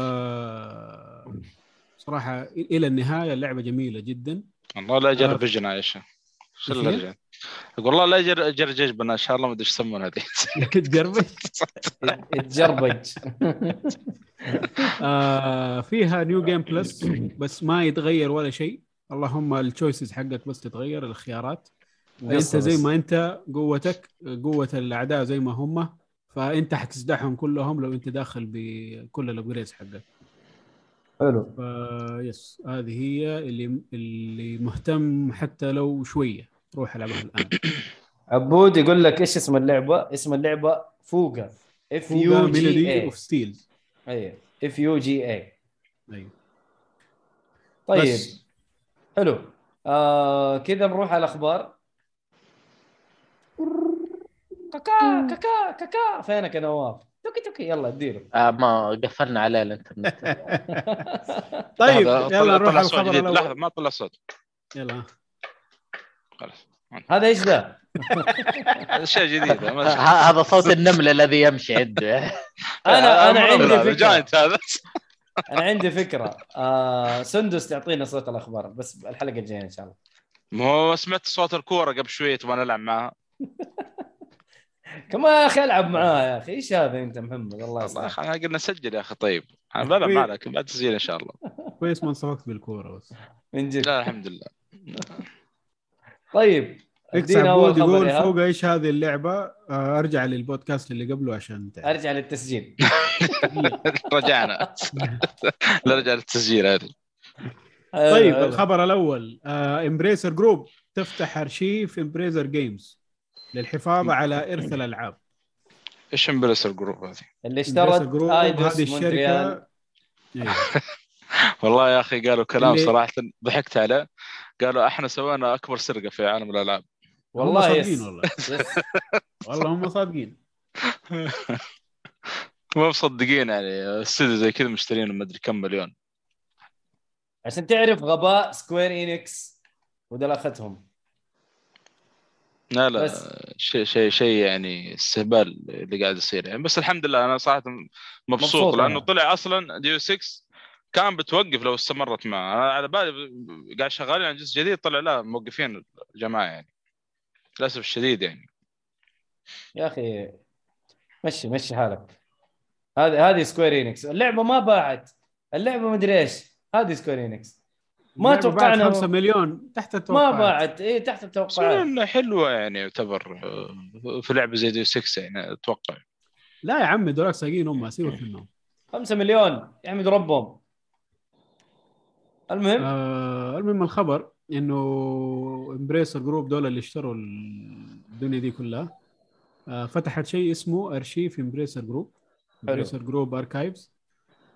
صراحة إلى النهاية اللعبة جميلة جدا. والله لا آه. يجرب فيجن يا شيخ. والله لا يجر يجر جيجبنا إن شاء الله ما أدري إيش يسمونها هذه. تجربه تجربج. آه فيها New Game Plus بس ما يتغير ولا شيء. اللهم ال choices حقك بس تتغير الخيارات. انت زي ما أنت قوتك قوة الأعداء زي ما هم. فانت حتسدحهم كلهم لو انت داخل بكل ال upgrades حقك. حلو. فيس هذه هي اللي اللي مهتم حتى لو شوية. روح ألعبها الآن. عبود يقول لك إيش اسم اللعبة؟ اسم اللعبة فوقا اف يو جي اوف ستيلز أي اف يو جي أي. أيوه طيب. بس. حلو. آه كذا نروح على الأخبار. كاكا كاكا كاكا. فينك يا نواف؟ توكي توكي. يلا اديله. آه ما قفلنا عليه الانترنت طيب يلا نروح على صوت الخبر جديد. لحظة ما طلع صوت. يلا. خلاص. هذا إيش ذا؟ اشياء جديده ما أدري. ه- هذا صوت النمل الذي يمشي عنده أنا أنا مرة عندي فكرة. هذا. أنا عندي فكرة. آه سندس تعطينا صوت الأخبار بس الحلقة الجاية إن شاء الله. ما هو سمعت صوت الكورة قبل شوية تبغى نلعب معها؟ كمان يا أخي ألعب معاه يا أخي؟ إيش هذا أنت محمد؟ الله يسلمك. أخي إحنا قلنا سجل يا أخي طيب. أنا بلعب معك بعد تسجيل إن شاء الله. كويس ما انصفقت بالكورة بس. من جد. لا الحمد لله. طيب أدينا اول خبر يقول فوق إيش هذه اللعبة؟ آه، أرجع للبودكاست اللي قبله عشان تعرف. أرجع للتسجيل. رجعنا. لا رجع للتسجيل هذه. طيب حلو. الخبر الأول. Embracer Group تفتح أرشيف Embracer Games للحفاظ على إرث الألعاب. إيش Embracer Group هذه؟ اللي اشترت group Eidos هذه الشركة. أيوه. والله يا أخي قالوا كلام اللي- صراحة ضحكت عليه. قالوا إحنا سوينا أكبر سرقة في عالم الألعاب. والله هم صادقين والله. yes. والله هم صادقين. ما مصدقين يعني. استوديو زي كذا مشترين ما أدري كم مليون. عشان تعرف غباء Square Enix ودلختهم لا لا. شيء شيء شيء يعني استهبال اللي قاعد يصير يعني. بس الحمد لله أنا صراحة مبسوط, مبسوط لأنه أنا. طلع أصلا Deus Ex كان بتوقف لو استمرت معه. أنا على بالي قاعد شغالين على جزء جديد طلع لا موقفين الجماعة يعني. للأسف الشديد يعني. يا أخي مشي مشي حالك. هذه هذه Square Enix اللعبة ما باعت. اللعبة مدري إيش. هذه Square Enix ما توقعنا 5 مليون تحت ما التوقعات. باعت اي تحت التوقعات. حلوة يعني يعتبر آه، في لعبة زي Deus Ex يعني أتوقع. لا يا عمي دولار ساقين هم سيبك منهم. 5 مليون يحمد ربهم. المهم؟ آه المهم الخبر إنه Embracer Group دول اللي اشتروا الدنيا دي كلها آه فتحت شيء اسمه ارشيف Embracer Group Embracer Group Archives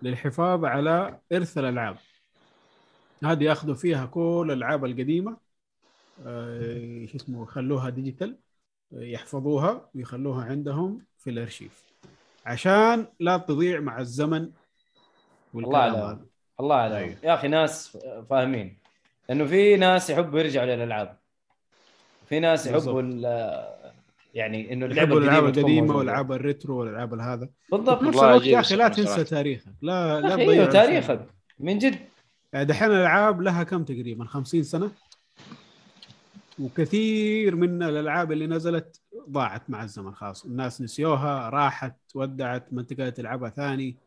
للحفاظ على إرث الألعاب. هذه ياخذوا فيها كل الألعاب القديمة آه شو اسمه يخلوها digital يحفظوها ويخلوها عندهم في الأرشيف. عشان لا تضيع مع الزمن الله والكلام على الله على أيوه. يا أخي ناس فاهمين. لأنه في ناس يحبوا يرجعوا للألعاب. في ناس. يحبوا ال- يعني إنه يحبوا الألعاب القديمة. والألعاب ال retro والألعاب هذا. بالضبط. نفس والله الوقت يا أخي لا. تنسى تاريخك. لا لا أيوه تضيع تاريخك. من جد. يعني دحين الألعاب لها كم تقريبا؟ 50 سنة؟ وكثير من الألعاب اللي نزلت ضاعت مع الزمن خلاص. الناس نسيوها راحت ودعت ما انت قاعد تلعبها ثاني.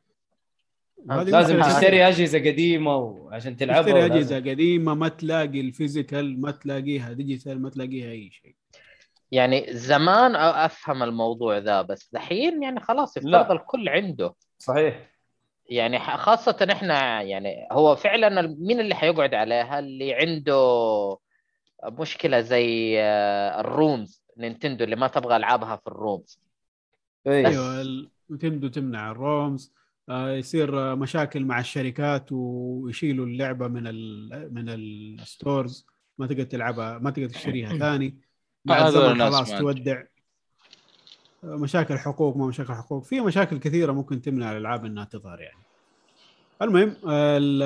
وهذه لازم تشتري أجهزة قديمة وعشان تلعبها تشتري أجهزة قديمة ما تلاقي ال physical ما تلاقيها digital ما تلاقيها أي شيء. يعني زمان أفهم الموضوع ذا بس دحين يعني خلاص لا. يفترض الكل عنده. صحيح. يعني خاصة إحنا يعني هو فعلا مين اللي حيقعد عليها؟ اللي عنده مشكلة زي آه، ال ROMs Nintendo اللي ما تبغى ألعابها في ال ROMs أيوه أيوه ال- Nintendo تمنع ال ROMs آه، يصير آه، مشاكل مع الشركات ويشيلوا اللعبة من ال من ال stores. ما تقدر تلعبها ما تقدر تشتريها ثاني. هذول الزمن الناس خلاص ما تودع. مشاكل حقوق ما مشاكل حقوق. في مشاكل كثيرة ممكن تمنع الألعاب إنها تظهر يعني. المهم ال-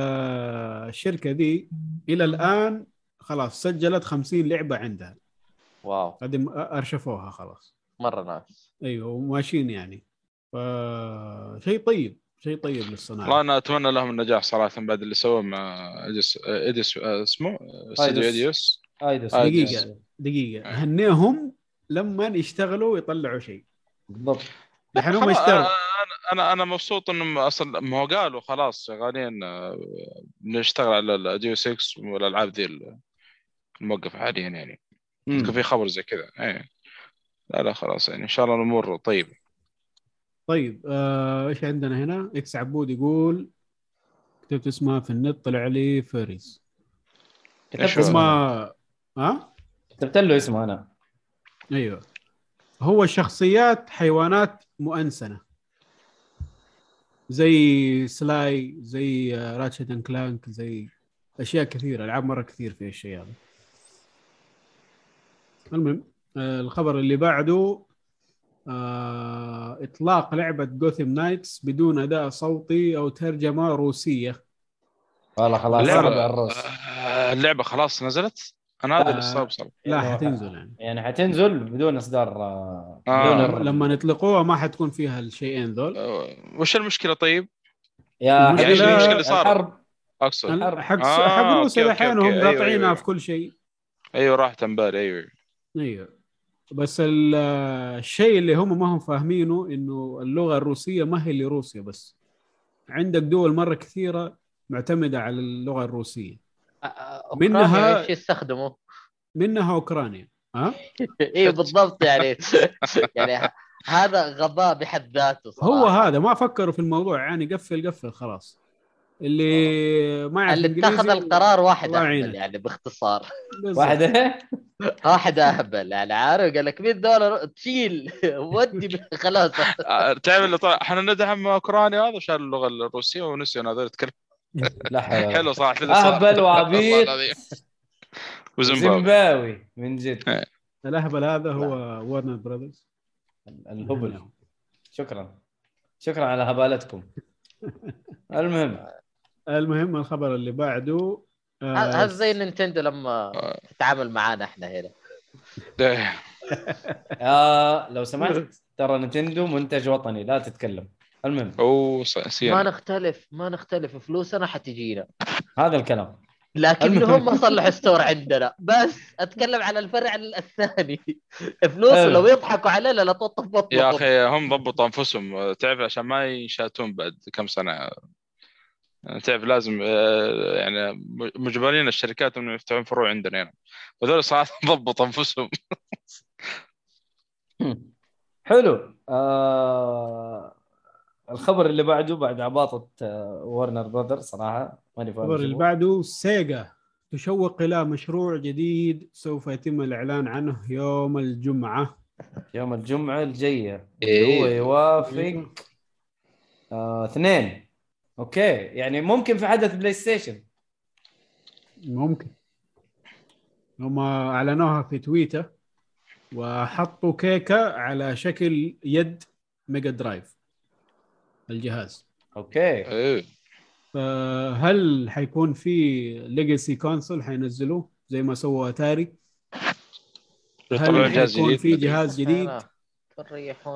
الشركة دي إلى الآن خلاص سجلت 50 لعبة عندها. wow. هذه أرشفوها خلاص. مرة nice. أيوه وماشيين يعني. ف شيء طيب شيء طيب والله للصناعه أنا أتمنى لهم النجاح صراحة بعد اللي سووه مع Eidos Eidos اسمه؟ استوديو. Eidos Eidos. آه، دقيقه دقيقة. هنيهم لما يشتغلوا ويطلعوا شيء. بالضبط. الحين هم يشتغلوا أنا أنا أنا مبسوط إنهم أصلا ما هو قالوا خلاص شغالين آه، بنشتغل على ال Deus Ex والألعاب ذي الموقفه حاليا يعني. كان في خبر زي كذا. إيه. لا لا خلاص يعني إن شاء الله الأمور طيبه طيب آه، إيش عندنا هنا؟ إكس عبود يقول كتبت اسمها في النت طلع لي furries. كتبت اسمها؟ ها؟ كتبت له اسمه أنا. أيوه. هو شخصيات حيوانات مؤنسنة. زي Sly زي Ratchet and Clank زي أشياء كثيرة ألعاب مرة كثير في الشيء هذا. المهم آه، الخبر اللي بعده آه، إطلاق لعبة Gotham Knights بدون أداء صوتي أو ترجمة روسية. والله خلاص اللعبة- آه، اللعبة خلاص نزلت؟ أنا هذا آه. اللي استغرب صراحة لا يعني حتنزل يعني يعني حتنزل بدون إصدار آه، آه. بدون لما- الر- لما نطلقوها ما حتكون فيها الشيئين ذول آه، وش المشكلة طيب؟ يا المشكلة- يعني المشكلة اللي صارت. الحرب أقصد. حق آه، حق روسيا الحين. هم أيوة، قاطعينها أيوة. في كل شيء أيوه راحت امبارح أيوه أيوه بس ال- الشيء اللي هم ما هم فاهمينه إنه اللغة الروسية ما هي لروسيا بس عندك دول مرة كثيرة معتمدة على اللغة الروسية آه، آه، منها- إيش يستخدموا؟ منها أوكرانيا ها؟ إيه بالضبط يعني. يعني هذا غباء بحد ذاته صراحة. هو هذا ما فكروا في الموضوع يعني قفل قفل خلاص. اللي ما يعرف اللي اتخذ القرار واحد أهبل. يعني باختصار. بالضبط. واحدة واحد أهبل يعني عارف؟ قال لك 100 دولار تشيل. ودي خلاص. آه، تعرف اللي طلع إحنا ندعم أوكرانيا هذا شال اللغة الروسية ونسي هذول يتكلم لا حول ولا حلو صراحة. أهبل وعبيط. زيمباوي من جد. الأهبل هذا هو ورنر براذرز الهبل. شكرا. شكرا على هبالتكم. المهم. المهم الخبر اللي بعده آه، هذا زي نينتندو لما تتعامل معانا إحنا هنا. إيه. آه لو سمحت ترى نتندو منتج وطني لا تتكلم. المهم. اوه ص- ما نختلف ما نختلف. فلوسنا حتجينا. هذا الكلام. لكنهم ما صلحوا ستور عندنا. بس أتكلم على الفرع الثاني. فلوس. لو يضحكوا علينا لا تطف بطنهم يا أخي هم ضبطوا أنفسهم. تعرف عشان ما يشاتون بعد كم سنة. تعرف لازم آه، يعني مجبرين الشركات انه يفتحون فروع عندنا هنا. وذول صراحة ضبطوا أنفسهم. حلو. آه الخبر اللي بعده بعد عباطة آه ورنر براذر صراحة ماني فاهم الخبر اللي هو. بعده سيجا تشوق إلى مشروع جديد سوف يتم الإعلان عنه يوم الجمعة. يوم الجمعة الجاية إيه. هو يوافق آه اثنين. okay يعني ممكن في حدث بلاي ستيشن. ممكن. هم أعلنوها في تويتر وحطوا كيكة على شكل يد ميجا درايف الجهاز. أوكي. إيه. فهل حيكون في legacy console حينزلوه زي ما سووا اتاري هل جهاز حيكون في جهاز جديد؟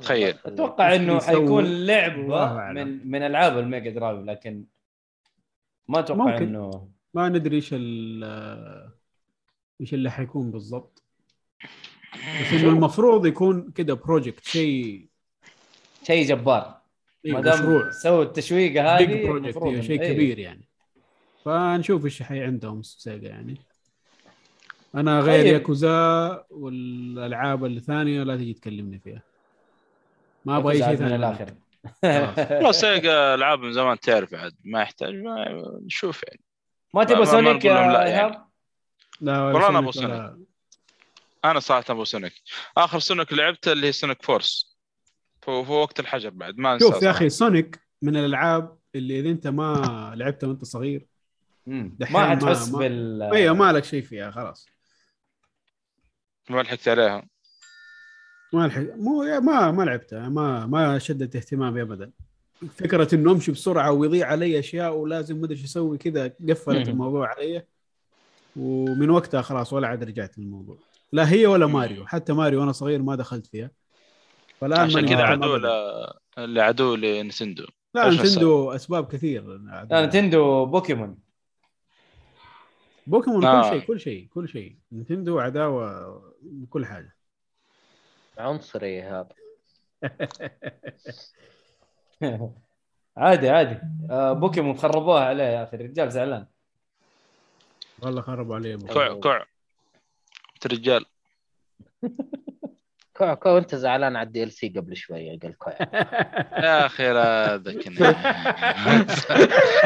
تخيل. أتوقع إنه حيكون أعلم. من من ألعاب الميجا درايف لكن ما أتوقع ممكن. انه ما ندري إيش ال- إيش اللي حيكون بالضبط. بس إنه المفروض يكون كده project شيء شيء جبار. ما دام مشروع. سووا التشويقة big هذه project إيه، شيء إيه. كبير يعني. فنشوف إيش حي عندهم سيجا يعني. أنا غير طيب. ياكوزا والألعاب الثانية لا تجي تكلمني فيها. ما أبغى أي شيء من ثاني الآخر. والله سيجا ألعاب من زمان تعرف عاد ما يحتاج ما نشوف يعني. ما تبغى سونيك يا لا يعني. ايهاب لا والله أنا سونيك أبو ولا- أنا صراحة ابو سونيك. آخر سونيك لعبته اللي هي سونيك فورسز. في وقت الحجر بعد ما شوف يا أخي سونيك من الألعاب اللي إذا أنت ما لعبتها وأنت صغير ما حتحس ما- بال أيوه ما لك شيء فيها خلاص. ما لحقت عليها. ما الحق مو ما ما لعبتها ما ما شدت اهتمامي ابدا. فكرة إنه أمشي بسرعة ويضيع علي أشياء ولازم ما أدري إيش أسوي كذا قفلت. الموضوع علي. ومن وقتها خلاص ولا عاد رجعت للموضوع. لا هي ولا ماريو حتى ماريو وأنا صغير ما دخلت فيها. فالآن عشان كذا عدو أبداً. ل- اللي عدو لننتندو. لا ننتندو أسباب كثير لا ننتندو بوكيمون. بوكيمون آه. كل شيء كل شيء كل شيء. نتندو عداوة بكل حاجة. عنصري هذا. عادي عادي. آه بوكيمون خربوها عليه يا أخي الرجال زعلان. والله خربوا علي أبو. كوع كوع. انت رجال كوع كوع انت زعلان على الدي ال سي قبل شوية قال كوع يا أخي لا ذكرني.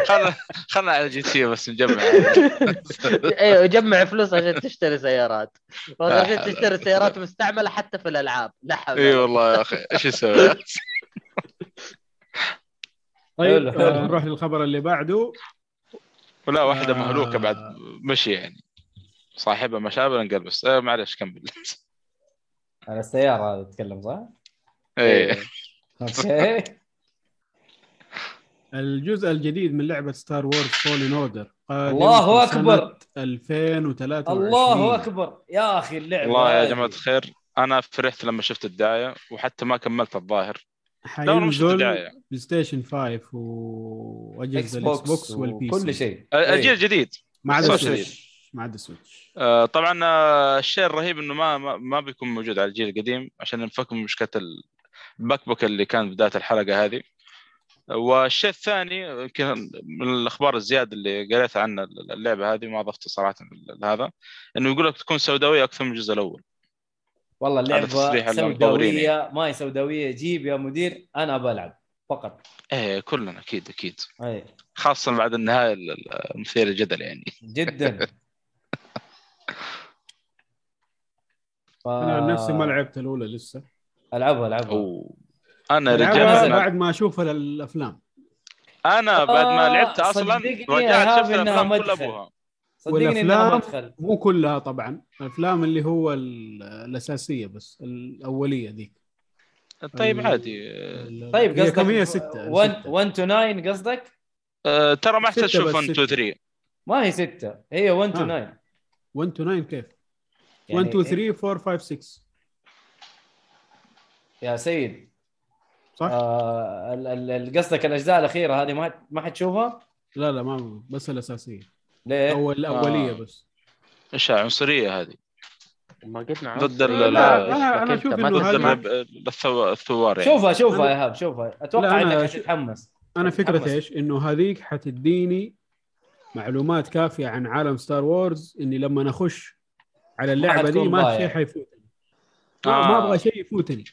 خلنا خلنا على جي تي بس نجمع. أيوه جمع فلوس عشان تشتري سيارات. عشان تشتري سيارات مستعملة حتى في الألعاب لا حول اي والله يا أخي إيش يسوي؟ طيب. آه، نروح للخبر اللي بعده. ولا واحدة آه. مهلوكه بعد مشي يعني. صاحبها مشابه انقلبس آه معلش كمل. على السيارة هذا تتكلم صح؟ إيه. okay. الجزء الجديد من لعبة ستار وورز فولن أوردر الله أكبر. 2023 الله أكبر. يا أخي اللعبة. والله يا. جماعة الخير أنا فرحت لما شفت الدعاية وحتى ما كملت الظاهر. حينزل بلاي ستيشن 5 وأجهزة إكس الإكس بوكس وال PC شيء. الجيل إيه. الجديد ما عدا صح السويتش ما عدا السويتش. آه، طبعا آه، الشيء الرهيب إنه ما ما, ما بيكون موجود على الجيل القديم عشان نفك من مشكلة الباك بوك اللي كان بداية الحلقة هذه. والشيء الثاني يمكن من الأخبار الزيادة اللي قريتها عن اللعبة هذه ما ضفت صراحة لهذا إنه يقول لك تكون سوداوية أكثر من الجزء الأول. والله هذا اللعبة سوداويه ما هي سوداوية جيب يا مدير أنا بلعب فقط. إيه كلنا أكيد أكيد. اي خاصة بعد النهاية المثير للجدل يعني. جدا. ف... أنا عن نفسي ما لعبت الأولى لسه ألعبها ألعبها أو أنا لعبها رجعت بعد ما أشوف الأفلام أنا بعد ما آه، لعبت أصلا صدقني رجعت شفت الأفلام كل مدخل. أبوها صدقني إنها والأفلام- مدخل مو كلها طبعا الأفلام اللي هو ال- الأساسية بس الأولية ذيك طيب عادي طيب هي قصدك كم هي ستة 1 ستة. 1 تو 9 قصدك؟ آه، ترى ما أحتاج تشوف بس 1 2 ستة. 3 ما هي 6 هي 1 تو آه. 9 1 تو 9 كيف؟ يعني 1 2 3 4 5 6 يا سيد صح؟ آه ال- ال- ال- قصدك الأجزاء الأخيرة هذه ما ما حتشوفها؟ لا لا ما بس الأساسية ليه؟ أو الاوليه آه. بس إيش عنصرية هذه ما قلنا ضد لا، لا، هذه- الرب- ضد الثو- الثوار يعني شوفها شوفها يا إيهاب شوفها أتوقع إنك حتتحمس أنا. فكرة إيش؟ إنه هذيك حتديني معلومات كافية عن عالم ستار وورز إني لما اخش على اللعبة دي ما ضايع. شيء حيفوتني ما, آه. ما أبغى شيء يفوتني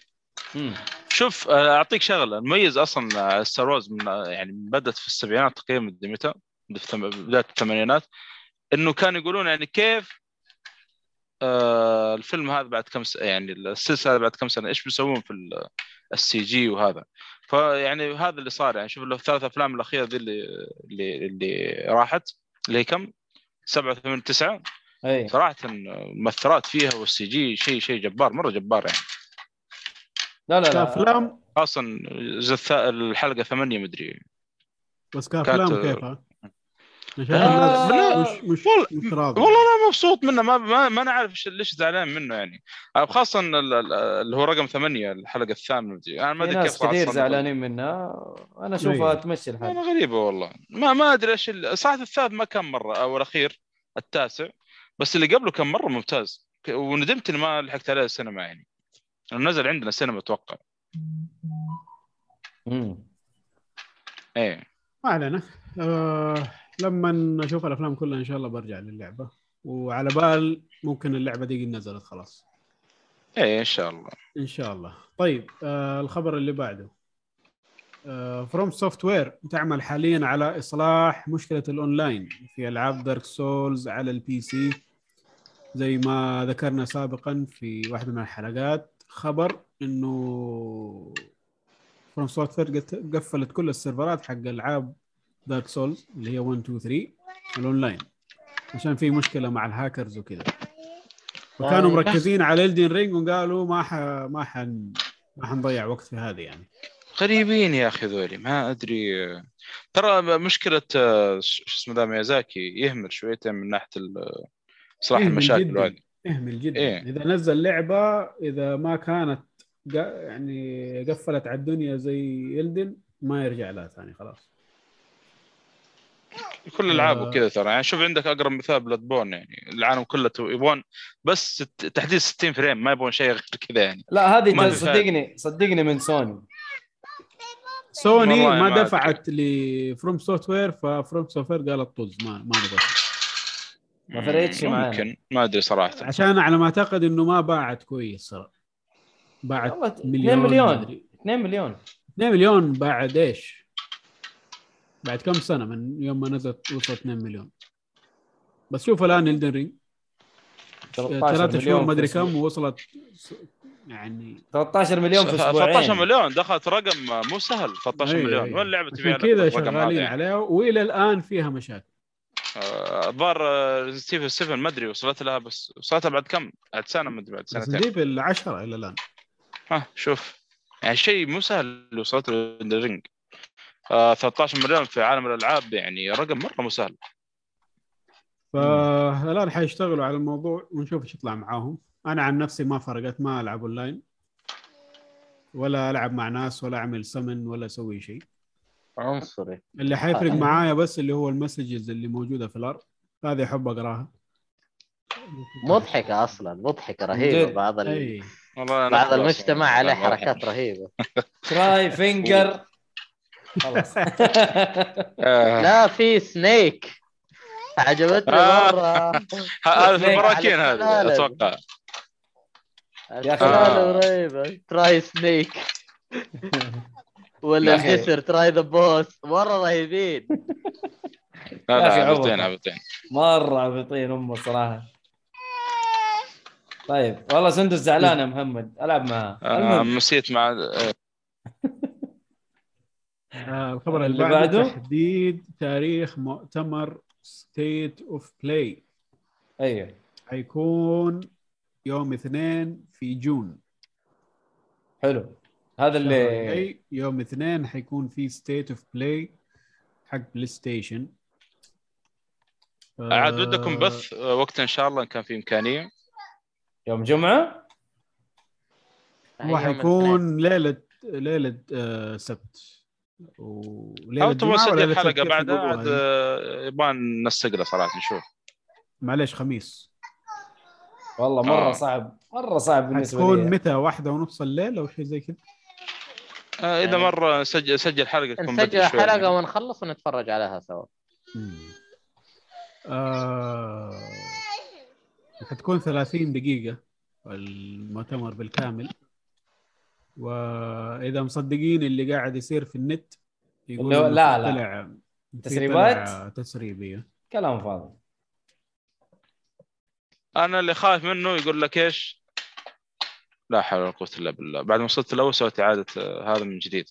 مم. شوف آه، أعطيك شغلة المميز أصلا ستار وورز من آه، يعني بدأت في السبعينات تقريبا مدري متى في بداية الثمانينات إنه كانوا يقولون يعني كيف آه الفيلم هذا بعد كم س... يعني السلسلة بعد كم سنة إيش بيسوون في ال CG وهذا فيعني هذا اللي صار يعني شوف الثلاث أفلام الأخيرة ذي اللي اللي, اللي راحت اللي هي كم؟ سبعة ثمان تسعة. أي. صراحة المؤثرات فيها وال CG شيء شيء جبار مرة جبار يعني. لا لا لا. الجزء الث- الحلقة ثمانية مدري. بس كأفلام كانت- كيف آه، مش مش والله- مش راضي. والله أنا مبسوط منه. ما ما, ما أنا عارف إيش- ليش زعلان منه يعني. خاصة ال- ال- اللي هو رقم ثمانية الحلقة الثامنة مدري أنا ما أدري كيف كثير. زعلانين منها. أنا أشوفها. تمشي الحال أنا غريبة والله. ما ما أدري إيش صراحة الثالث ما كان مرة أو الأخير التاسع. بس اللي قبله كان مرة ممتاز. وندمت إني ما لحقت عليه السينما يعني. نزل عندنا سينما أتوقع. مم. إيه. ما علينا. آه لما أشوف الأفلام كلها إن شاء الله برجع للعبة. وعلى بال ممكن اللعبة دي نزلت خلاص. إيه إن شاء الله. إن شاء الله. طيب آه الخبر اللي بعده. فروم سوفت وير تعمل حاليا على إصلاح مشكلة الأونلاين في ألعاب دارك سولز على ال PC زي ما ذكرنا سابقا في واحدة من الحلقات خبر إنه فروم سوفت وير قفلت كل السيرفرات حق ألعاب Dark Souls اللي هي 1 2 3 الاونلاين عشان في مشكلة مع الهاكرز وكذا وكانوا طيب. مركزين على Elden Ring وقالوا ما ح... ما حن ما حنضيع وقت في هذه يعني غريبين يا أخي ذولي ما أدري ترى مشكلة آه، شو اسمه ذا ميازاكي يهمل شويتين من ناحية يهمل المشاكل جداً. وهذه اهمل جدا إيه. إذا نزل لعبة إذا ما كانت يعني قفلت على الدنيا زي Elden ما يرجع لها ثاني خلاص كل الالعاب آه. وكذا ترى يعني شوف عندك أقرب مثال Bloodborne يعني العالم كله يبغون بس تحديث 60 frame ما يبغون شيء غير كذا يعني لا هذه صدقني صدقني من سوني سوني ما. دفعت ل FromSoftware ف FromSoftware قالت طز ما ما نبغى ما. ممكن ما أدري صراحة عشان على ما أعتقد إنه ما باعت كويس صراحة باعت والله 2 مليون مليون مدري. 2 مليون 2 مليون بعد إيش؟ بعد كم سنة من يوم ما نزلت وصلت 2 مليون؟ بس شوف الآن Elden Ring 13 ثلاثة شهور مليون ما أدري. كم ووصلت س- يعني 13 مليون في أسبوعين. 13 مليون. دخلت رقم مو سهل 13 أيوة، مليون. أيوة. وين لعبة عشان كذا شغالين يعني؟ عليها وإلى الآن فيها مشاكل. آه، الظاهر ستيفن 7 ما أدري وصلت لها بس وصلتها بعد كم؟ بعد سنة ما أدري بعد سنتين. نجيب العشرة إلى الآن. ها شوف. يعني شيء مو سهل اللي وصلت له Ring آه 13 مليون في عالم الألعاب يعني رقم مرة مو سهل فالآن حيشتغلوا على الموضوع ونشوف إيش يطلع معاهم. أنا عن نفسي ما فرقت ما ألعب أونلاين. ولا ألعب مع ناس ولا أعمل سمن ولا أسوي شيء. عنصري. اللي حيفرق آه. معايا بس اللي هو ال messages اللي موجودة في الأرض. هذه احب أقراها. مضحكة أصلا مضحكة رهيبة. بعض ال... أنا بعض خلاص المجتمع يعني. عليه. حركات رهيبة. تراي فينجر خلاص. آه، لا في سنيك عجبتني آه. مرة. هذا في البراكين السلالم. أتوقع. يا أخي. السلالم رهيبه تراي سنيك ولا. الجسر تراي ذا بوس مرة رهيبين. لا لا. عبطين عبطين مرة عبيطين امه صراحة. طيب والله سندس زعلان يا محمد. ألعب معاه. آه، مسيت مع آه، آه الخبر اللي, اللي بعده؟ تحديد تاريخ مؤتمر ستيت اوف بلاي أيوه. حيكون يوم اثنين في جون. حلو. هذا اللي يوم اثنين حيكون في ستيت اوف بلاي حق PlayStation عاد آه، بدكم بث آه، وقت إن شاء الله إن كان في إمكانية. يوم جمعة؟ هو يوم حيكون ليلة ليلة آه، سبت. أو تبغى نسجل ليلة حلقة بعدها؟ عاد هي؟ آه، يبغى ننسق له صراحة نشوف. معليش خميس. والله مرة آه. صعب مرة صعب بالنسبة حتكون لي متى؟ واحدة ونص الليل أو شيء زي كذا؟ آه، إذا يعني مرة سجل سجل حلقة تكون نسجل حلقة يعني. ونخلص ونتفرج عليها سوا. آه... حتكون 30 دقيقة المؤتمر بالكامل. وإذا مصدقين اللي قاعد يصير في النت إنه لا، لا. طلع تسريبات؟ طلع تسريبية كلام فاضي. أنا اللي خايف منه يقول لك إيش؟ لا حول ولا قوة إلا بالله. بعد ما وصلت الأول سويت إعادة هذا من جديد.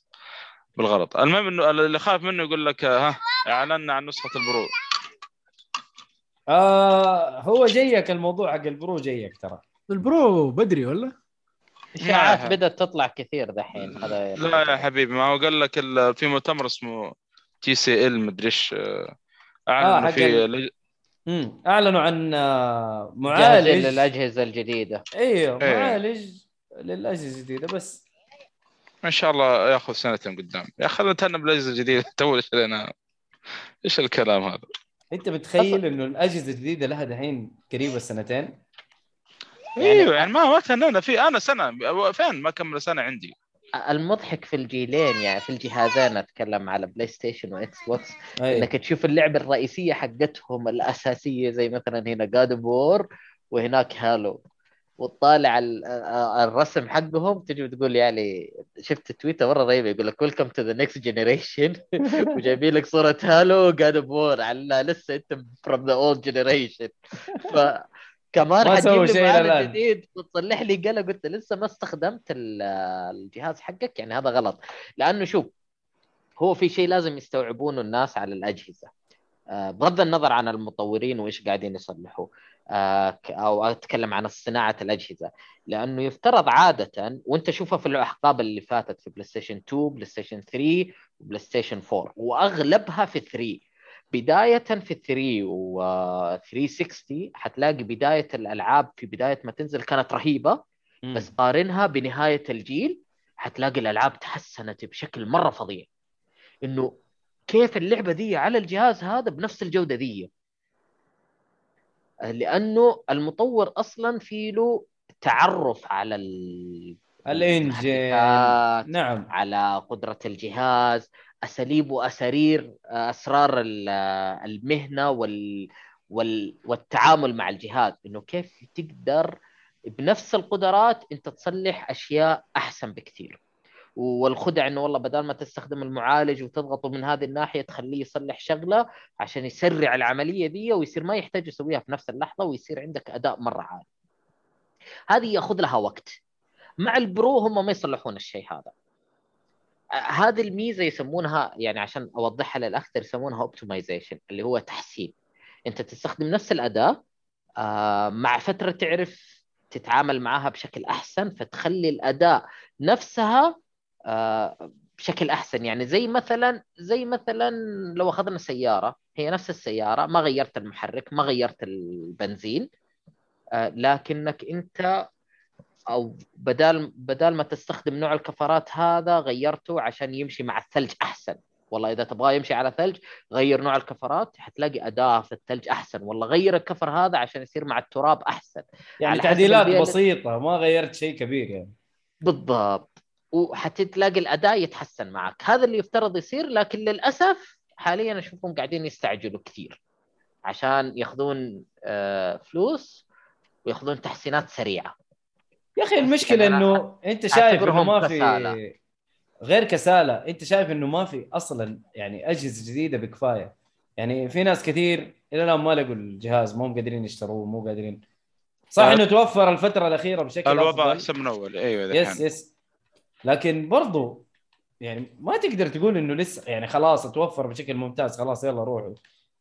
بالغلط. المهم إنه اللي خايف منه يقول لك ها إعلنا عن نسخة ال Pro. آه هو جيك الموضوع حق ال Pro جيك ترى. ال Pro بدري ولا؟ اشاعات ما- بدأت تطلع كثير دحين هذا لا يا حبيبي ما هو قال لك ال- في مؤتمر اسمه TCL مدري إيش آه، اعلن آه، في لج- أعلنوا عن آه، معالج. للأجهزة الجديدة. إيوه إيه. معالج للأجهزة الجديدة بس. إن شاء الله يأخذ سنتين قدام. يا أخي نتهنى بالاجهزه الجديدة تو لنا إيش الكلام هذا؟ أنت متخيل إنه الأجهزة الجديدة لها دحين قريبة أيوه يعني ما ما تهنينا في أنا سنة فين ما كمل سنة عندي. المضحك في الجيلين يعني في الجهازين أتكلم على PlayStation و Xbox أي. إنك تشوف اللعبة الرئيسية حقتهم الأساسية زي مثلا هنا God of War وهناك Halo وتطالع ال- الرسم حقهم تجي وتقول يعني شفت تويتر مرة رهيبه يقول لك welcome to the next generation وجايبين لك صورة Halo و God of War على لسه أنت from the old generation فكمان ما حتجيب لي معالج. جديد وتصلح لي. قلق قلت لسه ما استخدمت ال- الجهاز حقك؟ يعني هذا غلط. لأنه شوف هو في شيء لازم يستوعبونه الناس على الأجهزة. آه، بغض النظر عن المطورين وإيش قاعدين يصلحوا آه، أو أتكلم عن صناعة الأجهزة. لأنه يفترض عادة وأنت شوفها في الأحقاب اللي فاتت في PlayStation 2 PlayStation 3 و PlayStation 4 وأغلبها في 3 بداية في 3 و 360 حتلاقي بداية الألعاب في بداية ما تنزل كانت رهيبة مم. بس قارنها بنهاية الجيل حتلاقي الألعاب تحسنت بشكل مرة فظيع. إنه كيف اللعبة دي على الجهاز هذا بنفس الجودة دي. لأنه المطور أصلا في له تعرف على ال... الإنجن. نعم. على قدرة الجهاز أساليب وأسارير أسرار ال- المهنة وال... وال... والتعامل مع الجهاز إنه كيف تقدر بنفس القدرات أنت تصلح أشياء أحسن بكثير والخدع إنه والله بدل ما تستخدم المعالج وتضغطه من هذه الناحية تخليه يصلح شغلة عشان يسرع العملية دي ويصير ما يحتاج يسويها في نفس اللحظة ويصير عندك أداء مرة عالي. هذه يأخذ لها وقت. مع ال Pro هم ما يصلحون الشيء هذا. هذه الميزة يسمونها يعني عشان أوضحها للاكثر يسمونها optimization اللي هو تحسين. أنت تستخدم نفس الأداة آه، مع فترة تعرف تتعامل معها بشكل أحسن فتخلي الاداء نفسها آه، بشكل أحسن يعني زي مثلا زي مثلا لو أخذنا سيارة هي نفس السيارة ما غيرت المحرك ما غيرت البنزين آه، لكنك أنت أو بدال بدال ما تستخدم نوع الكفرات هذا غيرته عشان يمشي مع الثلج أحسن. والله إذا تبغاه يمشي على ثلج غير نوع الكفرات حتلاقي اداء في الثلج أحسن. والله غير الكفر هذا عشان يصير مع التراب أحسن. يعني تعديلات بسيطة ما غيرت شيء كبير يعني. بالضبط. وحتلاقي الاداء يتحسن معك. هذا اللي يفترض يصير لكن للأسف حاليا أشوفهم قاعدين يستعجلوا كثير. عشان ياخذون آه، فلوس وياخذون تحسينات سريعة. يا أخي المشكلة يعني إنه أنت شايف إنه ما في كسالة. غير كسالة. أنت شايف إنه ما في أصلا يعني أجهزة جديدة بكفاية. يعني في ناس كثير إلى الآن ما لقوا الجهاز مو قادرين يشتروه مو قادرين. صح أه. إنه توفر الفترة الأخيرة بشكل الوضع. أحسن من أول. أيوه يس يس. لكن برضو يعني ما تقدر تقول إنه لسه يعني خلاص توفر بشكل ممتاز خلاص يلا روحوا.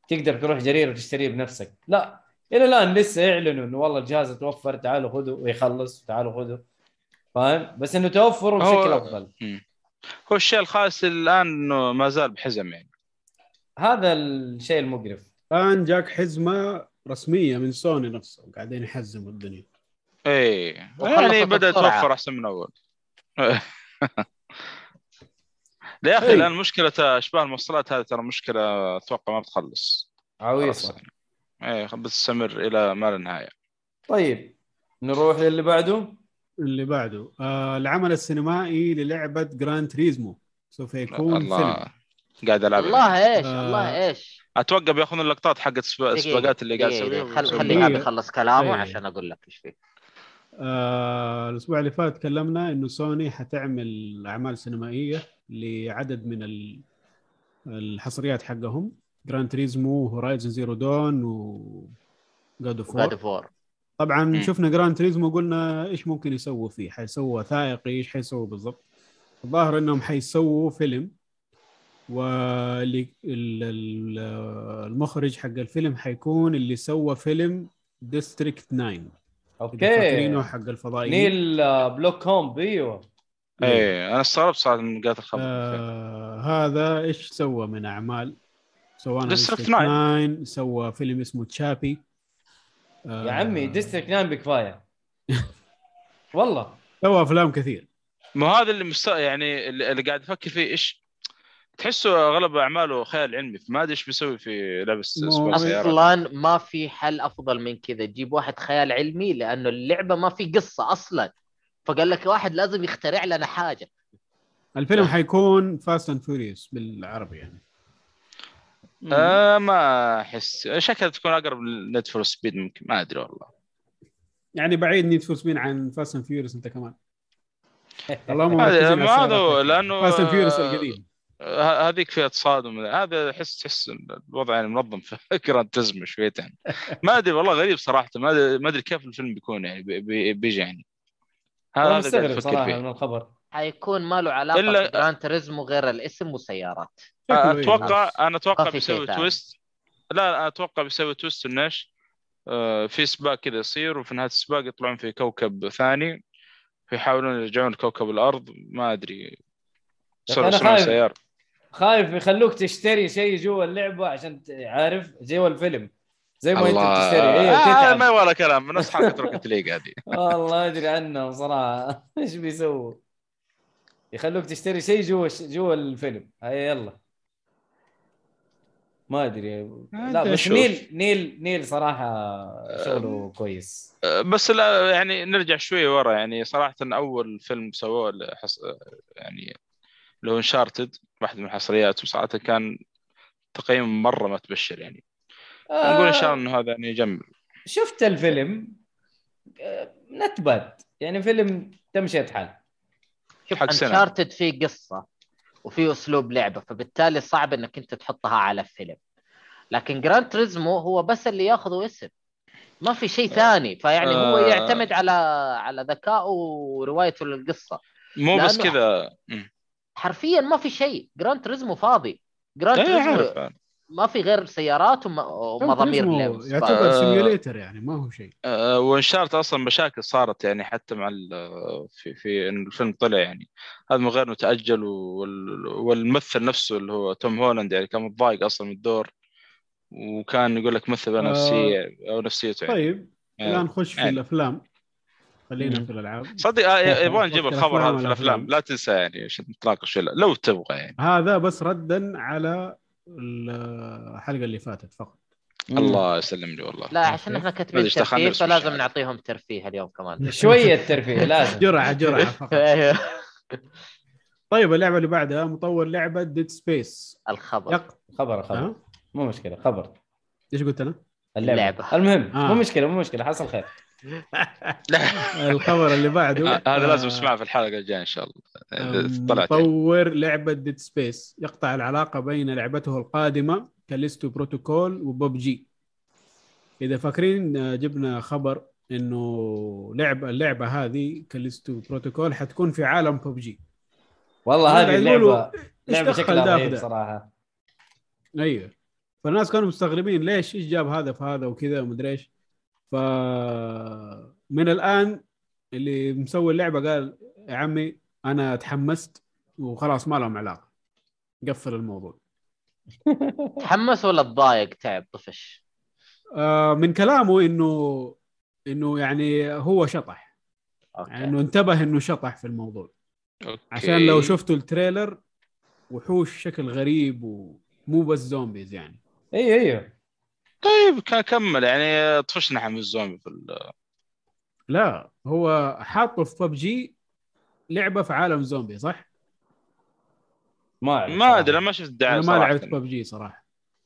تقدر تروح جرير وتشتريه بنفسك. لا. إلى الان لسه يعلنوا إنه والله الجهاز توفر تعالوا خذوا ويخلص تعالوا خذوا. فاهم؟ بس إنه توفره بشكل هو- افضل. هو الشيء الخاص الآن إنه ما زال بحزم يعني. هذا الشيء المقرف. الآن جاك حزمة رسمية من سوني نفسه قاعدين يحزموا الدنيا. إيه. يعني بدا. يتوفر أحسن من أول. لا يا أخي. الآن مشكلة إشباه الموصلات هذه ترى مشكلة أتوقع ما بتخلص. عويصة. إيه بتستمر إلى ما لا نهاية. طيب نروح للي بعده. اللي بعده آه العمل السينمائي للعبة Gran Turismo. سوف يكون فيلم. الله قاعد ألعب. الله إيش؟ آه. الله إيش؟ أتوقع بياخذون اللقطات حقت السباقات اللي قاعد يسويها. خل خلي. خليه يخلص كلامه إيه. عشان أقول لك إيش فيه. آه الأسبوع اللي فات تكلمنا إنه سوني حتعمل أعمال سينمائية لعدد من ال- الحصريات حقهم. Gran Turismo Horizon Zero Dawn و God of War طبعا مم. شفنا Gran Turismo قلنا إيش ممكن يسووا فيه؟ حيسووا وثائقي إيش حيسووا بالضبط؟ الظاهر إنهم حيسووا فيلم والمخرج حق الفيلم حيكون اللي سوى فيلم District 9 إذا فاكرينه أوكي حق الفضائيين. نيل آه، بلوك هوم أيوه. إيه أنا استغربت صراحة من قالت الخبر آه هذا إيش سوى من أعمال؟ سوى District 9. 9 سوى فيلم اسمه Chappie آه يا عمي District 9 بكفايه والله. سوى أفلام كثير. ما هذا اللي مست... يعني اللي اللي قاعد أفكر فيه إيش؟ تحسه أغلب أعماله خيال علمي فما أدري إيش بيسوي في سيارات أصلا ما في حل أفضل من كذا. تجيب واحد خيال علمي لأنه اللعبة ما في قصة أصلا. فقال لك واحد لازم يخترع لنا حاجة. الفيلم حيكون Fast and Furious بالعربي يعني. آه ما أحس. شكلها تكون أقرب ل Need for Speed ممكن. ما أدري والله. يعني بعيد Need for Speed عن Fast and Furious أنت كمان. اللهم هذا. لأنه Fast and Furious القديم. ه- هذيك فيها تصادم. هذا أحس تحس الوضع يعني منظم في Gran Turismo شويتين. ما أدري والله غريب صراحة. ما أدري كيف الفيلم بيكون يعني بي- بي- بيجي يعني. هذا مستغرب صراحة من الخبر. حيكون ما له علاقة إلا- إلا... ب Gran Turismo غير الاسم إيه. أتوقع. أنا أتوقع في شيء بيسوي. twist. لا لا أتوقع بيسوي twist انه إيش؟ آه، في سباق كذا يصير وفي نهاية السباق يطلعون في كوكب ثاني فيحاولون يرجعون لكوكب الأرض. ما أدري. يصنعون خايف. سيارة. خايف يخلوك تشتري شيء جوا اللعبة عشان عارف؟ جوا الفيلم. زي ما أنت بتشتري. أيوه آه ما يبغى كلام. نفس حركه Rocket League هذه. والله أدري عنهم صراحة. إيش بيسووا؟ يخلوك تشتري شيء جوا جوا الفيلم. هيا يلا. ما أدري. لا بس. Neill Neill Neill صراحة شغله كويس. آه، بس لا يعني نرجع شوي ورا. يعني صراحة أول فيلم سووه اللي حص... يعني لو Uncharted واحد من الحصريات وصراحة كان تقييم مرة ما تبشر يعني نقول إن شاء الله إنه هذا يعني يجمل. شفت الفيلم not bad يعني فيلم تمشي الحال شوف حق. Uncharted فيه قصة وفيه أسلوب لعبة فبالتالي صعب إنك أنت تحطها على فيلم لكن Gran Turismo هو بس اللي ياخذه اسم ما في شيء ثاني فيعني هو آه. يعتمد على على ذكائه وروايته للقصة مو بس كذا. حرفيا ما في شيء Gran Turismo فاضي Gran Turismo. ما في غير سيارات وم- ومضامير لعب يعتبر آه. simulator يعني ما هو شيء آه، و Uncharted أصلا مشاكل صارت يعني حتى مع ال- في في إن الفيلم طلع يعني هذا من غير انه تأجل وال- والممثل نفسه اللي هو توم هولاند يعني كان متضايق أصلا من الدور وكان يقول لك مثل آه. نفسيه أو نفسيته يعني طيب آه. الآن نخش في يعني. الأفلام خلينا. في الألعاب صدق آه، يبغى نجيب الخبر هذا في. الأفلام لا تنسى يعني عشان نتناقش لو تبغى يعني هذا بس ردا على الحلقة اللي فاتت فقط الله يسلم لي والله لا عشان إحنا كاتبين ترفيه فلازم. نعطيهم ترفيه اليوم كمان شوية ترفيه لازم جرعة جرعة فقط أيوه. طيب اللعبة اللي بعدها مطور لعبة Dead Space الخبر يق... خبر خبر ها؟ مو مشكلة خبر إيش قلت أنا؟ اللعبة. اللعبة. المهم آه. مو مشكلة مو مشكلة حصل خير الخبر اللي بعده. آه، هذا لازم آه، نسمعه في الحلقة الجاية إن شاء الله. آه، طلعت يعني. مطور لعبة Dead Space يقطع العلاقة بين لعبته القادمة Callisto Protocol و PUBG إذا فاكرين جبنا خبر إنه لعبه اللعبة هذه Callisto Protocol حتكون في عالم بوب جي والله هذه اللعبه لعبة دخل شكلها رهيب؟ صراحة. أيوه. فالناس كانوا مستغربين ليش؟ إيش جاب هذا في هذا وكذا؟ ومدري إيش. ف من الآن اللي مسوي اللعبة قال يا عمي أنا تحمست وخلاص ما لهم علاقة. قفل الموضوع. تحمس ولا تضايق؟ تعب طفش. آه من كلامه إنه إنه يعني هو شطح. يعني إنه انتبه إنه شطح في الموضوع. أوكي. عشان لو شفتوا ال trailer وحوش شكل غريب ومو بس zombies يعني. أيوه أيوه طيب كان كمل. يعني طفشنا إحنا من الزومبي في ال- لا هو حاطه في ببجي لعبة في عالم زومبي صح؟ ما أعرف ما أدري ما شفت الدعايه أنا ما. لعبت ببجي صراحة.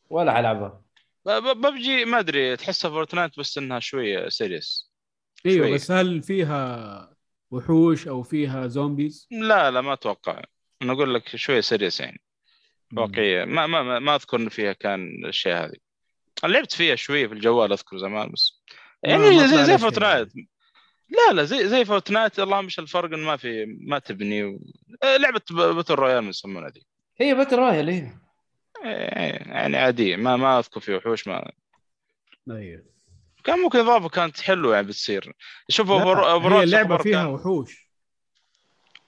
ولا حلعبها ب- ب- ببجي ما أدري تحسها Fortnite بس إنها شوية serious إيوه شوية. بس هل فيها وحوش أو فيها zombies؟ لا لا ما أتوقع. أنا أقول لك شوية serious يعني. واقعية. ما ما ما, أذكر إن فيها كان الأشياء هذه. لعبت فيها شوية في الجوال أذكر زمان بس. يعني زي زي. Fortnite. لا لا زي زي Fortnite اللهم مش الفرق إنه ما في ما تبني و... آه، لعبة battle royale من يسمونها ذي هي battle royale هي يعني عادية ما ما أذكر في وحوش ما أيوه كان ممكن اضافه كانت حلوة يعني بتصير. شوف هي اللعبه سوبر فيها كان- وحوش.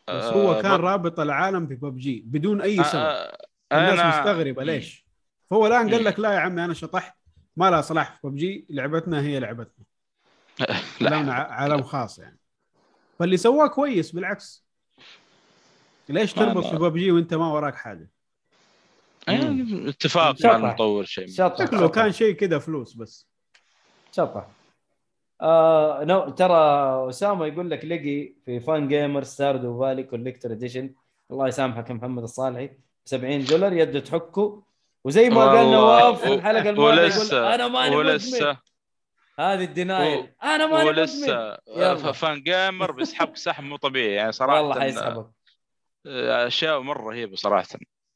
بس آه، هو كان ب- رابط العالم في ببجي بدون أي آه، سبب. آه، الناس أنا- مستغربة ليش. فهو الآن قال مم. لك لا يا عمي أنا شطحت. ما لها صلاح في ببجي لعبتنا هي لعبتنا. ع- عالم خاص يعني. فاللي سواه كويس بالعكس. ليش تربط في ببجي وانت ما وراك حاجة؟ يعني اتفاق مع. المطور شيء. شكله كان شيء كذا فلوس بس. شطح آه نو ترى أسامة يقول لك لقي في Fangamer Stardew Valley Collector Edition الله يسامحك يا محمد الصالحي. ب 70 دولار يده تحكه. وزي ما قال. نواف في و- الحلقة الماضية ولسه أنا ماني ولسه. هذه ال denial. أنا ماني ولسه. Fangamer بيسحبك سحب مو طبيعي يعني صراحة والله حيسحبك آه، أشياء مرة رهيبة صراحة.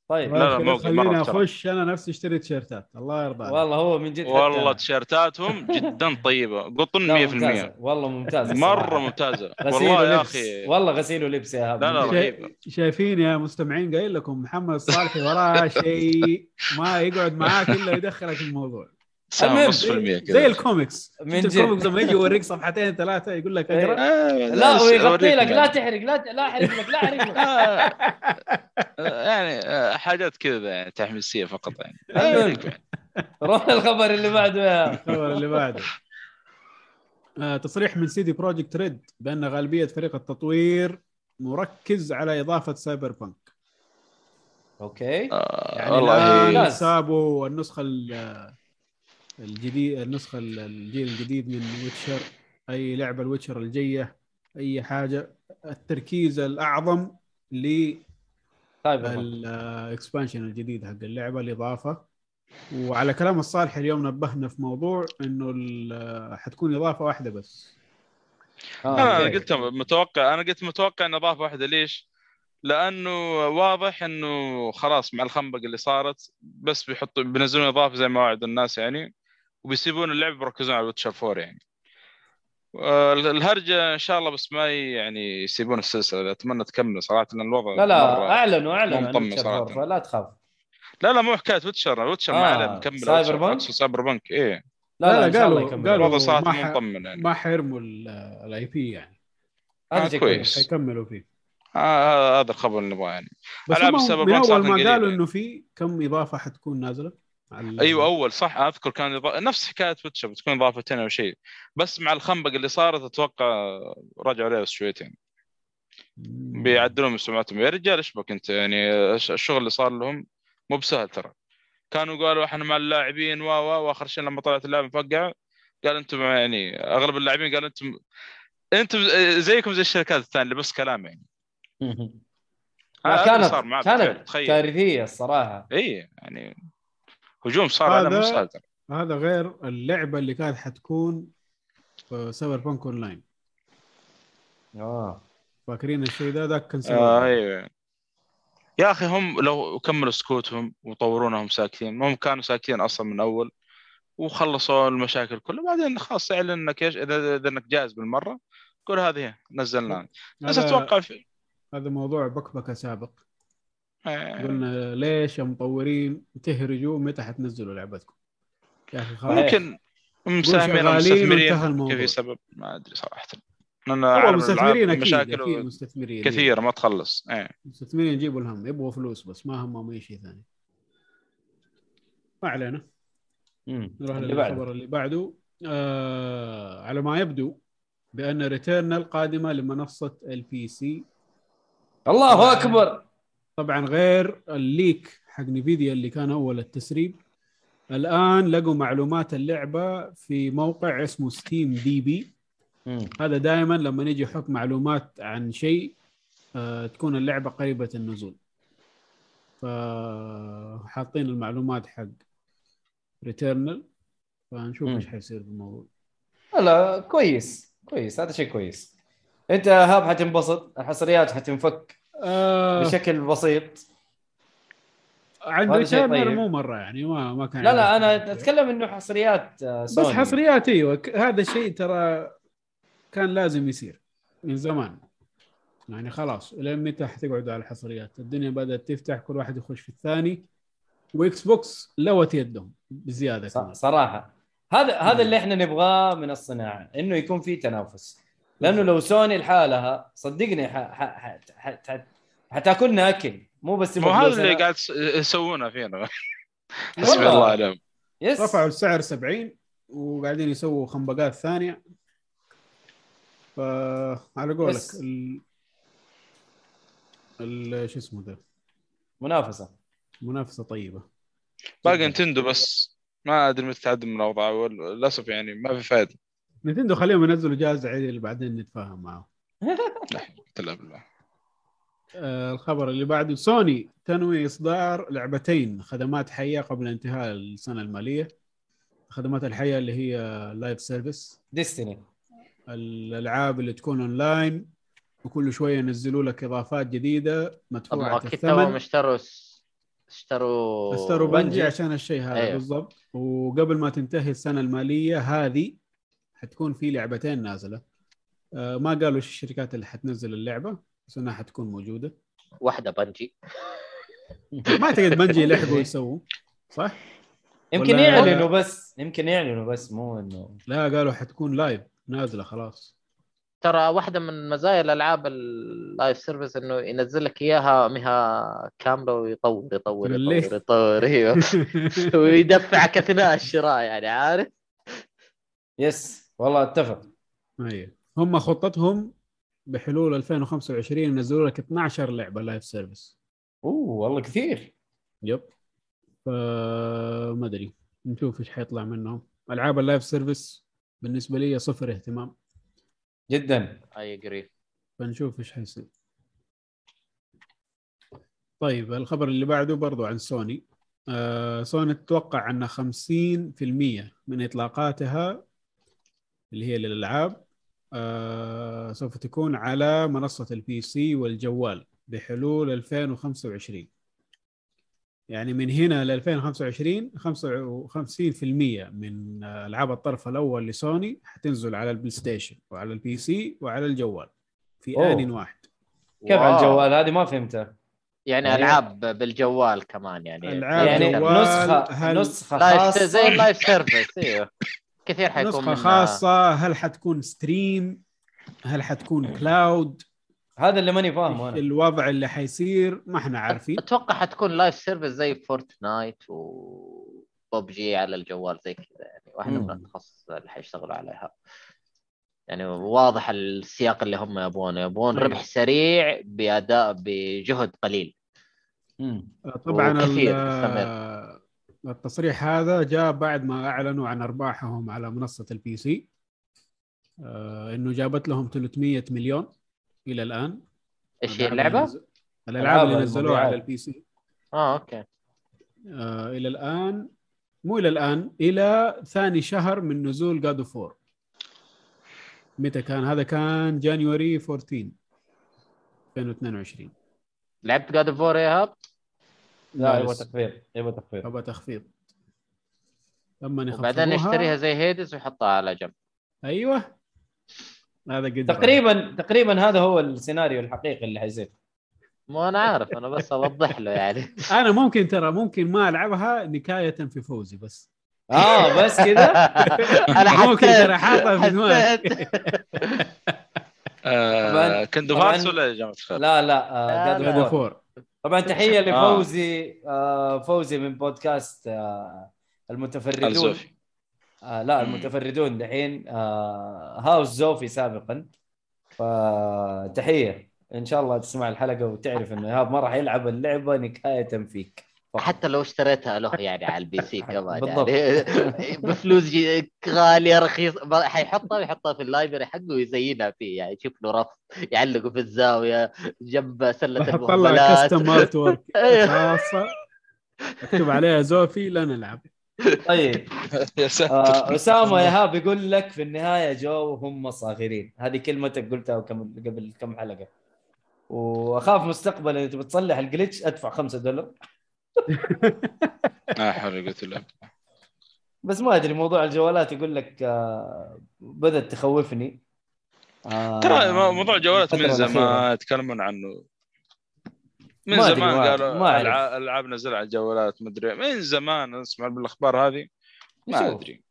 طيب لا، لا، خليني. أخش أنا نفسي أشتري تيشيرتات الله يرضى عليك والله هو من جد والله. تيشيرتاتهم جدا طيبة قطن لا، 100% ممتازة. والله ممتازة مرة. ممتازة غسيل والله يا. أخي والله غسيل ولبس يا هاب لا، لا،. رهيبة. شايفين يا مستمعين قايل لكم محمد الصالحي وراه شيء ما يقعد معاك الا يدخلك الموضوع سام المهم، نص في المية كذا. زي الكوميكس. من. الكوميكس لما يجي يوريك صفحتين ثلاثة يقول لك أقرأ؟ آه، لا ويغطي لك لا. تحرق لا لا أحرق لك لا أحرق لك. آه، يعني آه، حاجات كذا يعني تحميسية فقط يعني. روح الخبر اللي بعده يا. الخبر اللي بعده. تصريح من CD Projekt Red بأن غالبية فريق التطوير مركز على إضافة Cyberpunk okay. آه، يعني والله. سابوا النسخه ال- الجديد النسخة ال- الجيل الجديد من Witcher. أي لعبة ال Witcher الجاية أي حاجة. التركيز الأعظم طيب لل expansion الجديد حق اللعبة الإضافة. وعلى كلام الصالح اليوم نبهنا في موضوع إنه ال- حتكون إضافة واحدة بس. آه، أنا okay. قلت متوقع أنا قلت متوقع ان إضافة واحدة. ليش؟ لأنه واضح إنه خلاص مع الخنبق اللي صارت بس بيحطوا بينزلون إضافة زي ما وعدوا الناس يعني. وبيسيبون اللعب بيركزون على Witcher 4 يعني. آه، الهرجة إن شاء الله بس ما يعني يسيبون السلسلة. أتمنى تكمل صراحة لأن الوضع لا لا أعلنوا أعلنوا مطمن Witcher صراحة. 4 فلا تخاف. لا لا مو حكاية Witcher Witcher آه، ما عليه مكمل سايبر؟ بالعكس Cyberpunk إيه. لا لا, لا، قالوا- يكملوا قالوا الوضع صراحة ما مو مطمن يعني. ما حيرموا ال IP يعني. هذا آه، كويس. حيكملوا فيه. آه، هذا الخبر اللي نبغاه يعني. بس من أول ما قالوا يعني. إنه في كم إضافة حتكون نازلة؟ على- أيوه أول صح أذكر كان إضافة... نفس حكاية ويتشر بتكون إضافتين أو شيء بس مع الخنبق اللي صارت أتوقع رجعوا عليه شويتين. بيعدلون من سمعتهم يا رجال إيش بك أنت؟ يعني الش- الشغل اللي صار لهم مو بسهل ترى. كانوا قالوا إحنا مع اللاعبين و و واخر شيء لما طلعت اللعبة مفقعة قال أنتم يعني أغلب اللاعبين قالوا أنتم أنتم زيكم زي الشركات الثانية اللي بس كلام يعني. اللي صار كانت كانت تخيل. كارثيه الصراحة. اي يعني هجوم صار على هذا- ترى هذا غير اللعبة اللي كانت حتكون في Cyberpunk Online آه. فاكرين الشيء ده؟ ذاك كان آه أيوه. يا أخي هم لو كملوا سكوتهم وطورونهم ساكتين هم كانوا ساكتين أصلا من أول وخلصوا المشاكل كلها. بعدين خلاص اعلن انك إيش إذا إذا إنك جاهز بالمرة قول هذه نزلناها. بس أتوقع في... هذا موضوع بكبكة سابق. قلنا ليش يا مطورين تهرجوا متى حتنزلوا لعبتكم؟ يا أخي. ممكن مساهمين مستثمرين الموضوع. كيف سبب ما أدري صراحة. لأن مستثمرين أكيد مشاكل أكيد مستثمرين كثيره ما تخلص. إيه. مستثمرين يجيبوا الهم يبغوا فلوس بس ما همهم أي شيء ثاني. ما علينا. نروح للخبر بعده. اللي بعده. آه على ما يبدو بأن Returnal قادمة لمنصة ال PC الله أكبر. طبعا غير ال leak حق Nvidia اللي كان أول التسريب. الآن لقوا معلومات اللعبة في موقع اسمه SteamDB مم. هذا دائما لما نيجي يحط معلومات عن شيء آه تكون اللعبة قريبة النزول. فحاطين المعلومات حق Returnal فنشوف. إيش حيصير بالموضوع. لا كويس. كويس. هذا شيء كويس. أنت هاب حتنبسط الحصريات حتنفك آه بشكل بسيط. عن هذا شيء Returnal طيب. مو مرة يعني ما ما كان لا لا أنا فكرة. أتكلم إنه حصريات آه، بس سوني. حصريات إيوه هذا الشيء ترى كان لازم يصير من زمان. يعني خلاص لين متى حتقعدوا على الحصريات؟ الدنيا بدأت تفتح كل واحد يخش في الثاني. و Xbox لوت يدهم بزيادة. كمان صراحة. هذا هذا اللي إحنا نبغاه من الصناعة إنه يكون في تنافس. لأنه لو سوني لحالها صدقني ح... ح... ح... ح... ح... حتأكلنا أكل مو بس مو هذا اللي قاعد يس- يسوونه فينا. حسبي. الله عليهم yes. رفعوا السعر 70 وقاعدين يسووا خنبقات ثانية. فعلى قولك بس. ال... ال... شو اسمه ده منافسة. منافسة طيبة. باقي نتندو بس. ما أدري متى تعدل من الأوضاع للاسف يعني ما في فائده نتندو خليهم ينزلوا جهاز عدل بعدين نتفاهم معه تلعب بالله آه الخبر اللي بعده سوني تنوي إصدار لعبتين خدمات حيه قبل انتهاء السنة المالية. الخدمات الحيه اللي هي live service Destiny الألعاب اللي تكون اونلاين وكل شوية ينزلوا لك إضافات جديدة مدفوعة أكيد توهم الثمن اشتروا اشتروا اشتروا بنجي بنجي. عشان الشيء هذا أيوه. بالضبط. وقبل ما تنتهي السنة المالية هذه حتكون في لعبتين نازلة. آه ما قالوا إيش الشركات اللي حتنزل اللعبة بس إنها حتكون موجودة. واحدة بنجي. ما أعتقد بنجي لحقوا يسووا صح؟ يمكن يعلنوا بس يمكن يعلنوا بس مو إنه. لا قالوا حتكون live نازلة خلاص. ترى واحدة من مزايا الألعاب ال live service إنه ينزل لك إياها مها كاملة ويطور يطور. يطور يطور أيوه. ويدفعك اثناء الشراء يعني عارف؟ yes والله أتفق. أيوه هم خطتهم بحلول 2025 ينزلوا لك 12 لعبة live service أوه والله كثير. yep. فما أدري. نشوف إيش حيطلع منهم. ألعاب ال live service بالنسبة لي صفر اهتمام. جدا. I agree فنشوف إيش حيصير. طيب الخبر اللي بعده برضو عن سوني آه سوني تتوقع أن 50% من إطلاقاتها اللي هي للألعاب آه سوف تكون على منصة ال PC والجوال بحلول 2025 يعني من هنا ل 2025 55% من ألعاب الطرف الأول لسوني حتنزل على ال PlayStation وعلى ال PC وعلى الجوال في أوه. آن واحد كيف على. الجوال هذه ما فهمتها يعني أيوه. ألعاب بالجوال كمان يعني ألعاب يعني جوال، نسخه هل- نسخة خاصة زي ال live service إيوه كثير حيكون نسخة خاصة هل حتكون stream هل حتكون cloud هذا اللي ماني فاهمه أنا. الوضع اللي حيصير؟ ما إحنا عارفين. أتوقع حتكون live service زي Fortnite وببجي على الجوال زي كذا يعني. واحدة. من التخصص اللي حيشتغلوا عليها. يعني واضح السياق اللي هم يبغونه. يبغون أيوة. ربح سريع بأداء بجهد قليل. مم. طبعا التصريح هذا جاء بعد ما أعلنوا عن أرباحهم على منصة ال PC آه إنه جابت لهم 300 مليون إلى الآن. إيش هي اللعبة؟ الألعاب اللي نزلوها. على ال PC آه okay. آه إلى الان مو إلى الآن إلى ثاني شهر من نزول God of War متى كان؟ هذا كان January 14 2022 لعبت God of War يا هاب؟ لا يبغى. تخفيض يبغى تخفيض. أبغى تخفيض. لما وبعدين يخفضوها- يشتريها زي Hades ويحطها على جنب. أيوه. هذا قد تقريبا تقريبا هذا هو السيناريو الحقيقي اللي حيصير. ما أنا عارف أنا بس أوضح له يعني. أنا ممكن ترى ممكن ما ألعبها نكاية في فوزي بس. آه بس كذا؟ أنا ممكن ترى حاطها في دماغي. آه طبعاً- كيدو طبعاً- hard ولا يا جماعة الخير؟ لا لا. لا، آه طبعا تحية آه. لفوزي آه فوزي من بودكاست آه المتفردون آه لا. المتفردون دحين آه هاوس زوفي سابقا فتحية إن شاء الله تسمع الحلقة وتعرف إنه ايهاب ما راح يلعب اللعبة نكاية فيك. حتى لو اشتريتها له يعني على ال PC كمان بالضبط. يعني بفلوس جي- غالية رخيص حيحطها ويحطها في ال library حقه ويزينها فيه يعني. يشوف له رف يعلقه في الزاوية جنب سلة المهملات custom art ورك. خاصه اكتب عليها زوفي لا نلعب. طيب. يا آه أسامة ايهاب يقول لك في النهاية جو هم صاغرين. هذه كلمتك قلتها قبل كم حلقة. وأخاف مستقبلا إذا تبي تصلح الجلتش أدفع 5 دولار. لا حول ولا قوة إلا بالله. بس ما أدري موضوع الجوالات يقول لك آه بدأت تخوفني. آه ترى موضوع الجوالات من. زمان يتكلمون عنه. من ما زمان ما- قالوا ما العاب نزل على الجوالات مدري من زمان نسمع بالأخبار هذه. ما نشوف. أدري.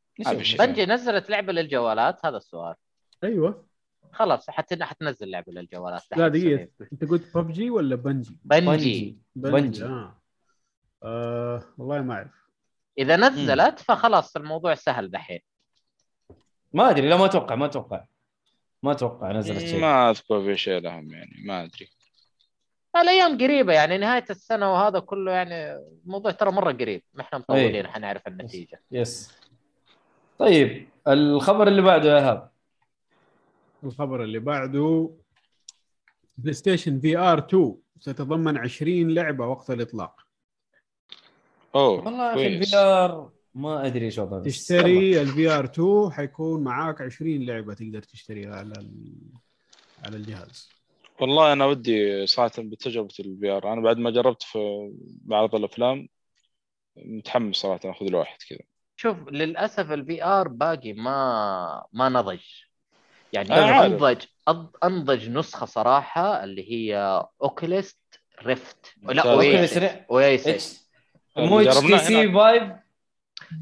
بنجي نزلت لعبة للجوالات؟ هذا السؤال. أيوه. خلاص حت... حتنزل لعبة للجوالات. لا دقيقة. أنت قلت ببجي ولا بنجي؟ بنجي بنجي بنجي. آه. آه والله ما أعرف. إذا نزلت فخلاص الموضوع سهل دحين. ما أدري لا ما أتوقع ما أتوقع. ما أتوقع نزلت شيء. ما أذكر في شيء لهم يعني ما أدري. الأيام قريبة يعني نهاية السنة وهذا كله يعني الموضوع ترى مرة قريب. ما إحنا مطولين حنعرف النتيجة. yes طيب الخبر اللي بعده يا ايهاب الخبر اللي بعده PlayStation VR 2 ستتضمن 20 لعبة وقت الإطلاق. أوه والله في. ال VR ما أدري إيش وضعه. تشتري ال VR 2 حيكون معاك 20 لعبة تقدر تشتريها على ال... على الجهاز والله أنا ودي صراحة بتجربة ال VR أنا بعد ما جربت في بعض الأفلام متحمس صراحة أخذ له واحد كذا شوف للأسف ال VR باقي ما ما نضج يعني أنا عارف. أنضج أض- أنضج نسخة صراحة اللي هي Oculus Rift لا ممتاز. مو HTC. Vive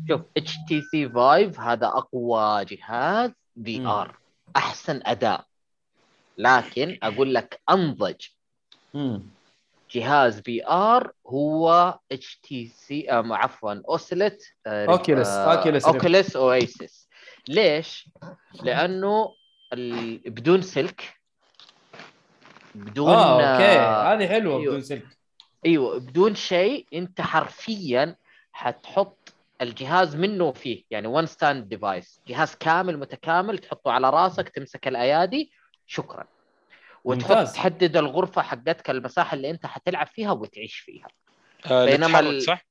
شوف HTC Vive هذا أقوى جهاز في VR أحسن اداء لكن أقول لك أنضج جهاز VR هو HTC عفوا اوسلت Oculus- Oculus Rift. Oculus Oasis ليش؟ لأنه. بدون سلك بدون آه okay آه، هذه حلوة أيوه. بدون سلك أيوه بدون شيء أنت حرفيا حتحط الجهاز منه فيه يعني one stand device جهاز كامل متكامل تحطه على راسك تمسك الأيادي شكرا وتحط ممتاز. تحدد الغرفة حقتك المساحة اللي أنت حتلعب فيها وتعيش فيها آه بينما ال- صح؟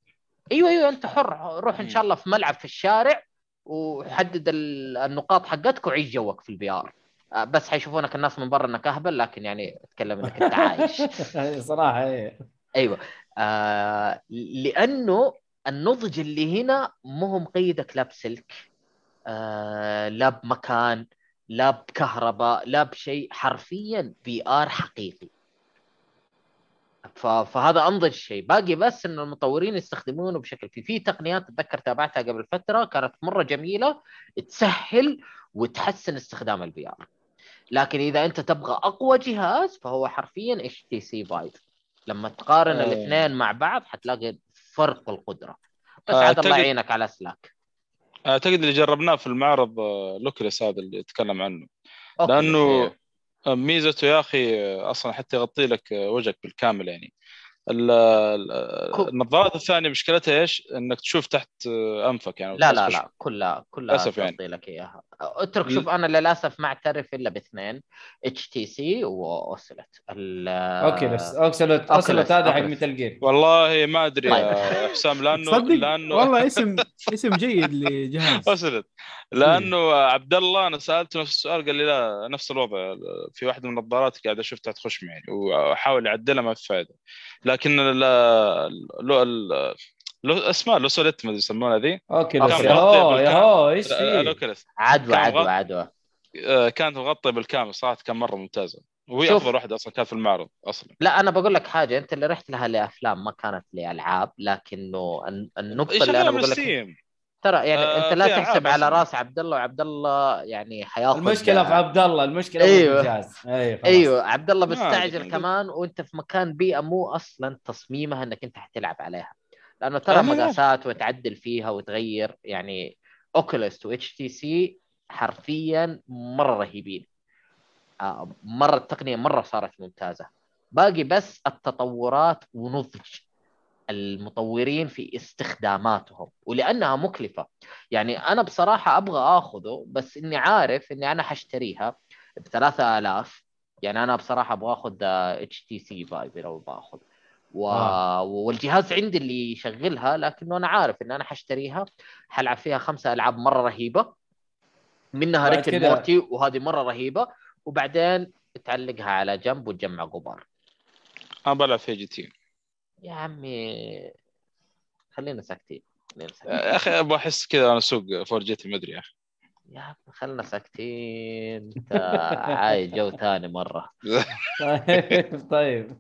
أيوه أيوه أنت حر روح إن. شاء الله في ملعب في الشارع وحدد ال- النقاط حقتك وعيش جوك في ال VR بس حيشوفونك الناس من برا إنك أهبل لكن يعني أتكلم إنك أنت عايش صراحة إيه أيوه. آه لأنه النضج اللي هنا مو هو مقيدك لا بسلك آه لا بمكان لا بكهرباء لا بشيء. حرفيا VR حقيقي. فهذا أنضج شيء. باقي بس انه المطورين يستخدمونه بشكل في في تقنيات اتذكر تابعتها قبل فترة. كانت مرة جميلة. تسهل وتحسن استخدام ال VR لكن إذا أنت تبغى أقوى جهاز فهو حرفيا HTC Vive لما تقارن آه. الاثنين مع بعض حتلاقي فرق القدرة. بس آه، عاد الله يعينك على سلاك أعتقد اللي جربناه في المعرض آه، ل Oculus هذا اللي يتكلم عنه. okay، لأنه ميزته يا أخي آه، أصلا حتى يغطي لك وجهك بالكامل يعني. النظارات الثانية مشكلتها إيش؟ إنك تشوف تحت أنفك يعني لا لا. لا كلها كلها للأسف يعني. تعطي لك إياها اترك شوف أنا للأسف ما أعترف إلا باثنين اتش تي سي واوسلت اوكيلس أوكيلس، اوكسلوت هذا حق. ميتال جير والله ما أدري طيب. يا حسام لأنه لأنه والله اسم اسم جيد لجهاز وصلت لأنه عبد الله أنا سألته نفس السؤال قال لي لا نفس الوضع في واحدة من النظارات قاعد أشوف تحت خشمي يعني وأحاول اعدلها ما في فائده لكن ال ال ال لو اسماء لوسوليت ما أدري يسمونها ذي اوكيلس كان يا هو بالكامل. يا هو إيش في عدوى عدوى. عدوى آه، كانت مغطية بالكامل صراحة كان مرة ممتازة وهي شوف. أفضل واحدة أصلا كانت في المعرض أصلا لا أنا بقول لك حاجة أنت اللي رحت لها لأفلام ما كانت لألعاب لكنه الن- النقطة اللي أنا بقول لك ترى يعني آه، أنت لا تحسب على. رأس عبد الله وعبد الله يعني حياخذ المشكلة في عبد الله المشكلة أيوة. في الجهاز أيوه. أيوه عبد الله أدري. كمان وأنت في مكان بيئة مو أصلا تصميمها إنك أنت حتلعب عليها لأنه ترى أيوة. مقاسات وتعدل فيها وتغير يعني Oculus و HTC حرفيا مرة رهيبين آه، مرة التقنية مرة صارت ممتازة باقي بس التطورات ونضج المطورين في استخداماتهم ولأنها مكلفة. يعني أنا بصراحة أبغى آخذه بس إني عارف إني أنا حاشتريها ب 3000 يعني أنا بصراحة أبغى آخذ HTC Vive لو بآخذ. و... آه. والجهاز عندي اللي يشغلها لكنه أنا عارف إن أنا حاشتريها حلعب فيها خمسة ألعاب مرة رهيبة. منها Rick Morty وهذه مرة رهيبة. وبعدين تعلقها على جنب وتجمع غبار. أنا بلعب في GT. يا عمي خلينا ساكتين خلينا ساكتين يا أخي أبغى أحس كذا أنا أسوق Ford GT ما أدري يا أخي يا عمي خلنا ساكتين انت عايز جو ثاني مرة طيب طيب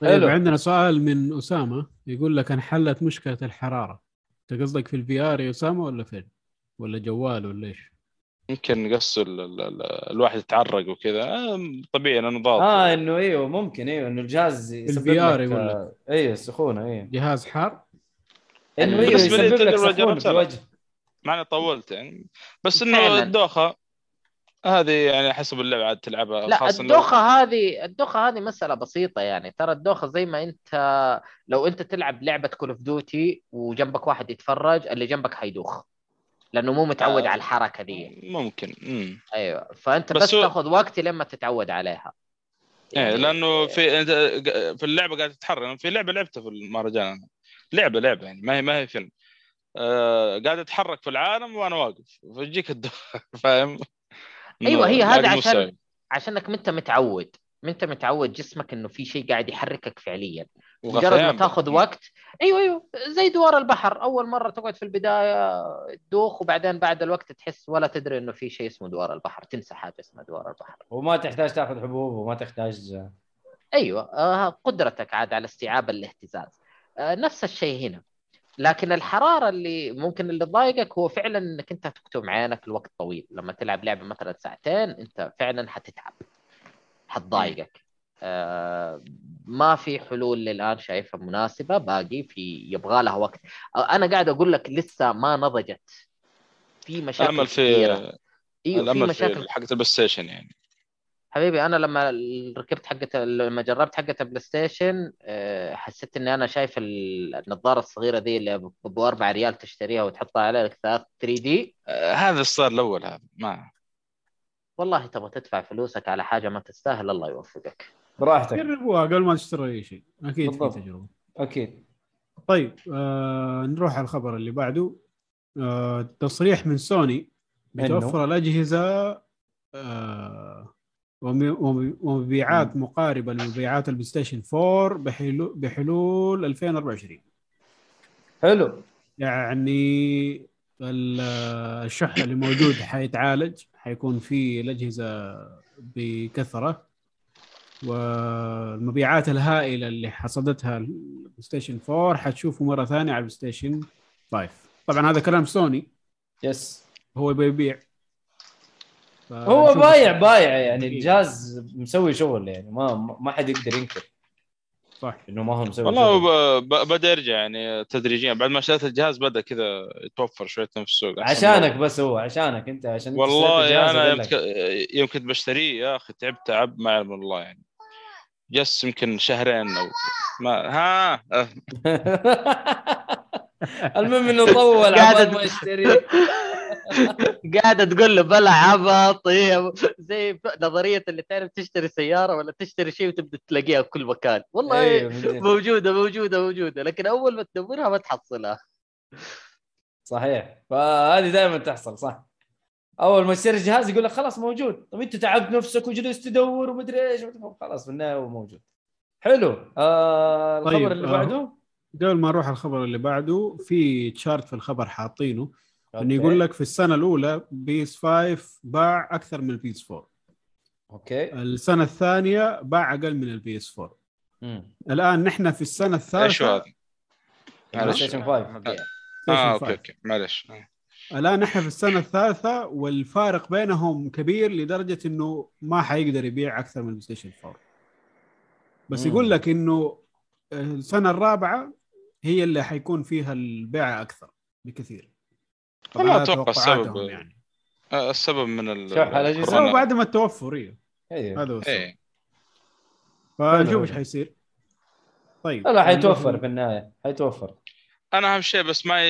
طيب. عندنا سؤال من أسامة يقول لك انحلت مشكلة الحرارة أنت قصدك في ال VR يا أسامة ولا فين؟ ولا جوال ولا إيش؟ يمكن قص ال- ال- ال- الواحد يتعرق وكذا. آه، طبيعي لأنه ضاغط آه إنه إيوه ممكن إيوه إنه الجهاز يسبب يقول آه، إيوه سخونه إيوه. جهاز حار. إنه إيوه بالنسبة لي يسبب لك سخونة في. الوجه مع اني طولت يعني. بس. إنه الدوخة هذه يعني حسب اللعبة عاد تلعبها لا إنه- الدوخة هذه الدوخة هذه مسألة بسيطة يعني. ترى الدوخة زي ما أنت لو أنت تلعب لعبة Call of Duty وجنبك واحد يتفرج اللي جنبك حيدوخ. لأنه مو متعود آه. على الحركة دي ممكن امم أيوه. فأنت بس بس, هو- تاخذ وقت لما تتعود عليها. إيه لأنه في انت في اللعبة قاعد تتحرك. في لعبة لعبتها في المهرجان. لعبة لعبة يعني ما هي ما هي فيلم. آه قاعد أتحرك في العالم وأنا واقف. فيجيك الدوخه فاهم؟ إنه هي هذا عشان-. عشانك أنت متعود. ما أنت متعود جسمك إنه في شيء قاعد يحركك فعليا. مجرد ما. تاخذ وقت. أيوه أيوه. زي دوار البحر. أول مرة تقعد في البداية تدوخ وبعدين بعد الوقت تحس ولا تدري إنه في شيء اسمه دوار البحر. تنسى حاجة اسمها دوار البحر. وما تحتاج تاخذ حبوب وما تحتاج أيوه. آه قدرتك عاد على استيعاب الاهتزاز. آه نفس الشيء هنا. لكن الحرارة اللي ممكن اللي تضايقك هو فعلا إنك أنت تكتم عينك لوقت طويل. لما تلعب لعبة مثلا ساعتين أنت فعلا حتتعب. حتضايقك. ما في حلول للآن شايفها مناسبة باقي في يبغى لها وقت. آه أنا قاعد أقول لك لسه ما نضجت. في مشاكل الأمل كثيره في إيوه في الأمل مشاكل. في حقة ال PlayStation يعني. حبيبي أنا لما ركبت حقة لما جربت حقة ال PlayStation آه، حسيت إني أنا شايف ال- النظارة الصغيرة دي اللي ابو 4 ريال تشتريها وتحطها على لك 3 دي آه هذا الصار الأول هذا ما. والله تبغى تدفع فلوسك على حاجة ما تستاهل الله يوفقك. براحتك. جربوها قبل ما تشتري أي شيء. أكيد في بالضبط. تجربة. أكيد. طيب آه نروح على الخبر اللي بعده. آه تصريح من سوني بتوفر الأجهزة آه وم- وم- ومبيعات مقاربة لمبيعات ال PlayStation 4 بحلول بحلول 2024 حلو. يعني ال- الشح اللي موجود حيتعالج حيكون في الأجهزة بكثرة. والمبيعات الهائلة اللي حصدتها ال PlayStation 4 حتشوفه مرة ثانية على ال PlayStation 5 طبعا هذا كلام سوني يس هو يبغى يبيع هو بايع. بايع يعني. الجهاز مسوي شغل يعني ما ما حد يقدر ينكر. صح. إنه ما هو مسوي والله. ب- ب- بدا يرجع يعني تدريجيا. بعد ما شريت الجهاز بدا كذا يتوفر شوية في السوق عشانك بس هو عشانك أنت عشان والله الجهاز أنا يوم كنت بشتريه يا أخي تعبت تعب ما يعلم الله يعني. جس يمكن شهرين أو ما ها. المهم إنه طول قاعد عبال ما يشتري. قاعدة تقول له بلا عبط إيه، زي نظرية اللي تعرف تشتري سيارة ولا تشتري شيء وتبدأ تلاقيها في كل مكان. والله أيوه،. موجودة موجودة موجودة لكن أول ما تدورها ما تحصلها. صحيح. فهذه دائما تحصل صح. أول ما تشتري الجهاز يقول لك خلاص موجود. طب انت تعبت نفسك وجلست تدور ومدري إيش. خلاص في النهاية هو موجود. حلو. آه الخبر طيب، اللي آه، بعده؟ قبل ما نروح الخبر اللي بعده في chart في الخبر حاطينه إنه. يقول لك في السنة الأولى PS 5 باع أكثر من PS 4 أوكي. السنة الثانية باع أقل من ال PS 4 امم الآن نحن في السنة إيش الثالثة. هذا؟ Play معلش. Station 5 مبيع. آه أوكي 5. أوكي معلش. الآن نحن في السنة الثالثة والفارق بينهم كبير لدرجة إنه ما حيقدر يبيع أكثر من Station 4 بس مم. يقول لك إنه السنة الرابعة هي اللي حيكون فيها البيع أكثر بكثير. أتوقع توقعاتهم السبب- يعني. آه، السبب من ال شح على جزء. الكورونا. سبب بعد التوفر إيه. أيوه هذا هو السبب. إيه. فنشوف إيش حيصير. طيب لا حيتوفر في النهاية. حيتوفر. أنا أهم شيء بس ما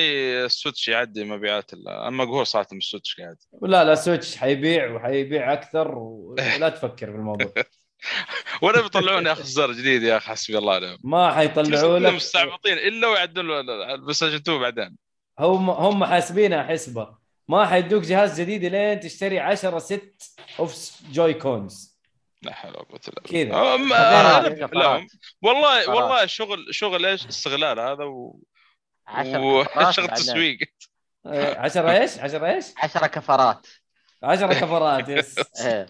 ال Switch يعدي مبيعات أنا مقهور صراحة من ال Switch قاعد. لا لا Switch حيبيع وحيبيع أكثر ولا تفكر في الموضوع ولا بيطلعون يا أخي اصدار جديد يا أخي حسبي الله عليهم. ما حيطلعوا لك. مستعبطين إلا ويعدلوا Switch 2 بعدين. هم هم حاسبينها حسبة. ما حيدوك جهاز جديد لين تشتري 10 set of Joy-Cons لا حول ولا قوة إلا كذا. بالله. لا والله. والله شغل شغل إيش؟ استغلال هذا و... عشر كفرات وشغل بعدين. تسويق. 10 إيش؟ 10 إيش؟ 10 كفرات. 10 كفرات yes. إيه.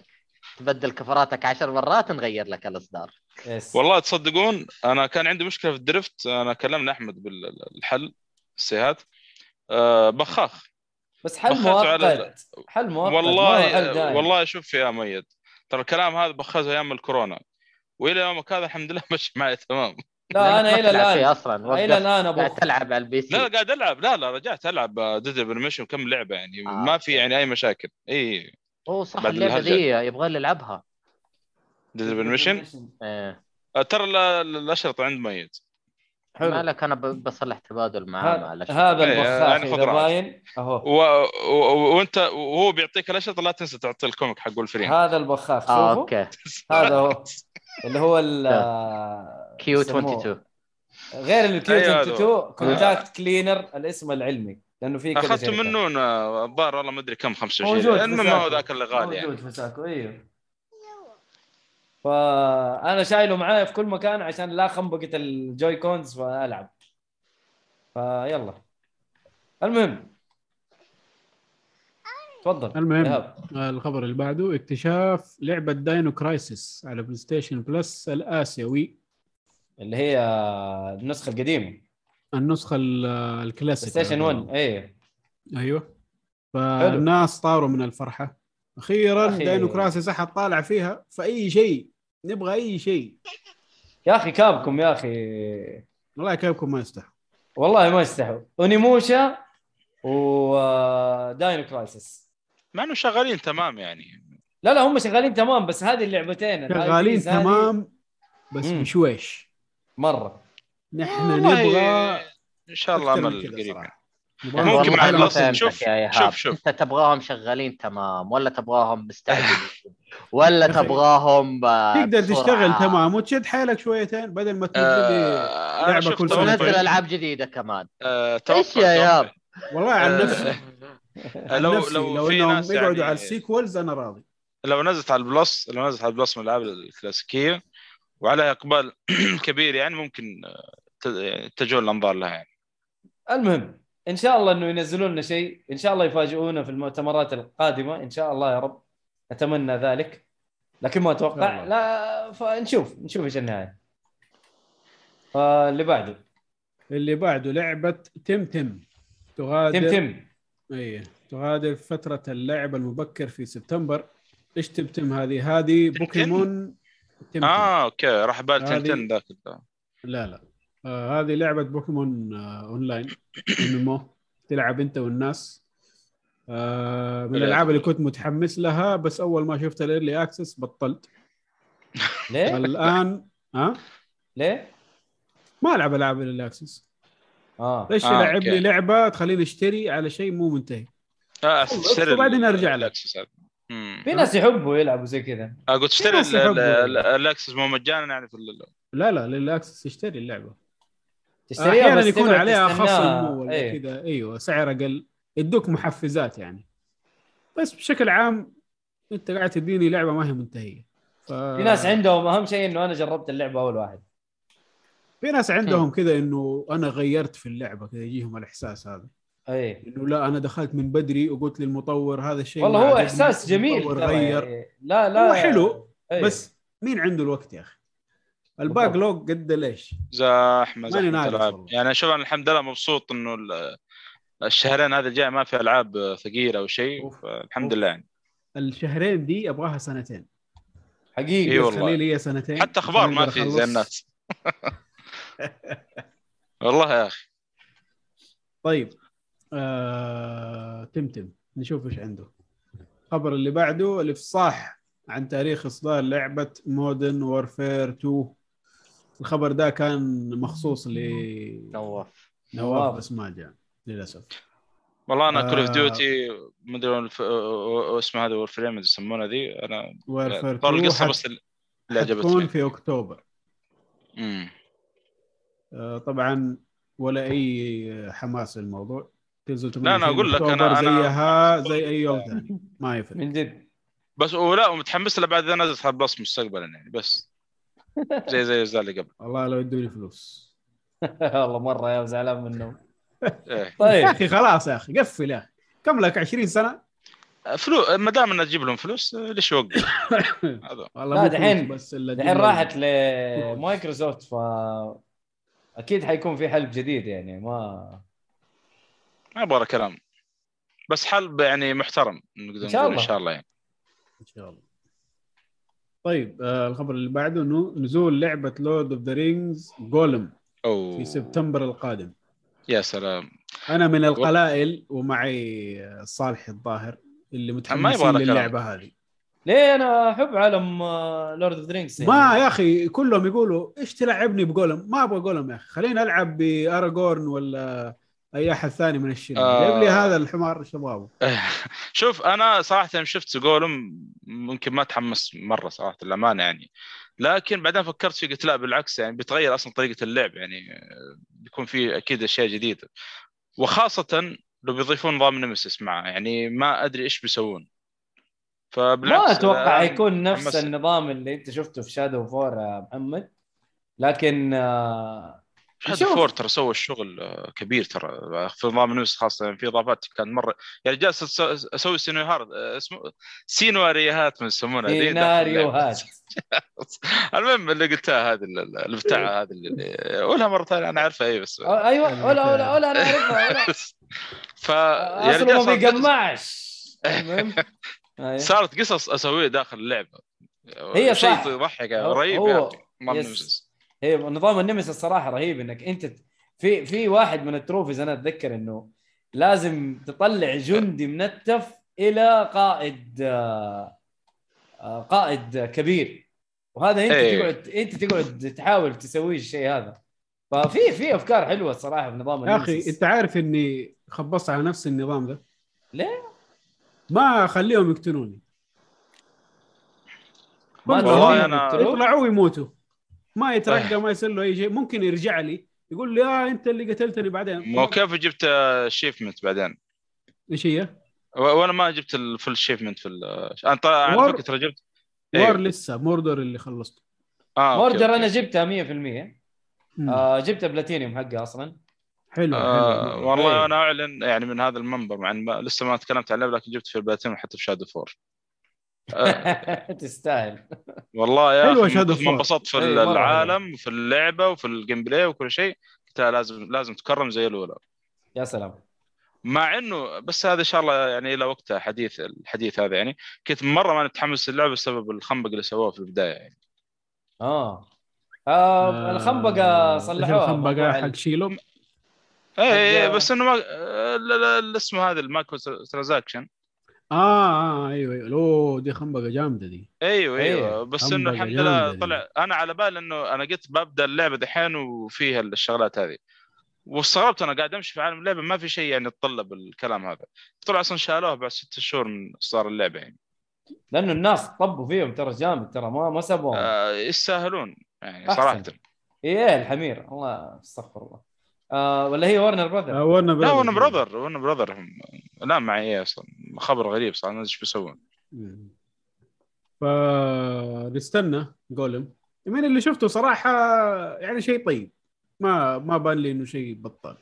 تبدل كفراتك 10 مرات نغير لك الإصدار. يس. والله تصدقون أنا كان عندي مشكلة في الدرفت. أنا كلمنا أحمد بالحل السيهات أه بخاخ. بس حل بخيته على مؤقت حل مؤقت. والله. والله شوف يا ميت. ترى الكلام هذا بخذه أيام الكورونا. وإلى يومك هذا الحمد لله ماشي معي تمام. لا أنا إلى الآن. أصلا إلى الآن قاعد أبغى تلعب على البي لا لا سي قاعد ألعب. لا لا رجعت ألعب ديد بريميشن كم لعبة يعني؟ آه، ما في. يعني أي مشاكل. إي هو صح بعد اللعبة. دي يبغى لي العبها ديد بريميشن إيه. ترى ال- ال- الاشرطه عند ميت حلو. مالك؟ أنا ب- بصلح تبادل معاه مع هذا إيه، البخاخ يعني إذا راحتك. باين. أهو. و... و... وأنت وهو بيعطيك الاشرطه لا تنسى تعطي الكوميك حق ولفرين هذا البخاخ شوفوا أوكي. هذا هو. اللي هو ال كيو يسموه. 22 غير الكيو أيوة هذا 22 كونتاكت كلينر الاسم العلمي لأنه في كذا أخذته شركة. من نون آه، الظاهر والله ما أدري كم 25 موجود المهم ما هو. ذاك اللي غالي يعني موجود في ساكو أيوه فأنا شايله معايا في كل مكان عشان لا خنبقة ال Joy-Cons فألعب فيلا المهم تفضل المهم. إيهاب. الخبر اللي بعده اكتشاف لعبة Dino Crisis على PlayStation Plus الآسيوي اللي هي النسخة القديمة. النسخة ال classic Station 1 إيه. أيوه. فالناس طاروا من الفرحة. أخيرا أخي. Dino Crisis احد طالع فيها فأي شيء. نبغى أي شيء. يا أخي Capcom يا أخي. والله كيفكم ما يستحق. والله ما يستحوا Onimusha و Dino Crisis مع إنه شغالين تمام يعني. لا لا هم شغالين تمام بس هذه اللعبتين. شغالين هذه تمام بس مم. مرة نحن نبغى إن شاء الله امل قريب. ممكن مع شوف-. شوف- شوف. أنت تبغاهم شغالين تمام ولا تبغاهم مستعجلين ولا. تبغاهم تقدر؟ تشتغل تمام وتشد حيلك شويتين بدل ما تنزل آه، شفت كل سنتين. ونزل ألعاب جديدة كمان آه، إيش توقع- يا ياب؟ والله عن آه، نفسي لو لو لو في إنهم ناس يقعدوا يعني على السيكولز أنا راضي لو نزلت على البلس لو نزلت على البلس من الألعاب الكلاسيكية وعليها إقبال كبير يعني ممكن آه، ت- تجول الأنظار لها يعني. المهم إن شاء الله إنه ينزلوا لنا شيء إن شاء الله يفاجئونا في المؤتمرات القادمة إن شاء الله يا رب. أتمنى ذلك. لكن ما أتوقع الله. لا فنشوف نشوف إيش النهاية. فاللي بعده. اللي بعده لعبة تم تم تغادر تم تم اي تغادر فترة اللعب المبكر في سبتمبر. إيش Temtem هذه؟ هذه تم؟ Pokemon Temtem. آه أوكي راح بال تنتن ذاك لا لا آه هذه لعبة بوكيمون آه أونلاين إم تلعب أنت والناس آه من حلو. الألعاب اللي كنت متحمس لها بس أول ما شفت ال early access بطلت ليه؟ الآن ها ليه؟ ما ألعب ألعاب ال early access آه ليش آه، أوكي. لي لعبة تخليني أشتري على شيء مو منتهي آه اشتري وبعدين أرجع لك. في ناس يحبوا يلعبوا زي كذا. أقول تشتري. ال- ال- ال access مو مجانا يعني في ال- لا لا ال early access اشتري اللعبة. تشتريها أحيانا بس يكون عليها. خصم ولا إيه. كذا. أيوه سعر أقل. يدوك محفزات يعني. بس بشكل عام أنت قاعد تديني لعبة ما هي منتهية. ف... في ناس عندهم أهم شيء إنه أنا جربت اللعبة أول واحد. في ناس عندهم كذا إنه أنا غيرت في اللعبة كذا يجيهم الإحساس هذا. اي إنه لا أنا دخلت من بدري وقلت للمطور هذا الشيء والله هو إحساس جميل غير يعني. لا لا هو حلو، أي. بس مين عنده الوقت يا أخي ال backlog قد ليش زحمه زحمه العاب. يعني شوف أنا الحمد لله مبسوط إنه ال- الشهرين هذا الجاي ما في ألعاب ثقيلة أو شيء. الحمد. لله يعني الشهرين دي أبغاها سنتين حقيقي والله. خلي لي سنتين حتى أخبار ما في زي. الناس والله يا أخي طيب آه... تمتم. نشوف إيش عنده. الخبر اللي بعده الإفصاح عن تاريخ إصدار لعبة مودرن وورفير 2 الخبر ده كان مخصوص لنواف نواف. بس ما جاء للأسف. والله أنا كول اوف. ديوتي مدري الف... اسمه هذا وورفريم يسمونه ذي. أنا وورفير طول 2 القصة. بس اللي عجبتني. في أكتوبر. امم آه، طبعا ولا أي حماس للموضوع. تنزل لا، أنا 28 أقول لك، أنا- زيها زي أي يوم ثاني. ما يفرق. من جد. بس ولا ومتحمس له بعد إذا نزلت على بلس مستقبلا يعني بس. زي زي الاجزاء اللي قبل. والله لو يدوني فلوس. والله مرة يا زعلان منهم. إيه. يا طيب أخي خلاص يا أخي قفل يا أخي. كم لك؟ 20 سنة؟ فلوس ما دام انها تجيب لهم فلوس ليش يوقف؟ هذا. والله دحين- بس تجيب راحت. لمايكروسوفت ف أكيد حيكون في حل جديد يعني ما ما يبغى كلام. بس حل يعني محترم نقدر إن شاء نقول الله. إن شاء الله يعني. إن شاء الله. طيب آه الخبر اللي بعده انه نزول لعبة Lord of the Rings Gollum أوه. في سبتمبر القادم. يا سلام. أنا من القلائل ومعي آه، صالح الظاهر اللي متحمسين للعبة هذه. ليه؟ أنا أحب عالم Lord of the Rings ما يا أخي كلهم يقولوا إيش تلعبني ب Gollum ما أبغى Gollum يا أخي. خليني ألعب ب Aragorn ولا أي أحد ثاني من الشلة. آه. جيب لي هذا الحمار ابغاه شوف أنا صراحة يوم شفت Gollum ممكن ما تحمس مرة صراحة للأمانة يعني. لكن بعدين فكرت فيه قلت لا بالعكس يعني بتغير أصلا طريقة اللعب يعني آه، بيكون في أكيد أشياء جديدة. وخاصة لو بيضيفون نظام Nemesis معه يعني ما أدري إيش بيسوون. فبالعكس ما أتوقع يكون نفس. النظام اللي أنت شفته في Shadow of War يا محمد. لكن آه، Shadow of. War ترى سوى الشغل آه، كبير ترى في نظام نمسيس خاصة يعني في إضافات كان مرة يعني جالس أسوي سيناريوهات آه، اسمه سيناريوهات من يسمونها. سيناريوهات المهم اللي قلتها هذه ال- ال- البتاع هذه اللي قولها مرة ثانية أنا عارفها اي بس آه، أيوه ولا ولا ولا أنا أعرفها ف رجال ما صارت بيجمعش المهم قصص- أيوة. صارت قصص اسويها داخل اللعبة هي شيء صح. يضحك هو- رهيب هو- أخي. هي نظام النمس الصراحة رهيب إنك أنت في في واحد من التروفيز أنا أتذكر إنه لازم تطلع جندي منتف إلى قائد آه، قائد كبير وهذا أنت إيه. تقعد أنت تقعد تحاول تسوي الشيء هذا ففي في أفكار حلوة الصراحة في نظام يا. أخي أنت عارف إني خبصت على نفس النظام ده ليه؟ ما أخليهم يقتلوني والله يقتلوك؟ يطلعوا ويموتوا ما يترقى ما يصير له أي شيء ممكن يرجع لي يقول لي آه أنت اللي قتلتني بعدين ما كيف جبت achievement بعدين إيش هي؟ وأنا ما جبت ال full achievement في ال- أنا طلع على فكره جبت War أيوه. لسه Mordor اللي خلصته آه أوكي، Mordor. أنا جبتها 100% مم. آه جبت بلاتينيوم حقها أصلا حلو آه حلو والله إيه. أنا أعلن يعني من هذا المنبر مع إن لسه ما تكلمت عن لكن جبت في البلاتين وحتى في Shadow of War آه تستاهل. والله يا ما Fall. انبسطت في إيه، العالم وفي اللعبة وفي ال gameplay وكل شيء. قلت لا، لازم لازم تكرم زي الأولى. يا سلام. مع إنه بس هذا إن شاء الله يعني إلى وقتها حديث الحديث هذا يعني. كنت مرة ما متحمس للعبة بسبب الخنبق اللي سووه في البداية يعني. آه, آه الخنبقة صلحوها الخنبقة حق شيلو. اي إيه، بس إنه ما آه، لا- لا- لا، اسمه هذا المايكرو ترانزاكشن. آه آه أيوه أيوه. أوه، دي خنبقة جامدة دي. أيوه أيوه. أيوه. بس إنه الحمد لله دي. طلع أنا على بال إنه أنا قلت ببدأ اللعبة دحين وفيها الشغلات هذه. واستغربت أنا قاعد أمشي في عالم اللعبة ما في شيء يعني يتطلب الكلام هذا. طلع أصلا شالوه بعد ست شهور من اصدار اللعبة يعني. لأنه الناس طبوا فيهم ترى جامد ترى ما ما سبوهم آه يستاهلون يعني أحسن. صراحة. إيه الحمير. الله استغفر الله. آه ولا هي Warner Brother آه ورنا لا Warner Brother Warner Brother هم لا معي إيه أصلا؟ خبر غريب صار الناس إيش بيسوون. فنستنى Gollum. من اللي شفته صراحة يعني شيء طيب. ما ما بان لي إنه شيء بطال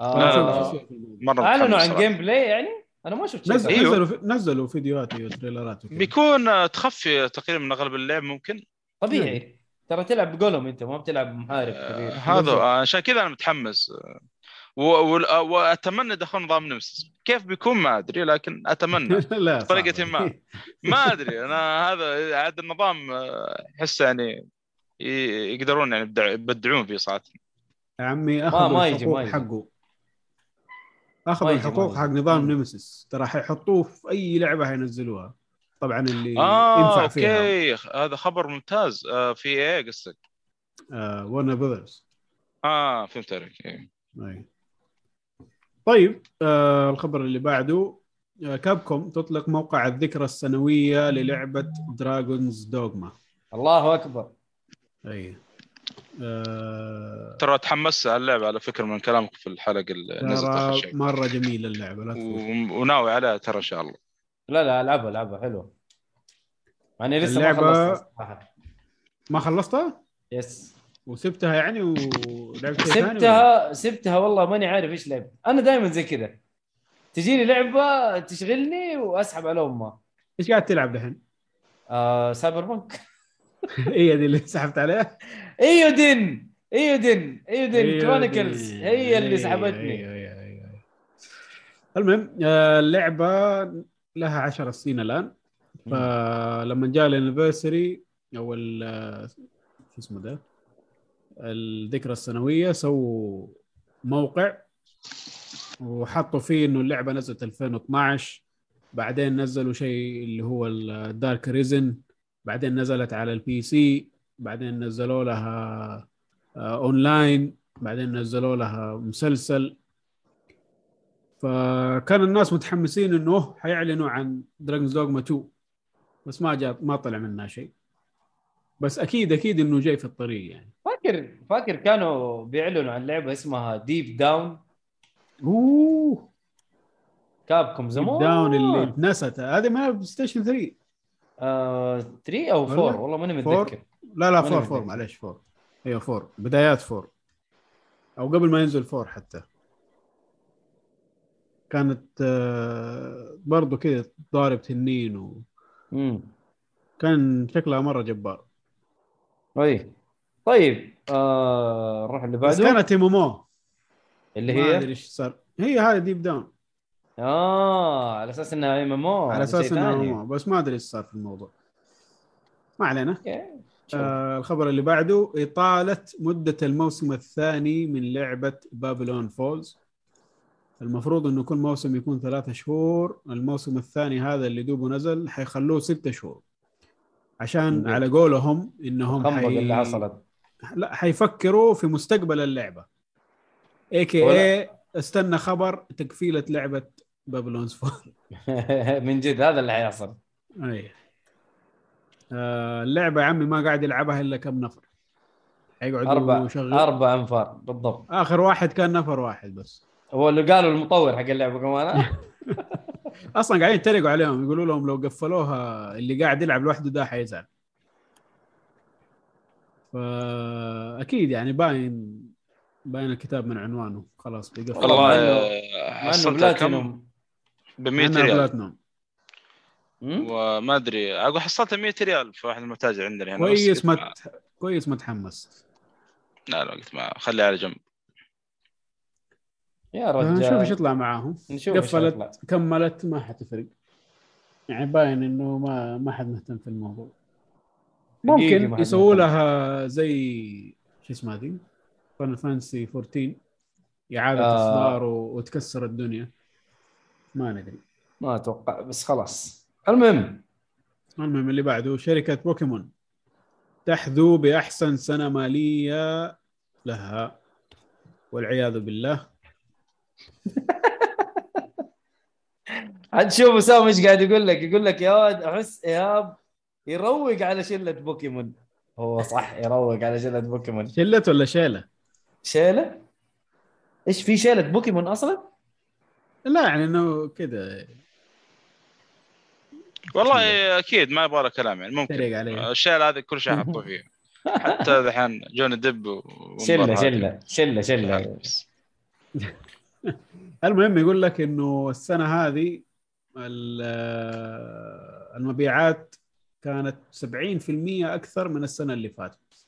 آه، في الموضوع. مرة أعلنوا عن. game play يعني؟ أنا ما شفت نزل. أيوه. نزلوا نزلوا فيديوهات و trailer ات. بيكون آه، تخفي تقريبا من أغلب اللعب ممكن. طبيعي. ترى تلعب بقولهم انت ما بتلعب محارب آه، كبير هذا آه، عشان كذا أنا متحمس آه، و- آه، وأتمنى يدخلون نظام نمسس كيف بيكون ما أدري لكن أتمنى لا بطريقة صعب. ما. ما أدري أنا هذا عاد النظام أحس يعني يقدرون يعني يبدع- يبدعون فيه صراحة يا عمي ما- أخذوا ما يجي- الحقوق ما يجي. حقه أخذوا ما يجي- ما الحقوق. حق نظام مم. نمسيس ترى حيحطوه في أي لعبة حينزلوها طبعا اللي آه ينفع فيها. أوكي. هذا خبر ممتاز. آه في إيه قصدك؟ آه Warner Brothers آه فهمت عليك. إيه. طيب آه الخبر اللي بعده آه Capcom تطلق موقع الذكرى السنوية للعبة Dragon's Dogma الله أكبر. أي. آه ترى تحمست على اللعبة على فكرة من كلامك في الحلقة اللي نزلت آخر ترى شيء. مرة جميلة اللعبة لا و- وناوي عليها ترى إن شاء الله. لا لا العبها العبها حلوة يعني لسه ما اللعبة- خلصت صراحة. ما خلصتها بس وسبتها يعني ولعبت ثاني ولا؟ سبتها سبتها والله ماني عارف إيش لعب أنا دائما زي كذا تجيني لعبة تشغلني وأسحب على أمها إيش قاعد تلعب دحين؟ آه Cyberpunk هي دي اللي سحبت عليها Eiyuden Eiyuden Eiyuden أيوة Chronicles دي. هي اللي سحبتني أيوة، أيوة، أيوة. المهم آه، اللعبة لها 10 سنين الآن. فلما جاء ال anniversary أو آه، شو اسمه ده؟ الذكرى السنوية سووا موقع وحطوا فيه إنه اللعبة نزلت 2012 بعدين نزلوا شيء اللي هو ال Dark Arisen بعدين نزلت على ال PC بعدين نزلوا لها آه، اونلاين بعدين نزلوا لها مسلسل. فكان الناس متحمسين إنه حيعلنوا عن Dragon's Dogma 2 بس ما جاء ما طلع منها شيء. بس أكيد أكيد إنه جاي في الطريق يعني. فاكر فاكر كانوا بيعلنوا عن لعبة اسمها Deep Down أوه. Capcom زمان. Down اللي اتنست. هذه ما PlayStation 3 آه 3 أو ولا؟ 4 والله ماني؟ متذكر. لا لا ماني 4 متذكر. 4 معلش 4 أيوه 4 بدايات 4 أو قبل ما ينزل 4 حتى. كانت آه، برضو كذا ضارب تنين امم وكان شكلها مرة جبار. طيب. طيب آه نروح اللي بس بعده. كانت MMO اللي ما أدري هي إيش صار. هي هذه Deep Down آه على أساس إنها MMO على أساس إنها MMO، بس ما أدري إيش صار في الموضوع. ما علينا. آه الخبر اللي بعده إطالة مدة الموسم الثاني من لعبة Babylon's Fall المفروض إنه كل موسم يكون ثلاثة شهور الموسم الثاني هذا اللي دوبه نزل حيخلوه ستة شهور. عشان ممتاز. على قولهم إنهم الخنبق اللي حصلت. لا حيفكروا في مستقبل اللعبة. AKA استنى خبر تقفيلة لعبة Babylon's Fall من جد هذا اللي حيحصل. أي. آه اللعبة يا عمي ما قاعد يلعبها إلا كم نفر. حيقعدوا يشغل- أربع أنفار بالضبط. آخر واحد كان نفر واحد بس. هو اللي قالوا المطور حق اللعبة كمان أصلا قاعدين يتريقوا عليهم يقولوا لهم لو قفلوها اللي قاعد يلعب لوحده ده حيزعل. فأكيد يعني باين باين الكتاب من عنوانه. خلاص بيقفل. والله آه، حصلتها كم بلاتينوم. ب 100 مع إنها ريال؟ وما أدري أقول حصلتها 100 ريال في واحد المتاجر عندنا هنا كويس ما- ما. كويس ما تحمست لا لا قلت ما خليها على جنب. يا نشوف إيش رجال يطلع معاهم. نشوف قفلت يطلع. كملت ما حتفرق يعني باين إنه ما ما حد مهتم في الموضوع. ممكن يسووا. لها زي شو اسمها دي؟ فان فانسي 14 إعادة آه. إصدار و- وتكسر الدنيا. ما ندري. ما أتوقع بس خلاص. المهم. المهم اللي بعده شركة بوكيمون تحظى بأحسن سنة مالية لها. والعياذ بالله. عاد شوف اسامه إيش قاعد يقول لك يقول لك يا ولد أحس إيهاب يروق على شلة بوكيمون. هو صح يروق على شلة بوكيمون. شلت ولا شيله؟ شيله إيش في شيله بوكيمون أصلا؟ لا يعني إنه كذا والله أكيد ما يبغى له كلام يعني ممكن. الشيء هذا كل شيء حطوه فيه حتى الحين جوني دب شلة شلة هذه. شلة. شله. المهم يقول لك إنه السنة هذه ال- المبيعات كانت 70% أكثر من السنة اللي فاتت.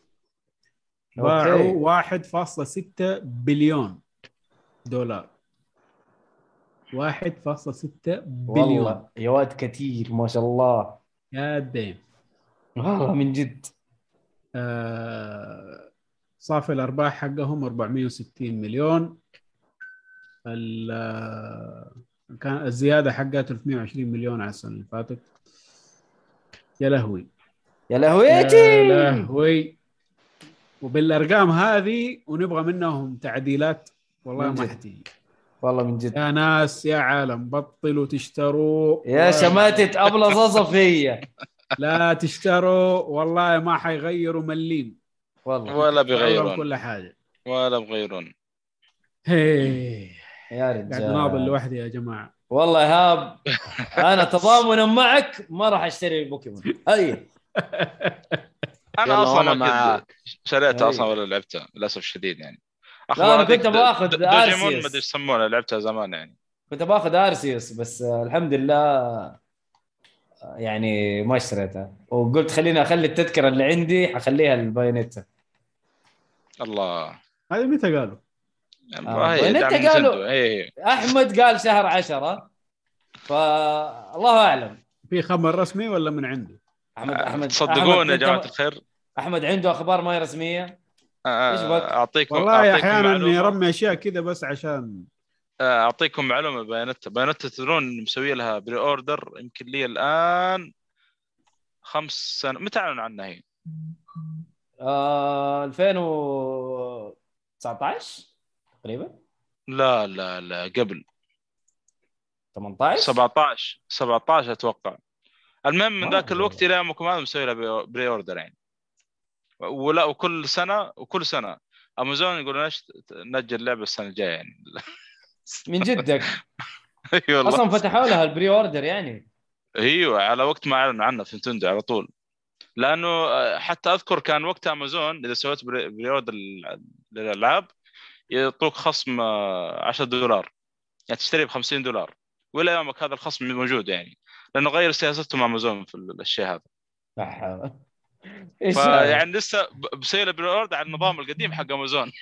باعوا 1.6 بليون دولار. 1.6 بليون. والله يا واد كثير ما شاء الله. يا ديم والله من جد. آه، صافي الأرباح حقهم 460 مليون. آه، كان الزيادة حقها 320 مليون على السنة اللي فاتت. يا لهوي. يا يا لهويتي لهوي. وبالأرقام هذه ونبغى منهم تعديلات والله من ما. حتيجي. والله من جد. يا ناس يا عالم بطلوا تشتروا. يا شماتة أبلة صفية لا تشتروا والله ما حيغيروا مليم. والله. ولا بيغيرون كل حاجة. ولا بغيرون. هي. يا قاعد ناضل رجال لوحدي يا جماعة. والله ايهاب أنا تضامنا معك ما راح أشتري بوكيمون. هي أنا أصلا أنا ما شريتها. أصلا ولا لعبتها للأسف الشديد يعني. لا، هذيك كنت بآخذ دوجيمون Arceus. ما أدري إيش يسمونها لعبتها زمان يعني. كنت بآخذ Arceus بس الحمد لله يعني ما اشتريتها وقلت خليني أخلي التذكرة اللي عندي حخليها ال Bayonetta. الله. هذه متى قالوا؟ آه، دعم أنت قالوا- هي أحمد قال شهر عشرة فالله أعلم. في خبر رسمي ولا من عنده؟ احمد احمد تصدقون يا جماعة الخير. أحمد عنده أخبار ما هي رسمية؟ آه، إيش بك؟ اعطيكم والله أحيانا يرمي أشياء كذا بس عشان آه، أعطيكم معلومة Bayonetta Bayonetta تدرون مسوي لها pre-order يمكن لي الآن خمس سنة متى اعلنوا عنها هي؟ آه 2019 تقريبا؟ لا لا لا قبل. 18 17 17 أتوقع. المهم من ذاك. الوقت إلى يومكم هذا مسوي لها pre-order يعني. ولا وكل سنة وكل سنة. امازون إيش نأجل اللعبه السنة الجاية يعني. من جدك. أي والله. أصلا فتحوا لها ال pre-order يعني. أيوه على وقت ما أعلنوا عنها في Nintendo على طول. لأنه آه، حتى أذكر كان وقتها امازون إذا سويت pre-order لل- للألعاب يعطوك خصم آه، 10 دولار. يعني تشتري ب 50 دولار. وإلى يومك هذا الخصم موجود يعني. لأنه غير سياستهم امازون في الشيء هذا. هذا؟ فيعني لسه ب- بسوي له pre-order على النظام القديم حق امازون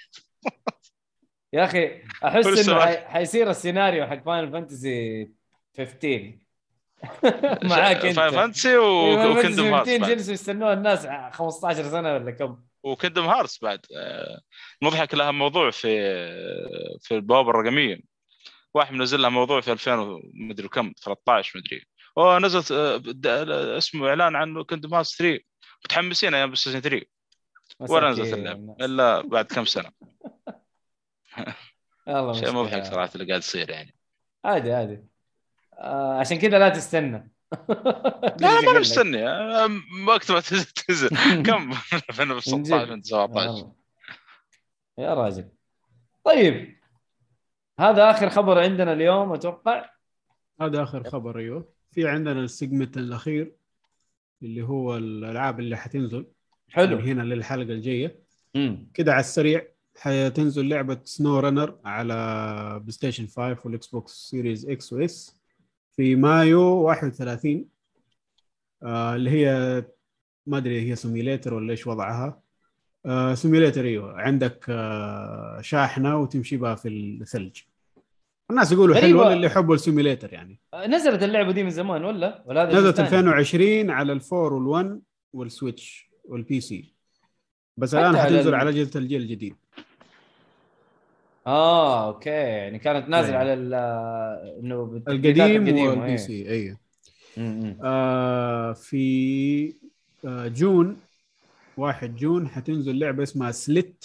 يا أخي أحس إنه. حيصير السيناريو حق Final Fantasy 15 معاك أنت. Final Fantasy و Kingdom Hearts 15 بعد. جلسوا يستنوها الناس 15 سنة ولا كم. و Kingdom Hearts بعد. آه، مضحك لها موضوع في في البوابة الرقمية. واحد منزل لها موضوع في 2000 ومدري كم 13 مدري. اوه نزلت آه، اسمه إعلان عن Kingdom Hearts 3 متحمسين أيام PlayStation 3 ولا نزلت اللعبة. إلا بعد كم سنة. شيء. مضحك صراحة اللي قاعد يصير يعني. عادي عادي. آه عشان كذا لا تستنى. لا ما مستني آه، وقت ما تنزل تنزل كم؟ 2016 2017 والله. يا راجل. طيب. هذا آخر خبر عندنا اليوم أتوقع. هذا آخر خبر أيوه. في عندنا السيجمنت الأخير اللي هو الألعاب اللي حتنزل. من حلو هنا للحلقة الجاية. كده على السريع حتنزل لعبة SnowRunner على PlayStation 5 وال Xbox Series X و S في مايو 31 آه اللي هي ما أدري هي simulator ولا إيش وضعها. آه simulator أيوه. عندك آه شاحنة وتمشي بها في الثلج. الناس يقولوا. حلوة اللي يحبوا ال simulator يعني. آه، نزلت اللعبة دي من زمان ولا؟ ولا هذا نزلت جزء ثاني؟ 2020 على ال four وال1 وال Switch وال PC. بس الآن حتنزل على أجهزة الجيل الجديد. آه okay يعني كانت نازله أيوة. على ال- آه، إنه القديم وال P. C أي. آه في آه June 1 June حتنزل لعبة اسمها Silt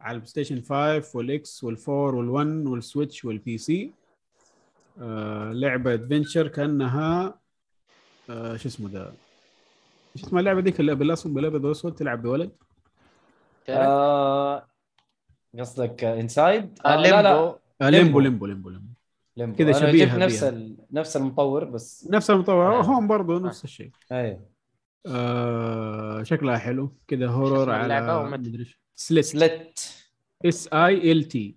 على ال PlayStation 5 وال X وال four وال1 وال Switch وال PC آه لعبة adventure كأنها آه شو اسمه ده شو اسمها اللعبة ديك اللي بالاسود بالابيض والاسود تلعب بولد آه قصدك Inside آه، لا لا. ليمبو. آه Limbo. Limbo. Limbo Limbo. كذا أنا شبيهة جبت نفس. ال... نفس المطور بس نفس المطور. آه. هون برضه نفس الشيء. أيوه آه شكلها حلو. كذا horror على Silt Silt S I L T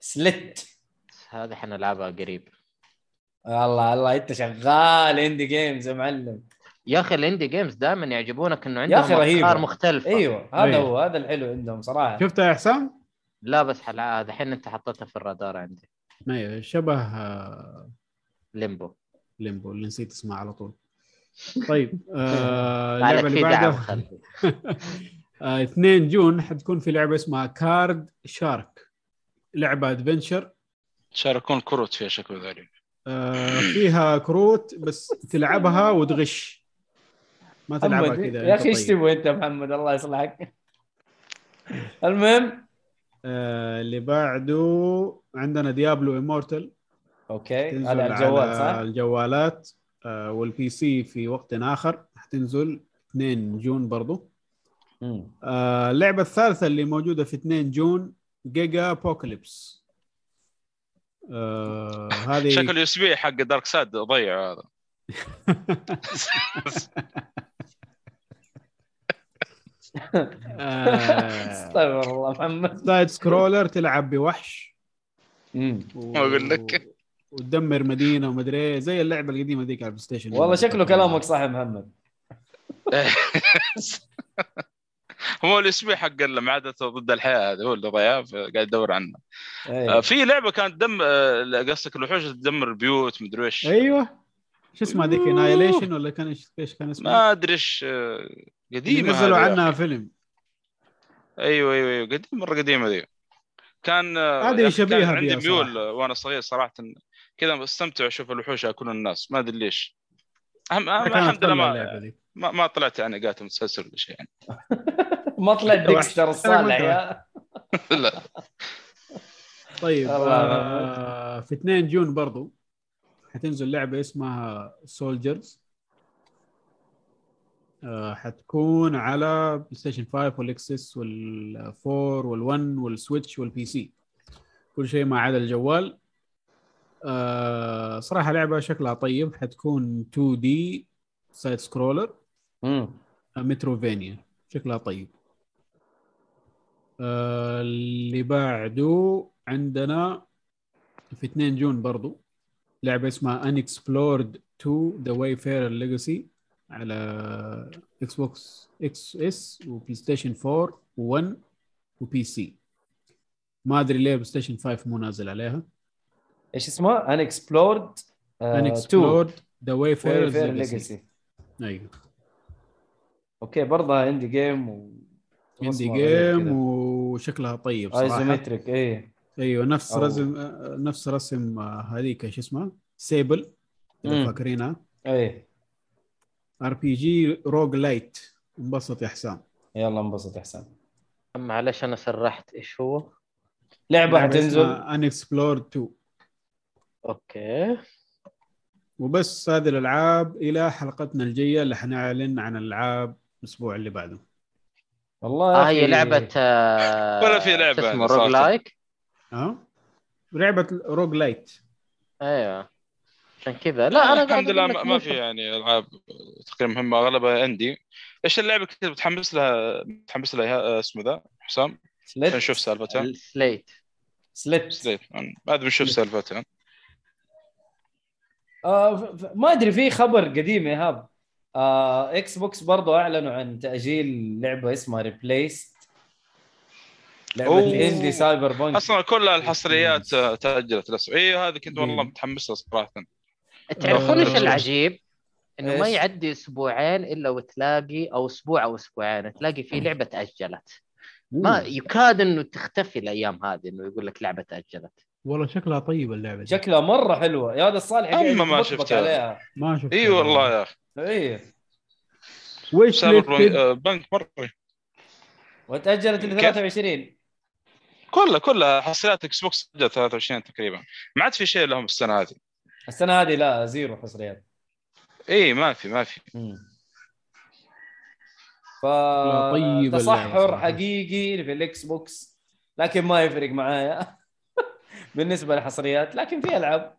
Silt هذه حنلعبها قريب. الله الله أنت شغال indie games يا معلم. يا أخي ال indie games دائما يعجبونك إنه يا عندهم. أفكار مختلفة. أيوه هذا أيوه. هو هذا الحلو عندهم صراحة. شفتها يا حسام؟ لا بس حلعة الحين انت حطيتها في الرادار عندي. أيوه شبه آه، Limbo. Limbo اللي نسيت اسمه على طول. طيب آه اللعبة اللي في دعم بعدها خلفي. آه 2 June حتكون في لعبة اسمها Card Shark. لعبة adventure شاركون كروت فيها شكل ذلك. آه فيها كروت بس تلعبها وتغش. ما تلعبها كذا يا أخي إيش طيب. تبغى أنت محمد؟ الله يصلحك. المهم آه اللي بعده عندنا Diablo Immortal okay. تنزل هذا على الجوال على صح؟ الجوالات. آه وال PC في وقت آخر. حتنزل 2 June برضو. مم. آه اللعبة الثالثة اللي موجودة في 2 June Gigapocalypse آه هذه شكل U SB حق Darkseid ضيع هذا. استغفر الله محمد. side scroller تلعب بوحش. و... ما أقول لك. وتدمر مدينة ومدري إيه زي اللعبة القديمة ذيك على ال PlayStation. والله شكله كلامك صح يا محمد. هو ال USB حق معادلة ضد الحياة هذا هو اللي ضيعه قاعد يدور عنه. آه، أيوه. في لعبة كانت دم آه، قصدك الوحوش تدمر البيوت مدري إيش. أيوه. شو اسمها ذيك؟ Annihilation ولا كان إيش- إيش كان اسمها؟ ما أدري إيش آه، قديمة نزلوا عنها. فيلم. أيوه أيوه أيوه. قديم مرة قديمة ذي. كان آه، هذه شبيهة كان عندي ميول صراحة. وأنا صغير صراحة. كذا بستمتع أشوف الوحوش ياكلون الناس. ما أدري ليش. أهم الحمد لله ما. ما ما طلعت يعني قاتل متسلسل ولا شيء يعني. ما طلع Dexter. الصالح يا. لا. طيب آه في 2 June برضو. حتنزل لعبة اسمها Souldiers حتكون على PlayStation 5 وال XS وال4 وال1 وال Switch وال PC كل شيء ما عدا الجوال. آه صراحة لعبة شكلها طيب. حتكون 2D side scroller. Metroidvania شكلها طيب. آه اللي بعده عندنا في 2 June برضو. لعبة اسمها Unexplored 2 The Wayfarer Legacy. على Xbox X S و PlayStation 4 و1 و PC ما أدري ليه PlayStation 5 مو نازل عليها. إيش اسمه؟ Unexplored Unexplored The Wayfarer's Legacy. Legacy أيوه. okay برضه indie game و indie game وشكلها طيب صراحة. isometric اي أيوه نفس أو- رسم نفس رسم آه، هذيك شو اسمها Sable إذا. فاكرينها. اي RPG roguelite انبسط يا حسام. يلا انبسط احسن معلش أنا سرحت. إيش هو؟ لعبة حتنزل. ان explored 2 okay. وبس هذه الألعاب إلى حلقتنا الجاية اللي حنعلن عن الألعاب الأسبوع اللي بعده. والله يا آه أخي. هي لعبة آه ولا في لعبة شو اسمه. roguelike ها؟ لعبة roguelite أيوه. عشان كذا. لا أنا الحمد لله ما في يعني ألعاب تقريبا مهمة أغلبها عندي. إيش اللعبة كنت متحمس لها؟ متحمس لها آه، اسمه ذا؟ حسام؟ عشان Silt نشوف سالفتها. ال Silt Silt. Silt. بعد بنشوف سالفتها. آه ف- ف- ما أدري في خبر قديم يا هاب. آه Xbox برضو أعلنوا عن تأجيل لعبة اسمها Replaced لعبة أوه. indie cyberpunk أصلا كل الحصريات آه، تأجلت للأسف. اي هذه كنت والله. متحمس لها صراحة. تعرفون إيش. العجيب؟ إنه ما؟ يعدي أسبوعين إلا وتلاقي أو أسبوع أو أسبوعين تلاقي في لعبة تأجلت. ما يكاد إنه تختفي الأيام هذه إنه يقول لك لعبة تأجلت. والله شكلها طيبه اللعبة دي. شكلها مرة حلوة. يا هذا الصالح أما ما شفتها. عليها. ما شفت إي والله يا أخي. إي. ويش بنك مرة. وتأجلت ل كيف؟ 23 كلها كلها حصريات Xbox تأجلت 23 تقريبا. ما عاد في شيء لهم السنة هذه. السنة هذه لا zero حصريات اي ما في ما في ف اللعبة تصحر. حقيقي في ال Xbox لكن ما يفرق معايا بالنسبة للحصريات لكن في ألعاب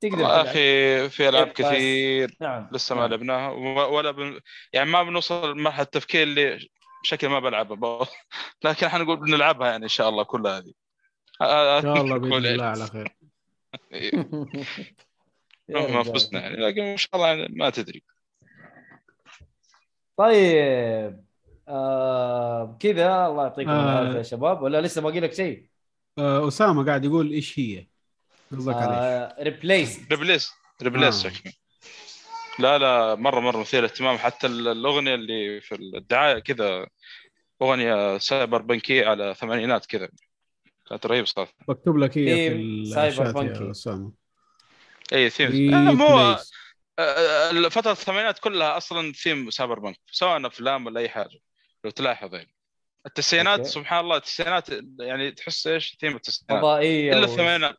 تقدر يا تلعب. أخي في ألعاب. كثير نعم لسه ما نعم. لعبناها ولا بن... يعني ما بنوصل لمرحلة التفكير اللي بشكل ما بلعبها. لكن حنقول بنلعبها يعني إن شاء الله كلها هذه إن شاء الله بإذن الله على خير إيه، مهما رجال. فزنا يعني لكن إن شاء الله يعني ما تدري طيب آه كذا الله يعطيكم آه. العافية يا شباب ولا لسه باقي لك شيء؟ آه، أسامة قاعد يقول إيش هي قصدك؟ آه Replaced Replaced Replaced آه. لا لا مرة مرة مثير اهتمام حتى ال- الأغنية اللي في الدعاية كذا أغنية cyberpunk يه على ثمانينات كذا كانت رهيبة صراحة بكتب لك هي في theme cyber الشات بانكي. يا أسامة اي ثيم آه، مو Replaced. آه، فترة الثمانينات كلها أصلا theme cyberpunk سواء أفلام ولا أي حاجة لو تلاحظ يعني. التسعينات okay. سبحان الله التسعينات يعني تحس إيش ثيم التسعينات؟ فضائية إلا الثمانينات.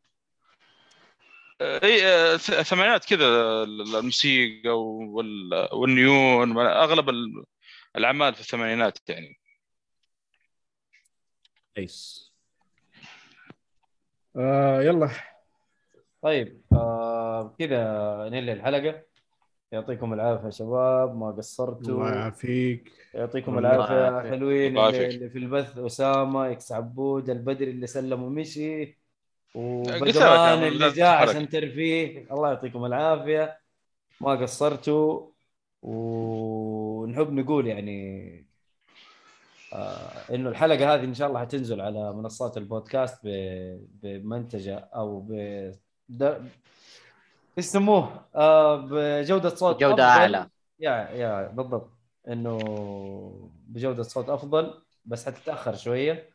إي آه، ث- الثمانينات كذا الموسيقى وال- والنيون أغلب ال- الأعمال في الثمانينات يعني. كويس آه يلا. طيب. كذا ننهي الحلقة. يعطيكم العافية يا شباب ما الله قصرتوا يعافيك. يعطيكم الله العافية. حلوين الله اللي. اللي في البث. أسامة إكس عبود البدري اللي سلم ومشي. وبدران اللي جاء. عشان ترفيه. الله يعطيكم العافية. ما قصرتوا. ونحب نقول يعني آه إنه الحلقة هذه إن شاء الله حتنزل على منصات البودكاست بمنتجة أو ب يسموه؟ آه بجودة صوت جودة أفضل. أعلى. يا يا بالضبط. إنه بجودة صوت أفضل بس حتتأخر شوية.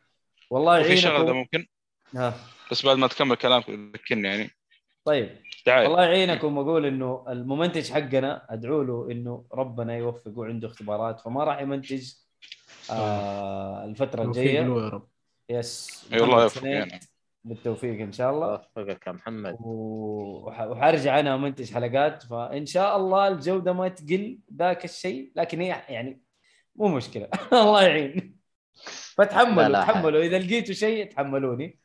والله وفي شغلة ممكن؟ ها. بس بعد ما تكمل كلامك ذكرني يعني. طيب. دعايه الله يعينكم وأقول إنه الممنتج حقنا أدعو له إنه ربنا يوفقه عنده اختبارات فما راح يمنتج آه الفترة الجاية. يا رب. يس. أي والله محمد يوفق سنين يعني. بالتوفيق إن شاء الله. وفقك يا محمد. وح- وحارجع أنا امنتج حلقات. فإن شاء الله الجودة ما تقل ذاك الشيء لكن هي يعني مو مشكلة. الله يعين. لا، فتحملوا لا، تحملوا. إذا لقيتوا شيء تحملوني.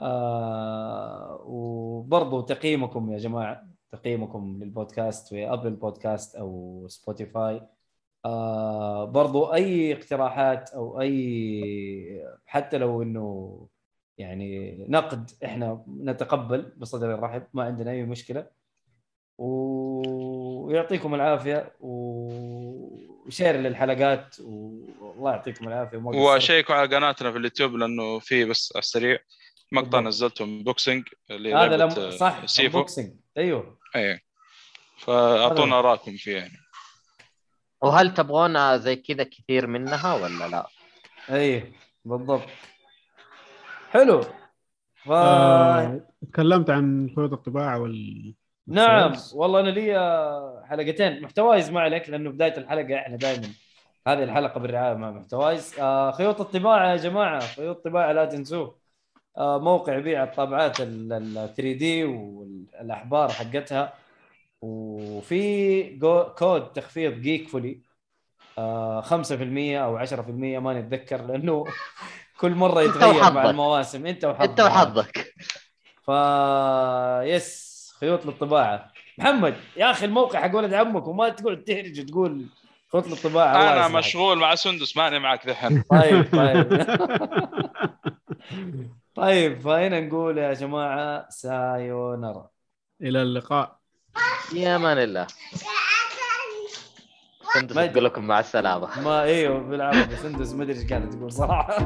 آه وبرضو تقييمكم يا جماعة تقييمكم للبودكاست في Apple Podcast أو Spotify آه برضو أي اقتراحات أو أي حتى لو إنه يعني نقد إحنا نتقبل بصدر رحب ما عندنا أي مشكلة. ويعطيكم العافية و share للحلقات والله يعطيكم العافية. وشيكوا على قناتنا في اليوتيوب لأنه في بس على السريع مقطع. نزلته unboxing اللي هذا لم... صح سيفو. boxing أيوه. اي فأعطونا اراءكم فيه يعني. وهل تبغون زي كذا كثير منها ولا لا؟ أيوه بالضبط. حلو. ف... آه تكلمت عن خيوط الطباعة وال نعم. والله أنا لي حلقتين. محتوايز ما عليك لأنه بداية الحلقة إحنا دائما هذه الحلقة بالرعاية مع محتوايز آه خيوط الطباعة يا جماعة خيوط الطباعة لا تنسوه. آه موقع يبيع الطابعات ال 3D والأحبار حقتها. وفي كود تخفيض جيك فولي آه 5% أو 10% ما نتذكر لأنه كل مرة يتغير مع. المواسم. أنت وحظك. أنت وحظك. ف yes خيوط للطباعة. محمد يا أخي الموقع حق ولد عمك وما تقعد تهرج وتقول خيوط للطباعة. أنا. مشغول مع سندس ماني معك ذحين. طيب طيب. طيب فهنا نقول يا جماعة سايونارا. إلى اللقاء. يا أمان الله. ما- تقول لكم مع السلامة. ما إيوه بالعربي سندس ما أدري إيش كانت تقول صراحة.